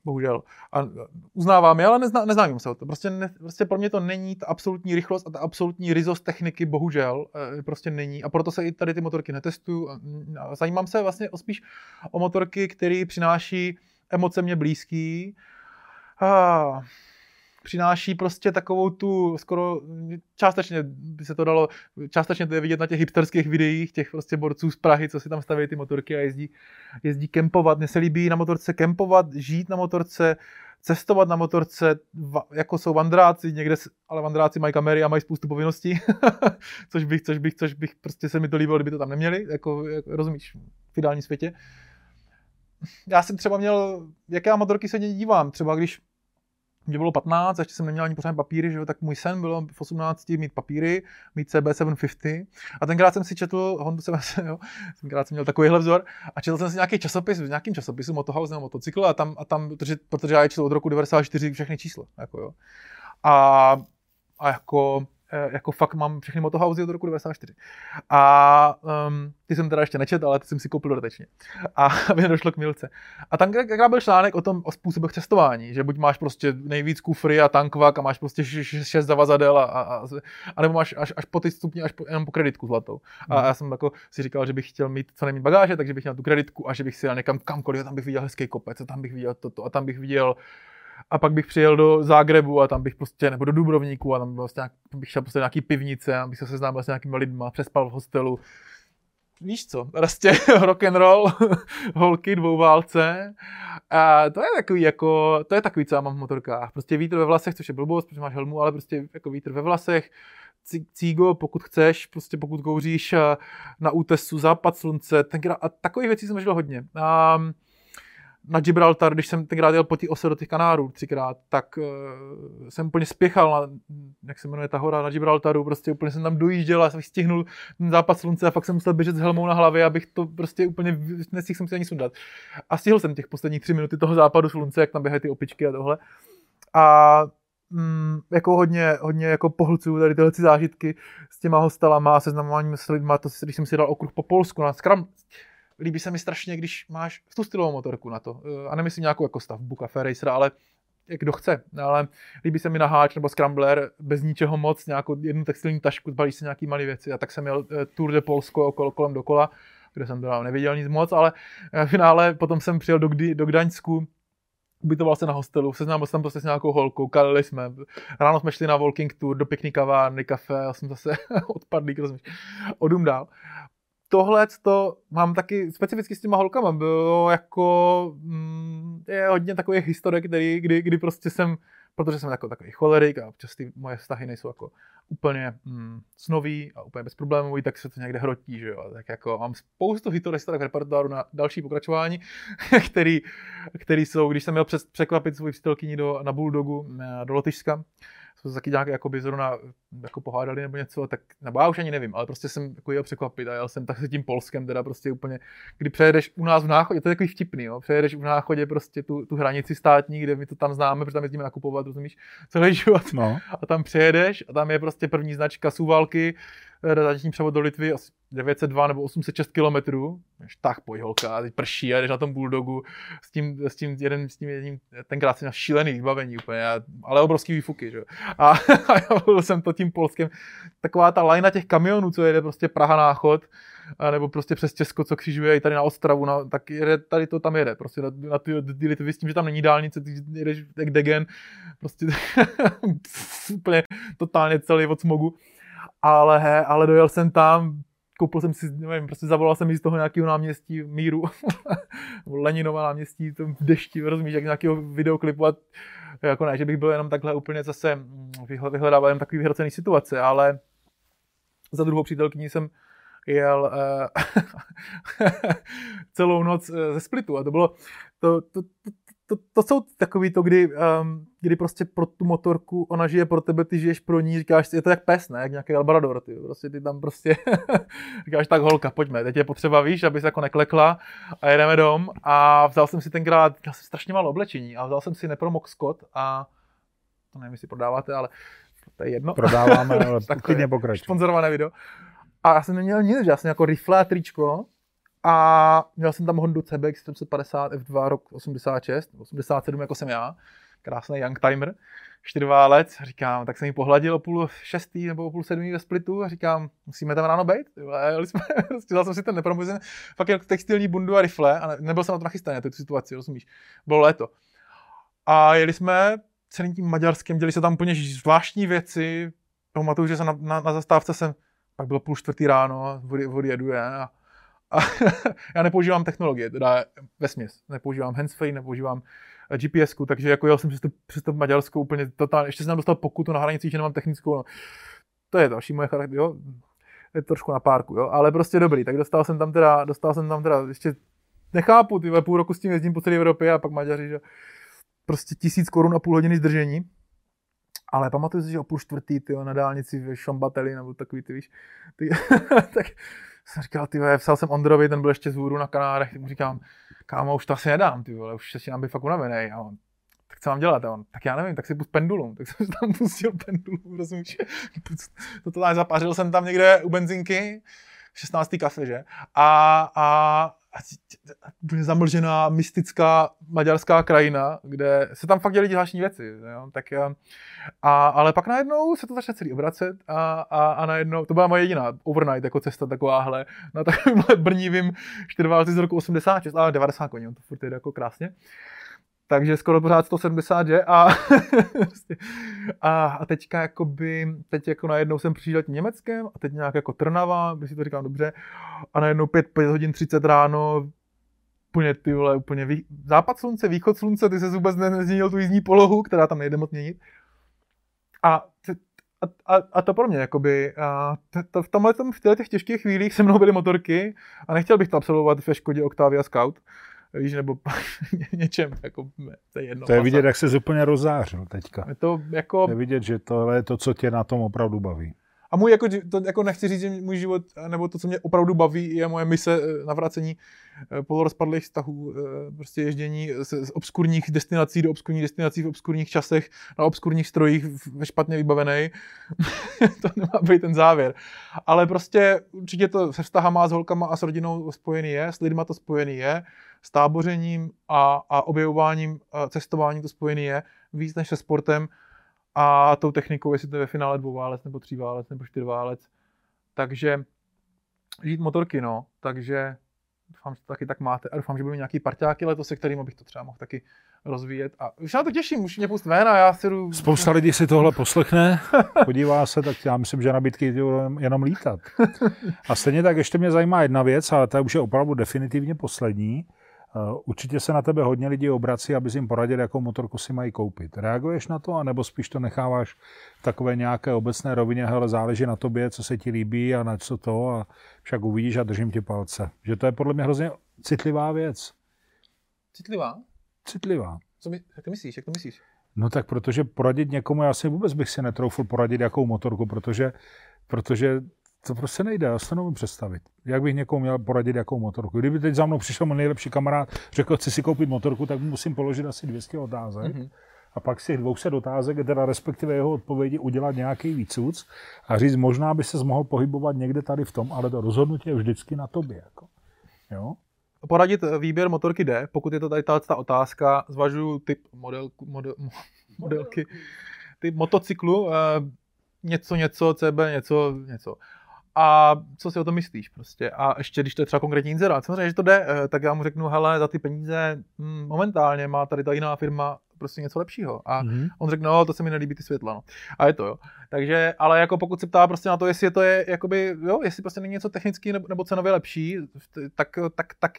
bohužel. A uznávám je, ale nezná, neznám se o to. Prostě, ne, prostě pro mě to není ta absolutní rychlost a ta absolutní rizost techniky, bohužel, e, prostě není. A proto se i tady ty motorky netestuju. Zajímám se vlastně o spíš o motorky, které přináší emoce mě blízký. Ah, přináší prostě takovou tu skoro částečně by se to dalo, částečně to je vidět na těch hipsterských videích, těch prostě borců z Prahy, co si tam staví ty motorky a jezdí, jezdí kempovat. Mně se líbí na motorce kempovat, žít na motorce, cestovat na motorce, jako jsou vandráci, někde, ale vandráci mají kamery a mají spoustu povinností, což bych, což bych, což bych, prostě se mi to líbilo, kdyby to tam neměli, jako, jako rozumíš, v ideálním světě. Já jsem třeba měl, jaké motorky se dívám, třeba když mě bylo 15, ještě jsem neměl ani pořádně papíry, že jo, tak můj sen byl v 18 mít papíry, mít CB750. A tenkrát jsem si četl Honda 7, jo, tenkrát jsem měl takovýhle vzor a četl jsem si nějaký časopis, v nějakým časopisu Motohouse nebo motocykl a tam, a tam protože, protože já je od roku 94 všechny čísla. Jako jo. A, a jako jako fakt mám všechny motohousey od roku 94. A um, ty jsem teda ještě nečet, ale ty jsem si koupil dodatečně. A aby nedošlo k milce. A tam byl článek o tom, o způsobech cestování, že buď máš prostě nejvíc kufry a tankvak a máš prostě šest zavazadel a, a, a, nebo máš až, až po ty stupně, až po, jenom po kreditku zlatou. A hmm. já jsem jako si říkal, že bych chtěl mít co nejméně bagáže, takže bych měl tu kreditku a že bych si jel někam kamkoliv, a tam bych viděl hezký kopec, a tam bych viděl toto, a tam bych viděl a pak bych přijel do Zágrebu a tam bych prostě, nebo do Dubrovníku a tam prostě nějak, bych šel prostě nějaký pivnice a bych se seznámil s nějakými lidmi, přespal v hostelu. Víš co, prostě rock and roll, holky, dvouválce. A to je takový jako, to je takový, co já mám v motorkách. Prostě vítr ve vlasech, což je blbost, protože máš helmu, ale prostě jako vítr ve vlasech, cígo, pokud chceš, prostě pokud kouříš na útesu, západ slunce, tenkrát, a takových věcí jsem žil hodně. A na Gibraltar, když jsem tenkrát jel po té ose do těch Kanárů třikrát, tak uh, jsem úplně spěchal na, jak se jmenuje ta hora na Gibraltaru, prostě úplně jsem tam dojížděl a jsem stihnul ten západ slunce a fakt jsem musel běžet s helmou na hlavě, abych to prostě úplně, nestihl jsem si ani sundat. A stihl jsem těch posledních tři minuty toho západu slunce, jak tam běhají ty opičky a tohle. A mm, jako hodně, hodně jako pohlcuju tady tyhle zážitky s těma hostelama, seznamováním s lidma, to, když jsem si dal okruh po Polsku na Scrum, líbí se mi strašně, když máš tu stylovou motorku na to. A nemyslím nějakou jako stavbu Cafe Racer, ale kdo chce, ale líbí se mi na háč nebo scrambler bez ničeho moc, nějakou jednu textilní tašku, zbalíš se nějaký malé věci. A tak jsem měl eh, Tour de Polsko okolo, kolem dokola, kde jsem teda neviděl nic moc, ale v finále potom jsem přijel do, do Gdaňsku, ubytoval se na hostelu, seznámil jsem prostě s nějakou holkou, kalili jsme, ráno jsme šli na walking tour do pěkný kavárny, kafe, já jsem zase odpadlý, rozumíš, odum dál tohle to mám taky specificky s těma holkama. Bylo jako, mm, je hodně takových historik, který, kdy, kdy prostě jsem, protože jsem jako takový cholerik a občas ty moje vztahy nejsou jako úplně mm, snový a úplně bezproblémový, tak se to někde hrotí, že jo. Tak jako mám spoustu historik v repertoáru na další pokračování, který, který jsou, když jsem měl překvapit svůj přítelkyni do, na Bulldogu, do Lotyšska, jsme se taky nějak jako by zrovna jako pohádali nebo něco, tak, nebo já už ani nevím, ale prostě jsem jako jel překvapit a jel jsem tak se tím Polskem, teda prostě úplně, kdy přejedeš u nás v náchodě, to je takový vtipný, jo, přejedeš v náchodě prostě tu, tu hranici státní, kde my to tam známe, protože tam jezdíme nakupovat, rozumíš, celý život. No. A tam přejedeš a tam je prostě první značka Suvalky, realizační převod do Litvy asi 902 nebo 806 kilometrů, tak pojď holka, teď prší a jdeš na tom bulldogu s tím, s tím jeden, s tím jedním, tenkrát si na šílený vybavení úplně, ale obrovský výfuky, že? A, a já byl jsem to tím polským, taková ta lajna těch kamionů, co jede prostě Praha náchod, a nebo prostě přes Česko, co křižuje i tady na Ostravu, na, tak jede, tady to tam jede, prostě na, na ty, ty Litvy s tím, že tam není dálnice, ty jedeš jak Degen, prostě úplně totálně celý od smogu ale, ale dojel jsem tam, koupil jsem si, nevím, prostě zavolal jsem z toho nějakého náměstí Míru, Leninova náměstí, to v dešti, rozumíš, jak nějakého videoklipu a jako ne, že bych byl jenom takhle úplně zase mm, vyhledával jen takový vyhrocený situace, ale za druhou přítelkyní jsem jel uh, celou noc eh, ze Splitu a to bylo, to, to, to, to, to jsou takový to, kdy, um, kdy prostě pro tu motorku, ona žije pro tebe, ty žiješ pro ní, říkáš, je to jak pes, ne, jak nějaký Labrador, ty, prostě ty tam prostě říkáš, tak holka, pojďme, teď je potřeba, víš, abys jako neklekla a jedeme dom a vzal jsem si tenkrát, měl jsem strašně málo oblečení a vzal jsem si Nepromok Scott a to nevím, jestli prodáváte, ale to je jedno. Prodáváme, ale klidně pokračuj. Sponzorované video. A já jsem neměl nic, já jsem jako rifle a tričko, a měl jsem tam Hondu CBX 750 F2 rok 86, 87 jako jsem já, krásný youngtimer, čtyřválec, říkám, tak jsem ji pohladil o půl šestý nebo o půl sedmý ve splitu a říkám, musíme tam ráno být. Jeli jsme, vzal jsem si ten nepromozen, fakt jako textilní bundu a rifle a nebyl jsem na to nachystaný na tu situaci, rozumíš. Bylo léto. A jeli jsme celým tím maďarským, děli se tam úplně zvláštní věci. Pamatuju, že jsem na, na, na zastávce jsem, pak bylo půl čtvrtý ráno, odjedu je a a já nepoužívám technologie, teda ve směs. Nepoužívám handsfree, nepoužívám eh, GPS, takže jako jel jsem přes to, přes to Maďarsko úplně totálně. Ještě jsem dostal pokutu na hranici, že nemám technickou. No. To je další moje charakter, jo. Je trošku na párku, jo. Ale prostě dobrý. Tak dostal jsem tam teda, dostal jsem tam teda ještě nechápu, ty půl roku s tím jezdím po celé Evropě a pak Maďaři, že prostě tisíc korun a půl hodiny zdržení. Ale pamatuju si, že o půl čtvrtý, ty na dálnici v Šambateli, nebo takový, ty víš, ty, tak jsem říkal, ty psal jsem Ondrovi, ten byl ještě z na Kanárech, tak mu říkám, kámo, už to asi nedám, ty vole, už se nám být fakt unavený. A on, tak co mám dělat? A on, tak já nevím, tak si pust pendulum. Tak jsem tam pustil pendulum, rozumíš? to, to zapařil jsem tam někde u benzinky, 16. kafe, že? A, a úplně zamlžená, mystická maďarská krajina, kde se tam fakt děli zvláštní věci. Jo? Tak, a, ale pak najednou se to začne celý obracet a, a, a najednou, to byla moje jediná overnight jako cesta takováhle, na takovýmhle brnívým čtyřválci z roku 86, ale 90 koní, to furt jde jako krásně takže skoro pořád 170, že? A, a, a teďka jakoby, teď jako najednou jsem přišel Německem a teď nějak jako Trnava, by si to říkám dobře, a najednou 5, 5 hodin 30 ráno, úplně ty vole, úplně vý, západ slunce, východ slunce, ty se vůbec nezměnil tu jízdní polohu, která tam nejde moc měnit. A, a, a, a to pro mě, jakoby, a to, to, v tomhle tom, v těch těžkých chvílích se mnou byly motorky a nechtěl bych to absolvovat ve Škodě Octavia Scout, víš, nebo něčem, jako, to je jedno. To je vidět, jak se úplně rozářil teďka. Je to jako... Je vidět, že tohle je to, co tě na tom opravdu baví. A můj, jako, to, jako nechci říct, že můj život, nebo to, co mě opravdu baví, je moje mise eh, navracení eh, polorozpadlých vztahů, eh, prostě ježdění z, z obskurních destinací do obskurních destinací v obskurních časech, na obskurních strojích ve špatně vybavený. to nemá být ten závěr. Ale prostě určitě to se vztahama s holkama a s rodinou spojený je, s lidma to spojený je, s tábořením a, a objevováním, a cestováním to spojený je, víc než se sportem a tou technikou, jestli to je ve finále dvouválec nebo tříválec nebo čtyřválec. Takže žít motorky, no. Takže doufám, že to taky tak máte a doufám, že budou nějaký parťáky letos, se kterým bych to třeba mohl taky rozvíjet. A už na to těším, už mě pust ven a já si jdu... Spousta lidí si tohle poslechne, podívá se, tak já myslím, že nabídky jdou jenom lítat. A stejně tak ještě mě zajímá jedna věc, ale ta už je opravdu definitivně poslední. Eh, určitě se na tebe hodně lidí obrací, aby jim poradil, jakou motorku si mají koupit. Reaguješ na to, anebo spíš to necháváš v takové nějaké obecné rovině, hele, záleží na tobě, co se ti líbí a na co to a však uvidíš a držím ti palce. Že to je podle mě hrozně citlivá věc. Citlivá? Citlivá. Co my, jak to myslíš? Jak to myslíš? No tak protože poradit někomu, já si vůbec bych si netroufl poradit, jakou motorku, protože, protože to prostě nejde, já si to nemůžu představit. Jak bych někomu měl poradit, jakou motorku. Kdyby teď za mnou přišel můj nejlepší kamarád, řekl, chci si koupit motorku, tak mu musím položit asi 200 otázek. Mm-hmm. A pak z těch 200 otázek, teda respektive jeho odpovědi, udělat nějaký výcuc a říct, možná by se mohl pohybovat někde tady v tom, ale to rozhodnutí je vždycky na tobě. Jako. Jo? Poradit výběr motorky jde, pokud je to tady ta otázka, zvažuju typ model, model, modelky, typ motocyklu, eh, něco, něco, CB, něco, něco a co si o tom myslíš prostě. A ještě, když to je třeba konkrétní inzerát, samozřejmě, že to jde, eh, tak já mu řeknu, hele, za ty peníze hm, momentálně má tady ta jiná firma prostě něco lepšího. A mm-hmm. on řekne, no, to se mi nelíbí ty světla, no. A je to, jo. Takže, ale jako pokud se ptá prostě na to, jestli to je, jakoby, jo, jestli prostě není něco technicky nebo, nebo cenově lepší, tak, tak, tak, tak,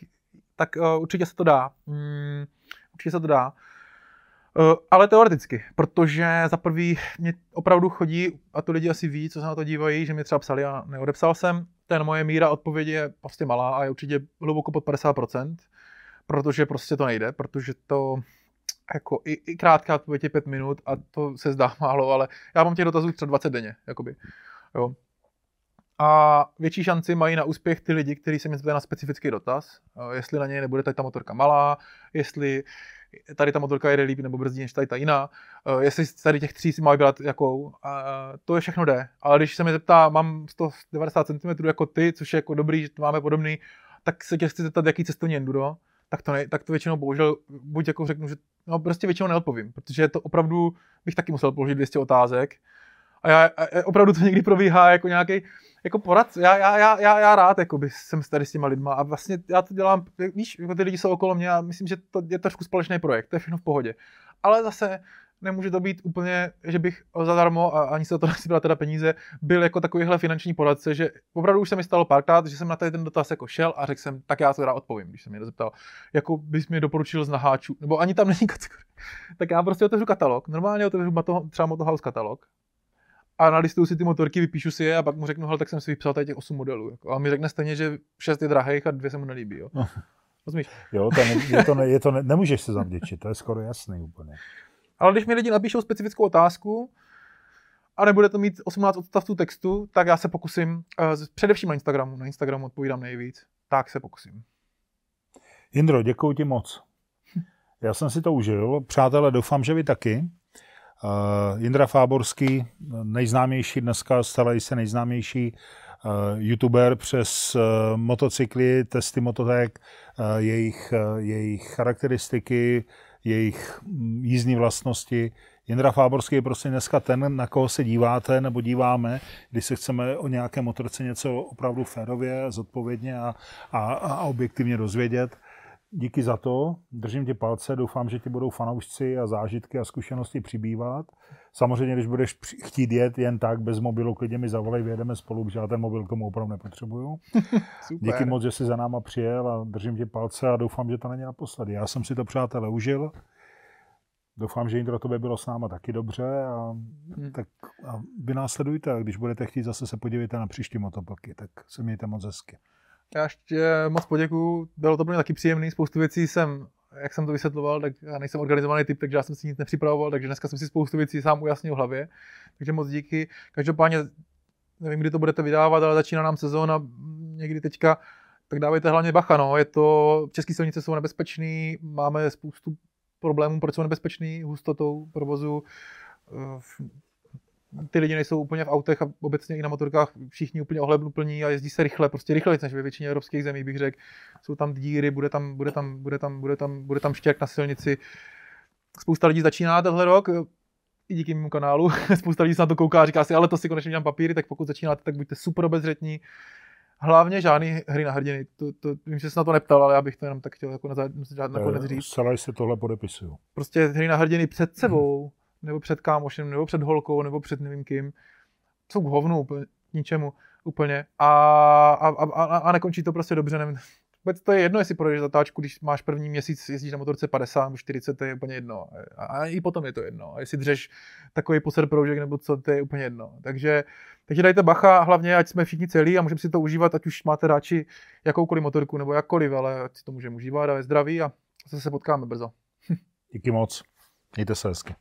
tak uh, určitě se to dá. Mm, určitě se to dá. Uh, ale teoreticky, protože za prvý mě opravdu chodí, a to lidi asi ví, co se na to dívají, že mi třeba psali a neodepsal jsem, ten moje míra odpovědi je prostě malá a je určitě hluboko pod 50%, protože prostě to nejde, protože to jako i, i krátká odpověď je 5 minut a to se zdá málo, ale já mám těch dotazů třeba 20 denně, jakoby. Jo. A větší šanci mají na úspěch ty lidi, kteří se mě zve na specifický dotaz, jestli na něj nebude tady ta motorka malá, jestli tady ta motorka jede líp nebo brzdí než tady ta jiná, uh, jestli tady těch tří si má vybrat jakou, uh, to je všechno jde. Ale když se mi zeptá, mám 190 cm jako ty, což je jako dobrý, že to máme podobný, tak se tě chci zeptat, jaký cestovní enduro, tak to, ne, tak to většinou bohužel buď jako řeknu, že no prostě většinou neodpovím, protože to opravdu bych taky musel položit 200 otázek. A já, a opravdu to někdy probíhá jako nějaký jako porad, já, já, já, já, já rád jako by jsem tady s těma lidma a vlastně já to dělám, víš, jako ty lidi jsou okolo mě a myslím, že to je trošku společný projekt, to je všechno v pohodě. Ale zase nemůže to být úplně, že bych zadarmo a ani se to nechci brát teda peníze, byl jako takovýhle finanční poradce, že opravdu už se mi stalo párkrát, že jsem na tady ten dotaz jako šel a řekl jsem, tak já to rád odpovím, když jsem mě zeptal, jako bys mi doporučil z naháčů, nebo ani tam není kategorie. Tak já prostě otevřu katalog, normálně otevřu třeba Motohouse katalog a nalistuju si ty motorky, vypíšu si je a pak mu řeknu, hele, tak jsem si vypsal tady těch 8 modelů. Jako. A mi řekne stejně, že 6 je drahých a dvě se mu nelíbí. Jo. No. Rozumíš? Jo, to, ne, je to, ne, je to ne, nemůžeš se zavděčit, to je skoro jasný úplně. Ale když mi lidi napíšou specifickou otázku a nebude to mít 18 odstavců textu, tak já se pokusím, uh, především na Instagramu, na Instagramu odpovídám nejvíc, tak se pokusím. Jindro, děkuji ti moc. Já jsem si to užil. Přátelé, doufám, že vy taky. Jindra Fáborský, nejznámější dneska, stále se nejznámější uh, youtuber přes uh, motocykly, testy mototek, jejich, jejich charakteristiky, jejich mm, jízdní vlastnosti. Jindra Fáborský je prostě dneska ten, na koho se díváte nebo díváme, když se chceme o nějaké motorce něco opravdu férově, zodpovědně a, a, a objektivně dozvědět. Díky za to, držím ti palce, doufám, že ti budou fanoušci a zážitky a zkušenosti přibývat. Samozřejmě, když budeš chtít jet jen tak, bez mobilu, klidně mi zavolej, vyjedeme spolu, protože já ten mobil k tomu opravdu nepotřebuju. Díky moc, že jsi za náma přijel a držím ti palce a doufám, že to není naposledy. Já jsem si to, přátelé, užil. Doufám, že jim to tobě bylo s náma taky dobře a, hmm. tak a vy následujte a když budete chtít, zase se podívejte na příští motopoky, tak se mějte moc hezky. Já ještě moc poděkuju, bylo to pro mě taky příjemný, spoustu věcí jsem, jak jsem to vysvětloval, tak já nejsem organizovaný typ, takže já jsem si nic nepřipravoval, takže dneska jsem si spoustu věcí sám ujasnil v hlavě, takže moc díky. Každopádně, nevím, kdy to budete vydávat, ale začíná nám sezóna někdy teďka, tak dávejte hlavně bacha, no. je to, české silnice jsou nebezpečný, máme spoustu problémů, proč jsou nebezpečný, hustotou provozu, ty lidi nejsou úplně v autech a obecně i na motorkách všichni úplně ohlebnuplní a jezdí se rychle, prostě rychle než ve většině evropských zemí, bych řekl. Jsou tam díry, bude tam, bude tam, bude tam, bude tam, bude tam štěk na silnici. Spousta lidí začíná tenhle rok, i díky mému kanálu. Spousta lidí se na to kouká a říká si, ale to si konečně dělám papíry, tak pokud začínáte, tak buďte super obezřetní. Hlavně žádný hry na hrdiny. To, to, vím, že se na to neptal, ale já bych to jenom tak chtěl jako na, na, nakonec říct. Celé se tohle podepisuju. Prostě hry na hrdiny před sebou, hmm nebo před kámošem, nebo před holkou, nebo před nevím kým. Jsou k hovnu úplně, ničemu úplně. A, a, a, a nekončí to prostě dobře. Nevím. Vůbec to je jedno, jestli projdeš zatáčku, když máš první měsíc, jezdíš na motorce 50 nebo 40, to je úplně jedno. A, a i potom je to jedno. A jestli dřeš takový poser proužek nebo co, to je úplně jedno. Takže, takže dajte bacha, hlavně ať jsme všichni celí a můžeme si to užívat, ať už máte radši jakoukoliv motorku nebo jakkoliv, ale ať si to můžeme užívat a je zdraví a zase se potkáme brzo. Díky moc. Mějte se hezky.